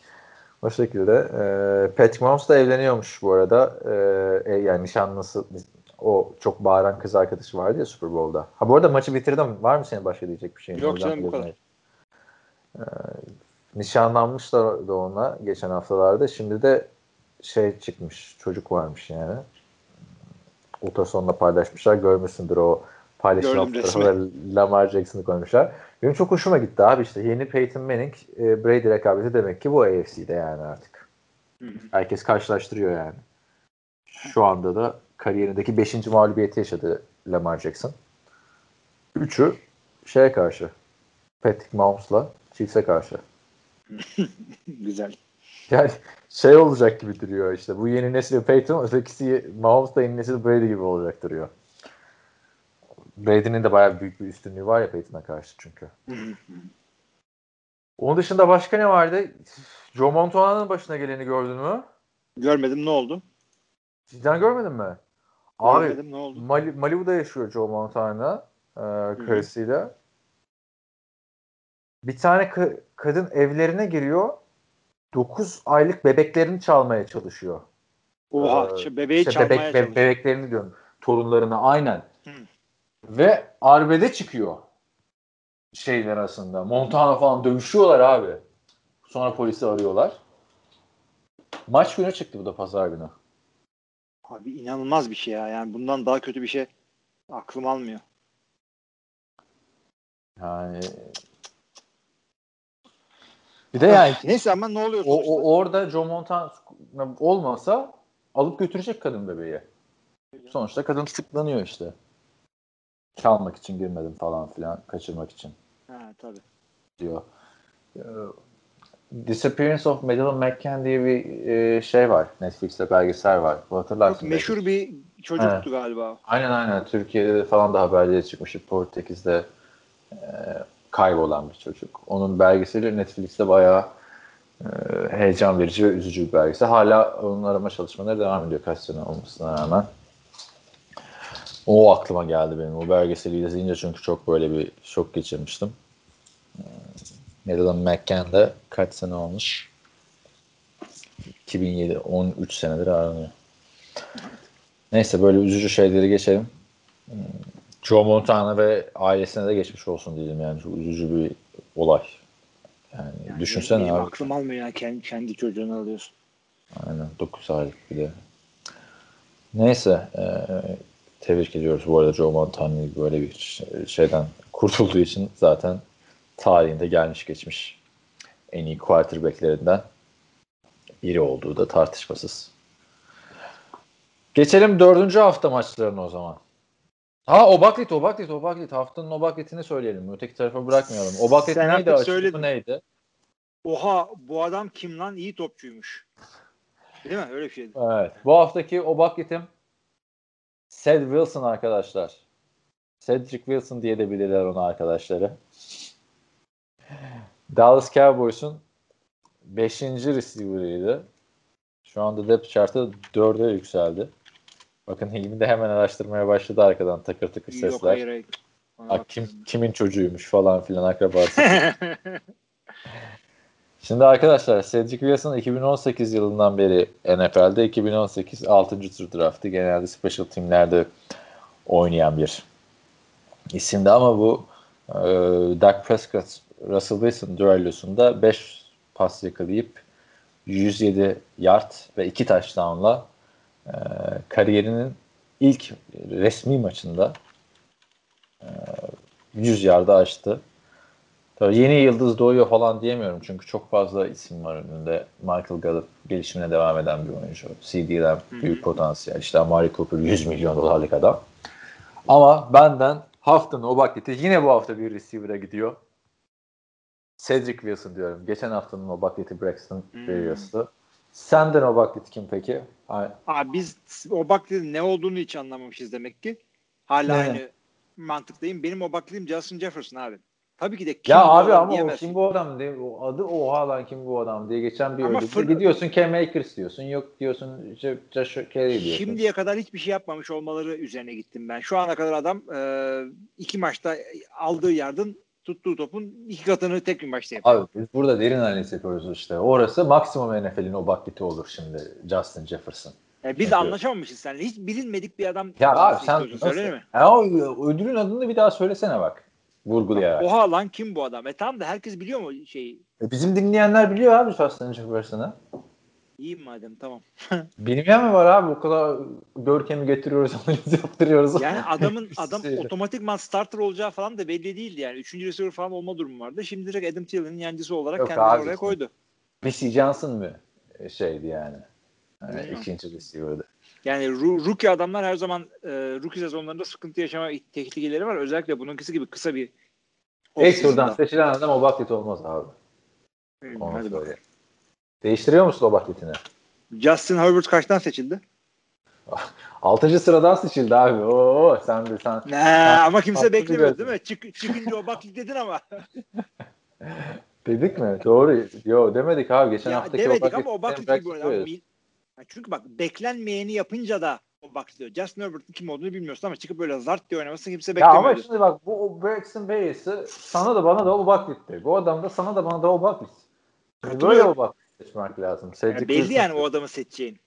[SPEAKER 4] O şekilde. E, Patrick Mahomes da evleniyormuş bu arada. E, e, yani nişanlısı o çok bağıran kız arkadaşı vardı ya Super Bowl'da. Ha bu arada maçı bitirdim. Var mı senin başka diyecek bir şeyin?
[SPEAKER 5] Yok
[SPEAKER 4] yüzden
[SPEAKER 5] canım, bu kadar.
[SPEAKER 4] E, nişanlanmışlar da ona geçen haftalarda. Şimdi de şey çıkmış. Çocuk varmış yani. Ultrasonla paylaşmışlar. Görmüşsündür o fotoğrafı ve Lamar Jackson'ı koymuşlar. Benim çok hoşuma gitti abi işte. Yeni Peyton Manning, e, Brady rekabeti demek ki bu AFC'de yani artık. Herkes karşılaştırıyor yani. Şu anda da kariyerindeki 5. mağlubiyeti yaşadı Lamar Jackson. Üçü şeye karşı. Patrick Mahomes'la Chiefs'e karşı.
[SPEAKER 5] Güzel.
[SPEAKER 4] Yani şey olacak gibi duruyor işte. Bu yeni nesil Peyton, ötekisi Mahomes da yeni nesil Brady gibi olacak duruyor. Brady'nin de bayağı büyük bir üstünlüğü var ya Peyton'a karşı çünkü. Onun dışında başka ne vardı? Joe Montana'nın başına geleni gördün mü?
[SPEAKER 5] Görmedim ne oldu?
[SPEAKER 4] Cidden görmedin mi? Abi
[SPEAKER 5] Görmedim ne oldu?
[SPEAKER 4] Mali- Malibu'da yaşıyor Joe Montana e, karısıyla. Bir tane ka- kadın evlerine giriyor. 9 aylık bebeklerini çalmaya çalışıyor.
[SPEAKER 5] Oha
[SPEAKER 4] Ee,
[SPEAKER 5] bebeği
[SPEAKER 4] İşte
[SPEAKER 5] çalmaya
[SPEAKER 4] bebek, be-
[SPEAKER 5] çalışıyor.
[SPEAKER 4] bebeklerini diyorum. Torunlarını aynen. Ve arbede çıkıyor. Şeyler arasında. Montana falan dövüşüyorlar abi. Sonra polisi arıyorlar. Maç günü çıktı bu da pazar günü.
[SPEAKER 5] Abi inanılmaz bir şey ya. Yani bundan daha kötü bir şey aklım almıyor.
[SPEAKER 4] Yani bir de yani
[SPEAKER 5] Neyse ama ne oluyor
[SPEAKER 4] o,
[SPEAKER 5] sonuçta?
[SPEAKER 4] o orada Joe Montana olmasa alıp götürecek kadın bebeği. Sonuçta kadın tutuklanıyor işte. Çalmak için girmedim falan filan, kaçırmak için
[SPEAKER 5] Ha tabii.
[SPEAKER 4] diyor. Ee, Disappearance of Madeleine McCann diye bir e, şey var. Netflix'te belgesel var. Bu hatırlarsın.
[SPEAKER 5] Çok
[SPEAKER 4] belki.
[SPEAKER 5] meşhur bir çocuktu
[SPEAKER 4] Evet.
[SPEAKER 5] galiba.
[SPEAKER 4] Aynen aynen. Türkiye'de falan da haberleri çıkmıştı. Portekiz'de e, kaybolan bir çocuk. Onun belgeseli Netflix'te bayağı e, heyecan verici ve üzücü bir belgesel. Hala onun arama çalışmaları devam ediyor kaç sene olmasına rağmen. O aklıma geldi benim. O belgeseli izleyince çünkü çok böyle bir şok geçirmiştim. E, Madeleine McCann de kaç sene olmuş? 2007, 13 senedir aranıyor. Neyse böyle üzücü şeyleri geçelim. Hmm, Joe Montana ve ailesine de geçmiş olsun diyelim yani. Çok üzücü bir olay. Yani,
[SPEAKER 5] Yani
[SPEAKER 4] düşünsene
[SPEAKER 5] benim
[SPEAKER 4] abi.
[SPEAKER 5] aklım almıyor ya. Kendi, kendi çocuğunu alıyorsun.
[SPEAKER 4] Aynen 9 aylık bir de. Neyse e, tebrik ediyoruz bu arada Joe Montana'yı böyle bir şey- şeyden kurtulduğu için zaten tarihinde gelmiş geçmiş en iyi quarterbacklerinden biri olduğu da tartışmasız. Geçelim dördüncü hafta maçlarına o zaman. Ha Obaklit, Obaklit, Obaklit. Haftanın Obaklit'ini söyleyelim. Öteki tarafa bırakmayalım. Obaklit
[SPEAKER 5] Sen
[SPEAKER 4] neydi?
[SPEAKER 5] söyledin.
[SPEAKER 4] neydi?
[SPEAKER 5] Oha bu adam kim lan? İyi topçuymuş. Değil mi? Öyle bir şeydi.
[SPEAKER 4] Evet. Bu haftaki Obaklit'im Ced Wilson arkadaşlar. Cedric Wilson diye de bilirler onu arkadaşları. Dallas Cowboys'un 5. receiver'ıydı. Şu anda depth chart'ı 4'e yükseldi. Bakın Hilmi de hemen araştırmaya başladı arkadan takır takır
[SPEAKER 5] Yok
[SPEAKER 4] sesler.
[SPEAKER 5] hayır hayır.
[SPEAKER 4] Ha, kim, kimin çocuğuymuş falan filan akrabası. Şimdi arkadaşlar Cedric Wilson 2018 yılından beri NFL'de 2018 6. tur draftı. Genelde special teamlerde oynayan bir isimdi ama bu e, Dak Prescott Russell Wilson düellosunda 5 pas yakalayıp 107 yard ve 2 touchdown'la e, kariyerinin ilk resmi maçında e, 100 yarda açtı. Yeni yıldız doğuyor falan diyemiyorum çünkü çok fazla isim var önünde. Michael Gallup gelişimine devam eden bir oyuncu. CD Lamb büyük potansiyel. İşte Amari Cooper 100 milyon dolarlık adam. Ama benden haftanın o bakleti yine bu hafta bir receiver'a gidiyor. Cedric Wilson diyorum. Geçen haftanın o bakleti Braxton
[SPEAKER 5] Hmm.
[SPEAKER 4] Berrios'tu. Senden o baklet kim peki? Ay-
[SPEAKER 5] Abi biz o bakletin ne olduğunu hiç anlamamışız demek ki. Hala
[SPEAKER 4] Ne?
[SPEAKER 5] aynı mantıktayım. Benim o bakletim Justin Jefferson abi. Tabii ki de kim
[SPEAKER 4] Ya
[SPEAKER 5] bu
[SPEAKER 4] abi
[SPEAKER 5] adam
[SPEAKER 4] ama o
[SPEAKER 5] diyemezsin.
[SPEAKER 4] kim bu adam diye o adı oha lan kim bu adam diye geçen bir ödülde
[SPEAKER 5] fır-
[SPEAKER 4] gidiyorsun Cam Akers diyorsun yok diyorsun Josh Kelly diyorsun.
[SPEAKER 5] Şimdiye kadar hiçbir şey yapmamış olmaları üzerine gittim ben. Şu ana kadar adam e, iki maçta aldığı yardın tuttuğu topun iki katını tek bir maçta yapıyor.
[SPEAKER 4] Abi biz burada derin analiz yapıyoruz işte. Orası maksimum NFL'in o bakleti olur şimdi Justin Jefferson.
[SPEAKER 5] Yani biz de anlaşamamışız seninle. Hiç bilinmedik bir adam.
[SPEAKER 4] Ya abi sen nasıl?
[SPEAKER 5] mi?
[SPEAKER 4] Ya o ödülün adını bir daha söylesene bak. Vurgulayarak.
[SPEAKER 5] Oha lan kim bu adam? E tamam da herkes biliyor mu şeyi?
[SPEAKER 4] E bizim dinleyenler biliyor abi Justin Jefferson'ı.
[SPEAKER 5] İyiyim madem tamam.
[SPEAKER 4] Bilmeyen mi var abi? O kadar görkemi getiriyoruz, analiz yaptırıyoruz.
[SPEAKER 5] Yani adamın adam otomatikman starter olacağı falan da belli değildi yani. Üçüncü receiver falan olma durumu vardı. Şimdi direkt Adam Thielen'in yancısı olarak
[SPEAKER 4] Yok
[SPEAKER 5] kendini
[SPEAKER 4] abi.
[SPEAKER 5] oraya koydu.
[SPEAKER 4] Messi Johnson mı şeydi yani? yani ikinci receiver'dı.
[SPEAKER 5] Yani rookie adamlar her zaman e, rookie sezonlarında sıkıntı yaşama tehlikeleri var. Özellikle bununkisi gibi kısa bir
[SPEAKER 4] İlk turdan seçilen adam o baklet olmaz abi.
[SPEAKER 5] Hmm,
[SPEAKER 4] Onu
[SPEAKER 5] hadi bakalım.
[SPEAKER 4] Değiştiriyor musun o bakletini?
[SPEAKER 5] Justin Herbert kaçtan seçildi?
[SPEAKER 4] Altıncı sıradan seçildi abi. Oo sen de sen.
[SPEAKER 5] Ne ama kimse beklemiyor değil mi? Çık, çıkınca o baklit dedin ama.
[SPEAKER 4] Dedik mi? Doğru. Yo demedik abi. Geçen
[SPEAKER 5] ya
[SPEAKER 4] haftaki
[SPEAKER 5] demedik ama o baklit
[SPEAKER 4] Sam
[SPEAKER 5] gibi oynadı.
[SPEAKER 4] Braxton
[SPEAKER 5] Ama bil- Ya Çünkü bak beklenmeyeni yapınca da o baklit. Justin Herbert'ın kim olduğunu bilmiyorsun ama çıkıp böyle zart diye oynaması kimse
[SPEAKER 4] Ya
[SPEAKER 5] beklemiyordu.
[SPEAKER 4] ama şimdi bak bu o Braxton Berrios'ı sana da bana da o baklitti. Bu adam da sana da bana da o baklit. Şimdi böyle o baklit seçmek lazım.
[SPEAKER 5] Yani
[SPEAKER 4] Cedric
[SPEAKER 5] belli
[SPEAKER 4] Wilson-
[SPEAKER 5] yani o adamı seçeceğin.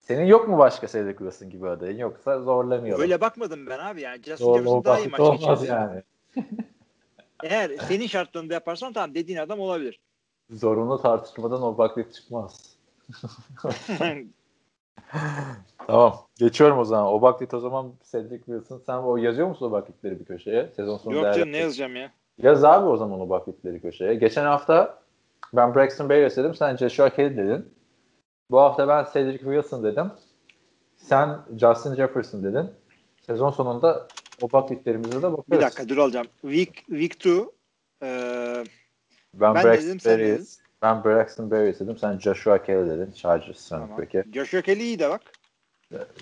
[SPEAKER 4] Senin yok mu başka Cedric Wilson gibi adayın? Yoksa zorlamayalım.
[SPEAKER 5] Öyle bakmadım ben abi yani. Justin
[SPEAKER 4] Zorla
[SPEAKER 5] Jefferson daha iyi maç
[SPEAKER 4] olmaz yani.
[SPEAKER 5] Eğer senin şartlarında yaparsan tamam dediğin adam olabilir.
[SPEAKER 4] Zorunlu tartışmadan o baklit çıkmaz. Tamam. Geçiyorum o zaman. O baklit o zaman Cedric Wilson. Sen o yazıyor musun o baklitleri bir köşeye? Sezon sonu
[SPEAKER 5] Yok
[SPEAKER 4] değerli-
[SPEAKER 5] canım ne yazacağım ya.
[SPEAKER 4] Yaz abi o zaman o baklitleri köşeye. Geçen hafta ben Braxton Berrios dedim. Sen Joshua Kelly dedin. Bu hafta ben Cedric Wilson dedim. Sen Justin Jefferson dedin. Sezon sonunda o baklitlerimize de bakarız.
[SPEAKER 5] Bir dakika dur alacağım. Week, week 2 eee
[SPEAKER 4] Ben,
[SPEAKER 5] Ben
[SPEAKER 4] Braxton
[SPEAKER 5] dedim, sen
[SPEAKER 4] Berrios. Ben Braxton Berrios dedim. Sen Joshua Kelly dedin. Chargers'ın
[SPEAKER 5] tamam.
[SPEAKER 4] peki.
[SPEAKER 5] Joshua Kelly iyi de bak.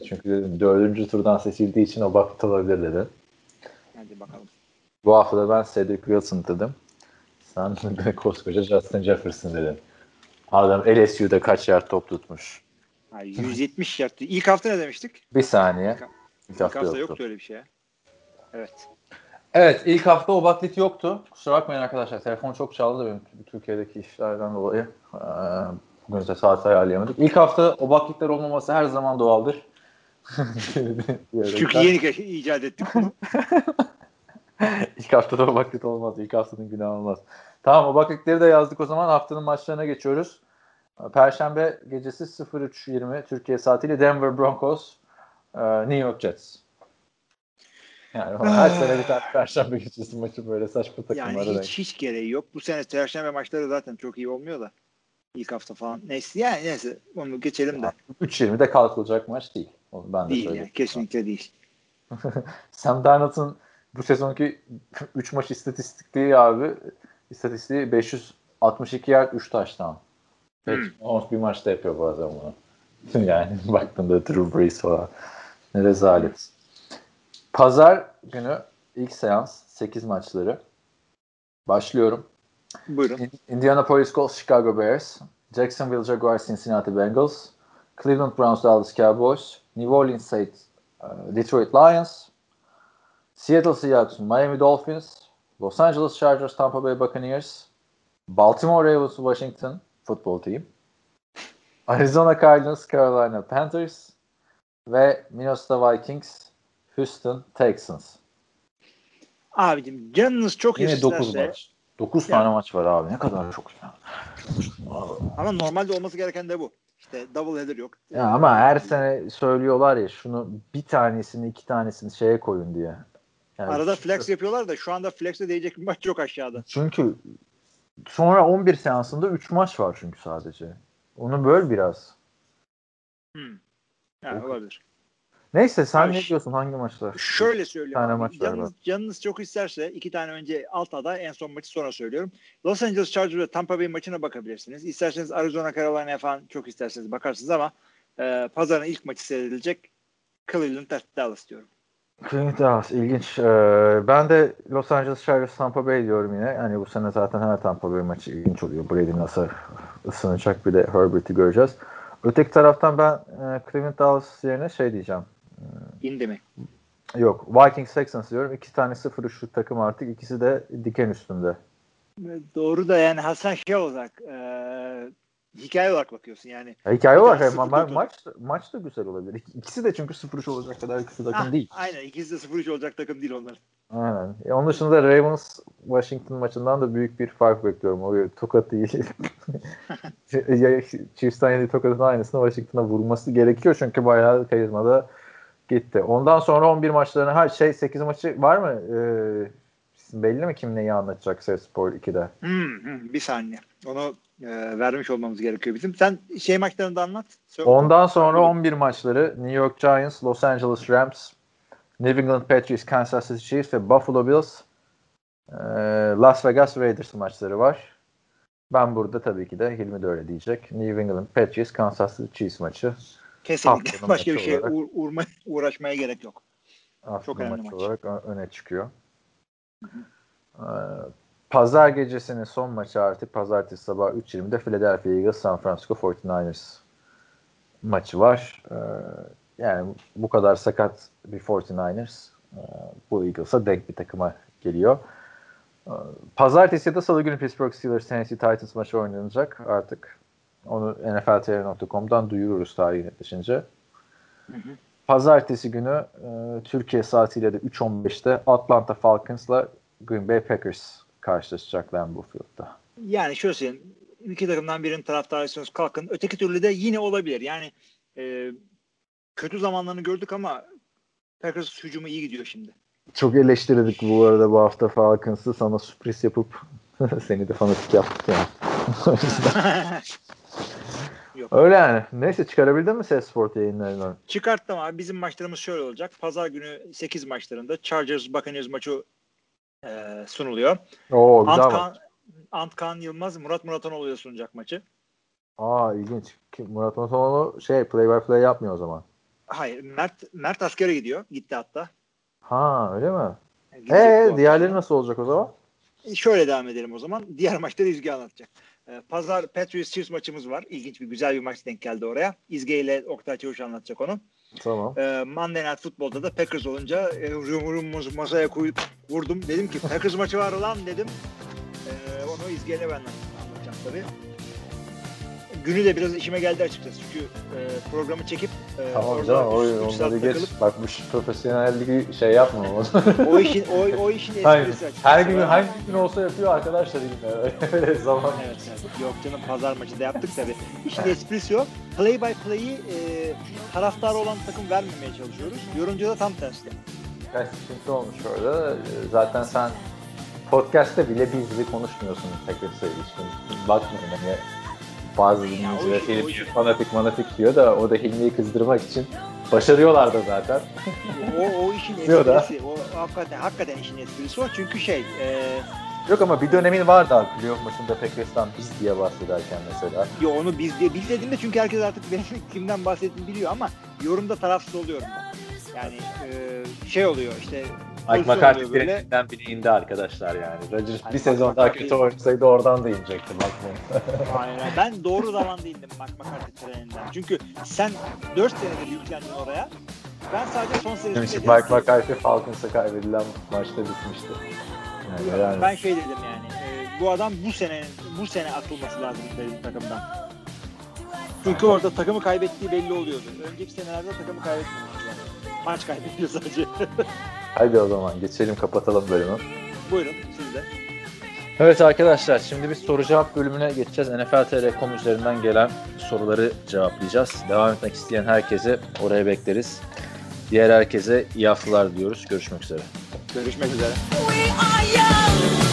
[SPEAKER 4] Çünkü dedim dördüncü turdan seçildiği için o baklit olabilir dedi.
[SPEAKER 5] Hadi bakalım.
[SPEAKER 4] Bu hafta da ben Cedric Wilson dedim. Sen de koskoca Justin Jefferson dedin. Adam LSU'da kaç yer top tutmuş.
[SPEAKER 5] Ha, 170 yaptı. İlk hafta ne demiştik?
[SPEAKER 4] Bir saniye.
[SPEAKER 5] İlk,
[SPEAKER 4] İlk
[SPEAKER 5] ilk
[SPEAKER 4] hafta,
[SPEAKER 5] hafta
[SPEAKER 4] yoktu.
[SPEAKER 5] yoktu öyle bir şey. Evet.
[SPEAKER 4] Evet ilk hafta o baklit yoktu. Kusura bakmayın arkadaşlar. Telefon çok çaldı da benim Türkiye'deki işlerden dolayı. Ee, bugün de saat ayarlayamadık. İlk hafta o baklitler olmaması her zaman doğaldır.
[SPEAKER 5] Çünkü yeni ke- icat ettik.
[SPEAKER 4] İlk haftada o baklit olmaz. İlk haftanın günahı olmaz. Tamam o baklitleri de yazdık o zaman. Haftanın maçlarına geçiyoruz. Perşembe gecesi 03.20 Türkiye saatiyle Denver Broncos, e, New York Jets. Yani her sene bir tane Perşembe gecesi maçı böyle saçma
[SPEAKER 5] yani
[SPEAKER 4] takımlara
[SPEAKER 5] hiç hiç gereği yok. Bu sene Perşembe maçları zaten çok iyi olmuyor da. İlk hafta falan. Neyse yani neyse onu geçelim de.
[SPEAKER 4] denk. 3.20'de kalkılacak maç değil. Onu ben de
[SPEAKER 5] Değil
[SPEAKER 4] söyleyeyim.
[SPEAKER 5] yani kesinlikle değil.
[SPEAKER 4] Sam Darnold'un bu sezonki 3 maç istatistikliği abi istatistiği 562 yard 3 taştan. Evet, Mahomes bir maçta yapıyor bazen bunu. yani baktığında Drew Brees falan. Ne rezalet. Pazar günü ilk seans 8 maçları. Başlıyorum.
[SPEAKER 5] Buyurun.
[SPEAKER 4] In- Indianapolis Colts, Chicago Bears, Jacksonville Jaguars, Cincinnati Bengals, Cleveland Browns, Dallas Cowboys, New Orleans Saints, uh, Detroit Lions, Seattle Seahawks, Miami Dolphins, Los Angeles Chargers, Tampa Bay Buccaneers, Baltimore Ravens, Washington Football Team, Arizona Cardinals, Carolina Panthers ve Minnesota Vikings, Houston Texans.
[SPEAKER 5] Abicim canınız çok
[SPEAKER 4] Yine 9
[SPEAKER 5] isterse
[SPEAKER 4] maç. 9
[SPEAKER 5] Ya.
[SPEAKER 4] tane maç var abi. Ne kadar çok ya.
[SPEAKER 5] ama normalde olması gereken de bu. İşte double header yok.
[SPEAKER 4] Ya ama her sene söylüyorlar ya şunu bir tanesini iki tanesini şeye koyun diye. Yani
[SPEAKER 5] Arada flex yapıyorlar da şu anda flex'e değecek bir maç yok aşağıda.
[SPEAKER 4] Çünkü sonra 11 seansında 3 maç var çünkü sadece. Onu böl biraz.
[SPEAKER 5] Hmm. Yani olabilir.
[SPEAKER 4] Neyse sen
[SPEAKER 5] Abi
[SPEAKER 4] ne diyorsun hangi maçlar?
[SPEAKER 5] Şöyle söylüyorum.
[SPEAKER 4] tane
[SPEAKER 5] abi,
[SPEAKER 4] maç var
[SPEAKER 5] canınız, canınız çok isterse iki tane önce alt aday en son maçı sonra söylüyorum. Los Angeles Chargers ve Tampa Bay maçına bakabilirsiniz. İsterseniz Arizona Carolina'ya falan çok isterseniz bakarsınız ama e, pazarın ilk maçı seyredilecek Cleveland Dallas diyorum.
[SPEAKER 4] Cleveland Dallas ilginç. Ee, ben de Los Angeles Chargers Tampa Bay diyorum yine. Yani bu sene zaten her Tampa Bay maçı ilginç oluyor. Brady nasıl ısınacak bir de Herbert'i göreceğiz. Öteki taraftan ben e, Cleveland Dallas yerine şey diyeceğim.
[SPEAKER 5] İndi mi?
[SPEAKER 4] Yok Vikings Texans diyorum. İki tane sıfır şu takım artık. ikisi de diken üstünde.
[SPEAKER 5] Doğru da yani Hasan şey olarak e, hikaye olarak bakıyorsun yani.
[SPEAKER 4] Ya hikaye olarak yani ma- maç, maç da güzel olabilir. İk- İkisi de çünkü 0-3 olacak kadar güçlü takım
[SPEAKER 5] Ah,
[SPEAKER 4] değil.
[SPEAKER 5] Aynen ikisi de 0-3 olacak takım değil onlar.
[SPEAKER 4] Aynen. E, onun dışında Ravens Washington maçından da büyük bir fark bekliyorum. O bir tokat değil. Chiefs'ten yediği tokatın aynısını Washington'a vurması gerekiyor çünkü bayağı karizmada gitti. Ondan sonra 11 maçlarına her şey 8 maçı var mı? Ee, belli mi kim neyi anlatacak Spor 2'de?
[SPEAKER 5] Hmm, hmm, bir saniye. Onu e, vermiş olmamız gerekiyor bizim. Sen şey maçlarını da anlat. Söyle.
[SPEAKER 4] Ondan sonra 11 maçları New York Giants, Los Angeles Rams, New England Patriots, Kansas City Chiefs ve Buffalo Bills, e, Las Vegas Raiders maçları var. Ben burada tabii ki de Hilmi de öyle diyecek. New England Patriots, Kansas City Chiefs maçı.
[SPEAKER 5] Kesinlikle. Başka bir şeye
[SPEAKER 4] olarak.
[SPEAKER 5] uğra- uğraşmaya gerek yok.
[SPEAKER 4] Aslında
[SPEAKER 5] önemli
[SPEAKER 4] maç olarak öne çıkıyor. Ee, Pazar gecesinin son maçı artık pazartesi sabah 3.20'de Philadelphia Eagles San Francisco 49ers maçı var. Ee, yani bu kadar sakat bir 49ers e, bu Eagles'a denk bir takıma geliyor. Ee, Pazartesi ya da salı günü Pittsburgh Steelers Tennessee Titans maçı oynanacak artık. Onu nfltr.com'dan duyururuz tarihi netleşince. Pazartesi günü e, Türkiye saatiyle de 3.15'te Atlanta Falcons'la Green Bay Packers karşılaşacak Lambeau Field'da.
[SPEAKER 5] Yani şöyle söyleyeyim. İki takımdan birinin taraftarıysanız kalkın. Öteki türlü de yine olabilir. Yani e, kötü zamanlarını gördük ama Packers hücumu iyi gidiyor şimdi.
[SPEAKER 4] Çok eleştirdik bu arada bu hafta Falcons'ı. Sana sürpriz yapıp seni de fanatik yaptık yani.
[SPEAKER 5] Yok.
[SPEAKER 4] Öyle yani. Neyse çıkarabildin mi ses sport yayınlarından?
[SPEAKER 5] Çıkarttım abi. Bizim maçlarımız şöyle olacak. Pazar günü 8 maçlarında Chargers Buccaneers maçı e, sunuluyor.
[SPEAKER 4] Oo güzel
[SPEAKER 5] Antkan,
[SPEAKER 4] bak.
[SPEAKER 5] Antkan Yılmaz, Murat Muratanoğlu'ya sunacak maçı.
[SPEAKER 4] Aa ilginç. Murat Matoğlu şey play by play yapmıyor o zaman.
[SPEAKER 5] Hayır, Mert Mert askere gidiyor. Gitti hatta.
[SPEAKER 4] Ha öyle mi?
[SPEAKER 5] Gidecek
[SPEAKER 4] Ee diğerleri
[SPEAKER 5] sonu.
[SPEAKER 4] nasıl olacak o zaman?
[SPEAKER 5] Şöyle devam edelim o zaman. Diğer maçları İzge anlatacak. Ee, Pazar Patriots Chiefs maçımız var. İlginç bir güzel bir maç denk geldi oraya. İzge ile Oktay Çavuş anlatacak onu.
[SPEAKER 4] Tamam.
[SPEAKER 5] Ee, Monday Night Football'da da Packers olunca e, rum masaya koyup vurdum. Dedim ki Packers maçı var lan dedim. Ee, onu İzge ile ben anlatacağım tabii. Günü de biraz işime geldi açıkçası. Çünkü e, programı çekip e,
[SPEAKER 4] Tamam
[SPEAKER 5] orada
[SPEAKER 4] canım o,
[SPEAKER 5] üç- üç saat
[SPEAKER 4] onları geç.
[SPEAKER 5] takılıp
[SPEAKER 4] Bak bu profesyonelliği şey yapma.
[SPEAKER 5] o işin o, o işin
[SPEAKER 4] Hayır.
[SPEAKER 5] esprisi açıkçası.
[SPEAKER 4] Her gün
[SPEAKER 5] Ben-
[SPEAKER 4] hangi gün olsa yapıyor arkadaşlar yine. Öyle zaman.
[SPEAKER 5] Evet, evet. Yok canım pazar maçı da yaptık tabii. İşin esprisi o. Play by play'i e, taraftarı olan takım vermemeye çalışıyoruz. Yorumcu da tam tersi.
[SPEAKER 4] Birkaç sıkıntı olmuş orada. Ee, Zaten sen podcast'te bile biz konuşmuyorsun Packers'a ilişkin. Bakmayın hani bazı dinleyiciler
[SPEAKER 5] işin-
[SPEAKER 4] fanatik manatik diyor da o da Hilmi'yi kızdırmak için başarıyorlar da zaten.
[SPEAKER 5] O, o işin esprisi. O hakikaten, hakikaten işin esprisi o. Çünkü şey e,
[SPEAKER 4] Yok ama bir dönemin vardı abi playoff maçında Packers'tan biz diye bahsederken mesela.
[SPEAKER 5] yo, onu biz diye biz dediğimde çünkü herkes artık benim kimden bahsettiğimi biliyor ama yorumda tarafsız oluyorum ben. Yani e, şey oluyor işte
[SPEAKER 4] Mike McCarthy treninden bile indi arkadaşlar yani. Rodgers
[SPEAKER 5] Ay,
[SPEAKER 4] bir
[SPEAKER 5] Mike
[SPEAKER 4] sezon daha
[SPEAKER 5] McCarthy-
[SPEAKER 4] kötü oynasaydı oradan da inecekti bakmayın.
[SPEAKER 5] Aynen. Ben doğru zaman değildim Mike McCarthy treninden. Çünkü sen 4 senedir yüklendin oraya. Ben sadece son
[SPEAKER 4] Çünkü
[SPEAKER 5] senesinde
[SPEAKER 4] Mike McCarthy Falcons'a kaybedilen maçta bitmişti. Yani, yani
[SPEAKER 5] ben şey dedim yani. e, bu adam bu sene bu sene atılması lazım dedim takımdan. Çünkü orada takımı kaybettiği belli oluyordu. Önceki senelerde takımı kaybetmemişti. Maç kaybediyor sadece.
[SPEAKER 4] Hadi o zaman geçelim kapatalım bölümü.
[SPEAKER 5] Buyurun siz de.
[SPEAKER 4] Evet arkadaşlar şimdi biz soru cevap bölümüne geçeceğiz. NFL Telekom üzerinden gelen soruları cevaplayacağız. Devam etmek isteyen herkese oraya bekleriz. Diğer herkese iyi haftalar diyoruz. Görüşmek üzere.
[SPEAKER 5] Görüşmek üzere.
[SPEAKER 6] We are young.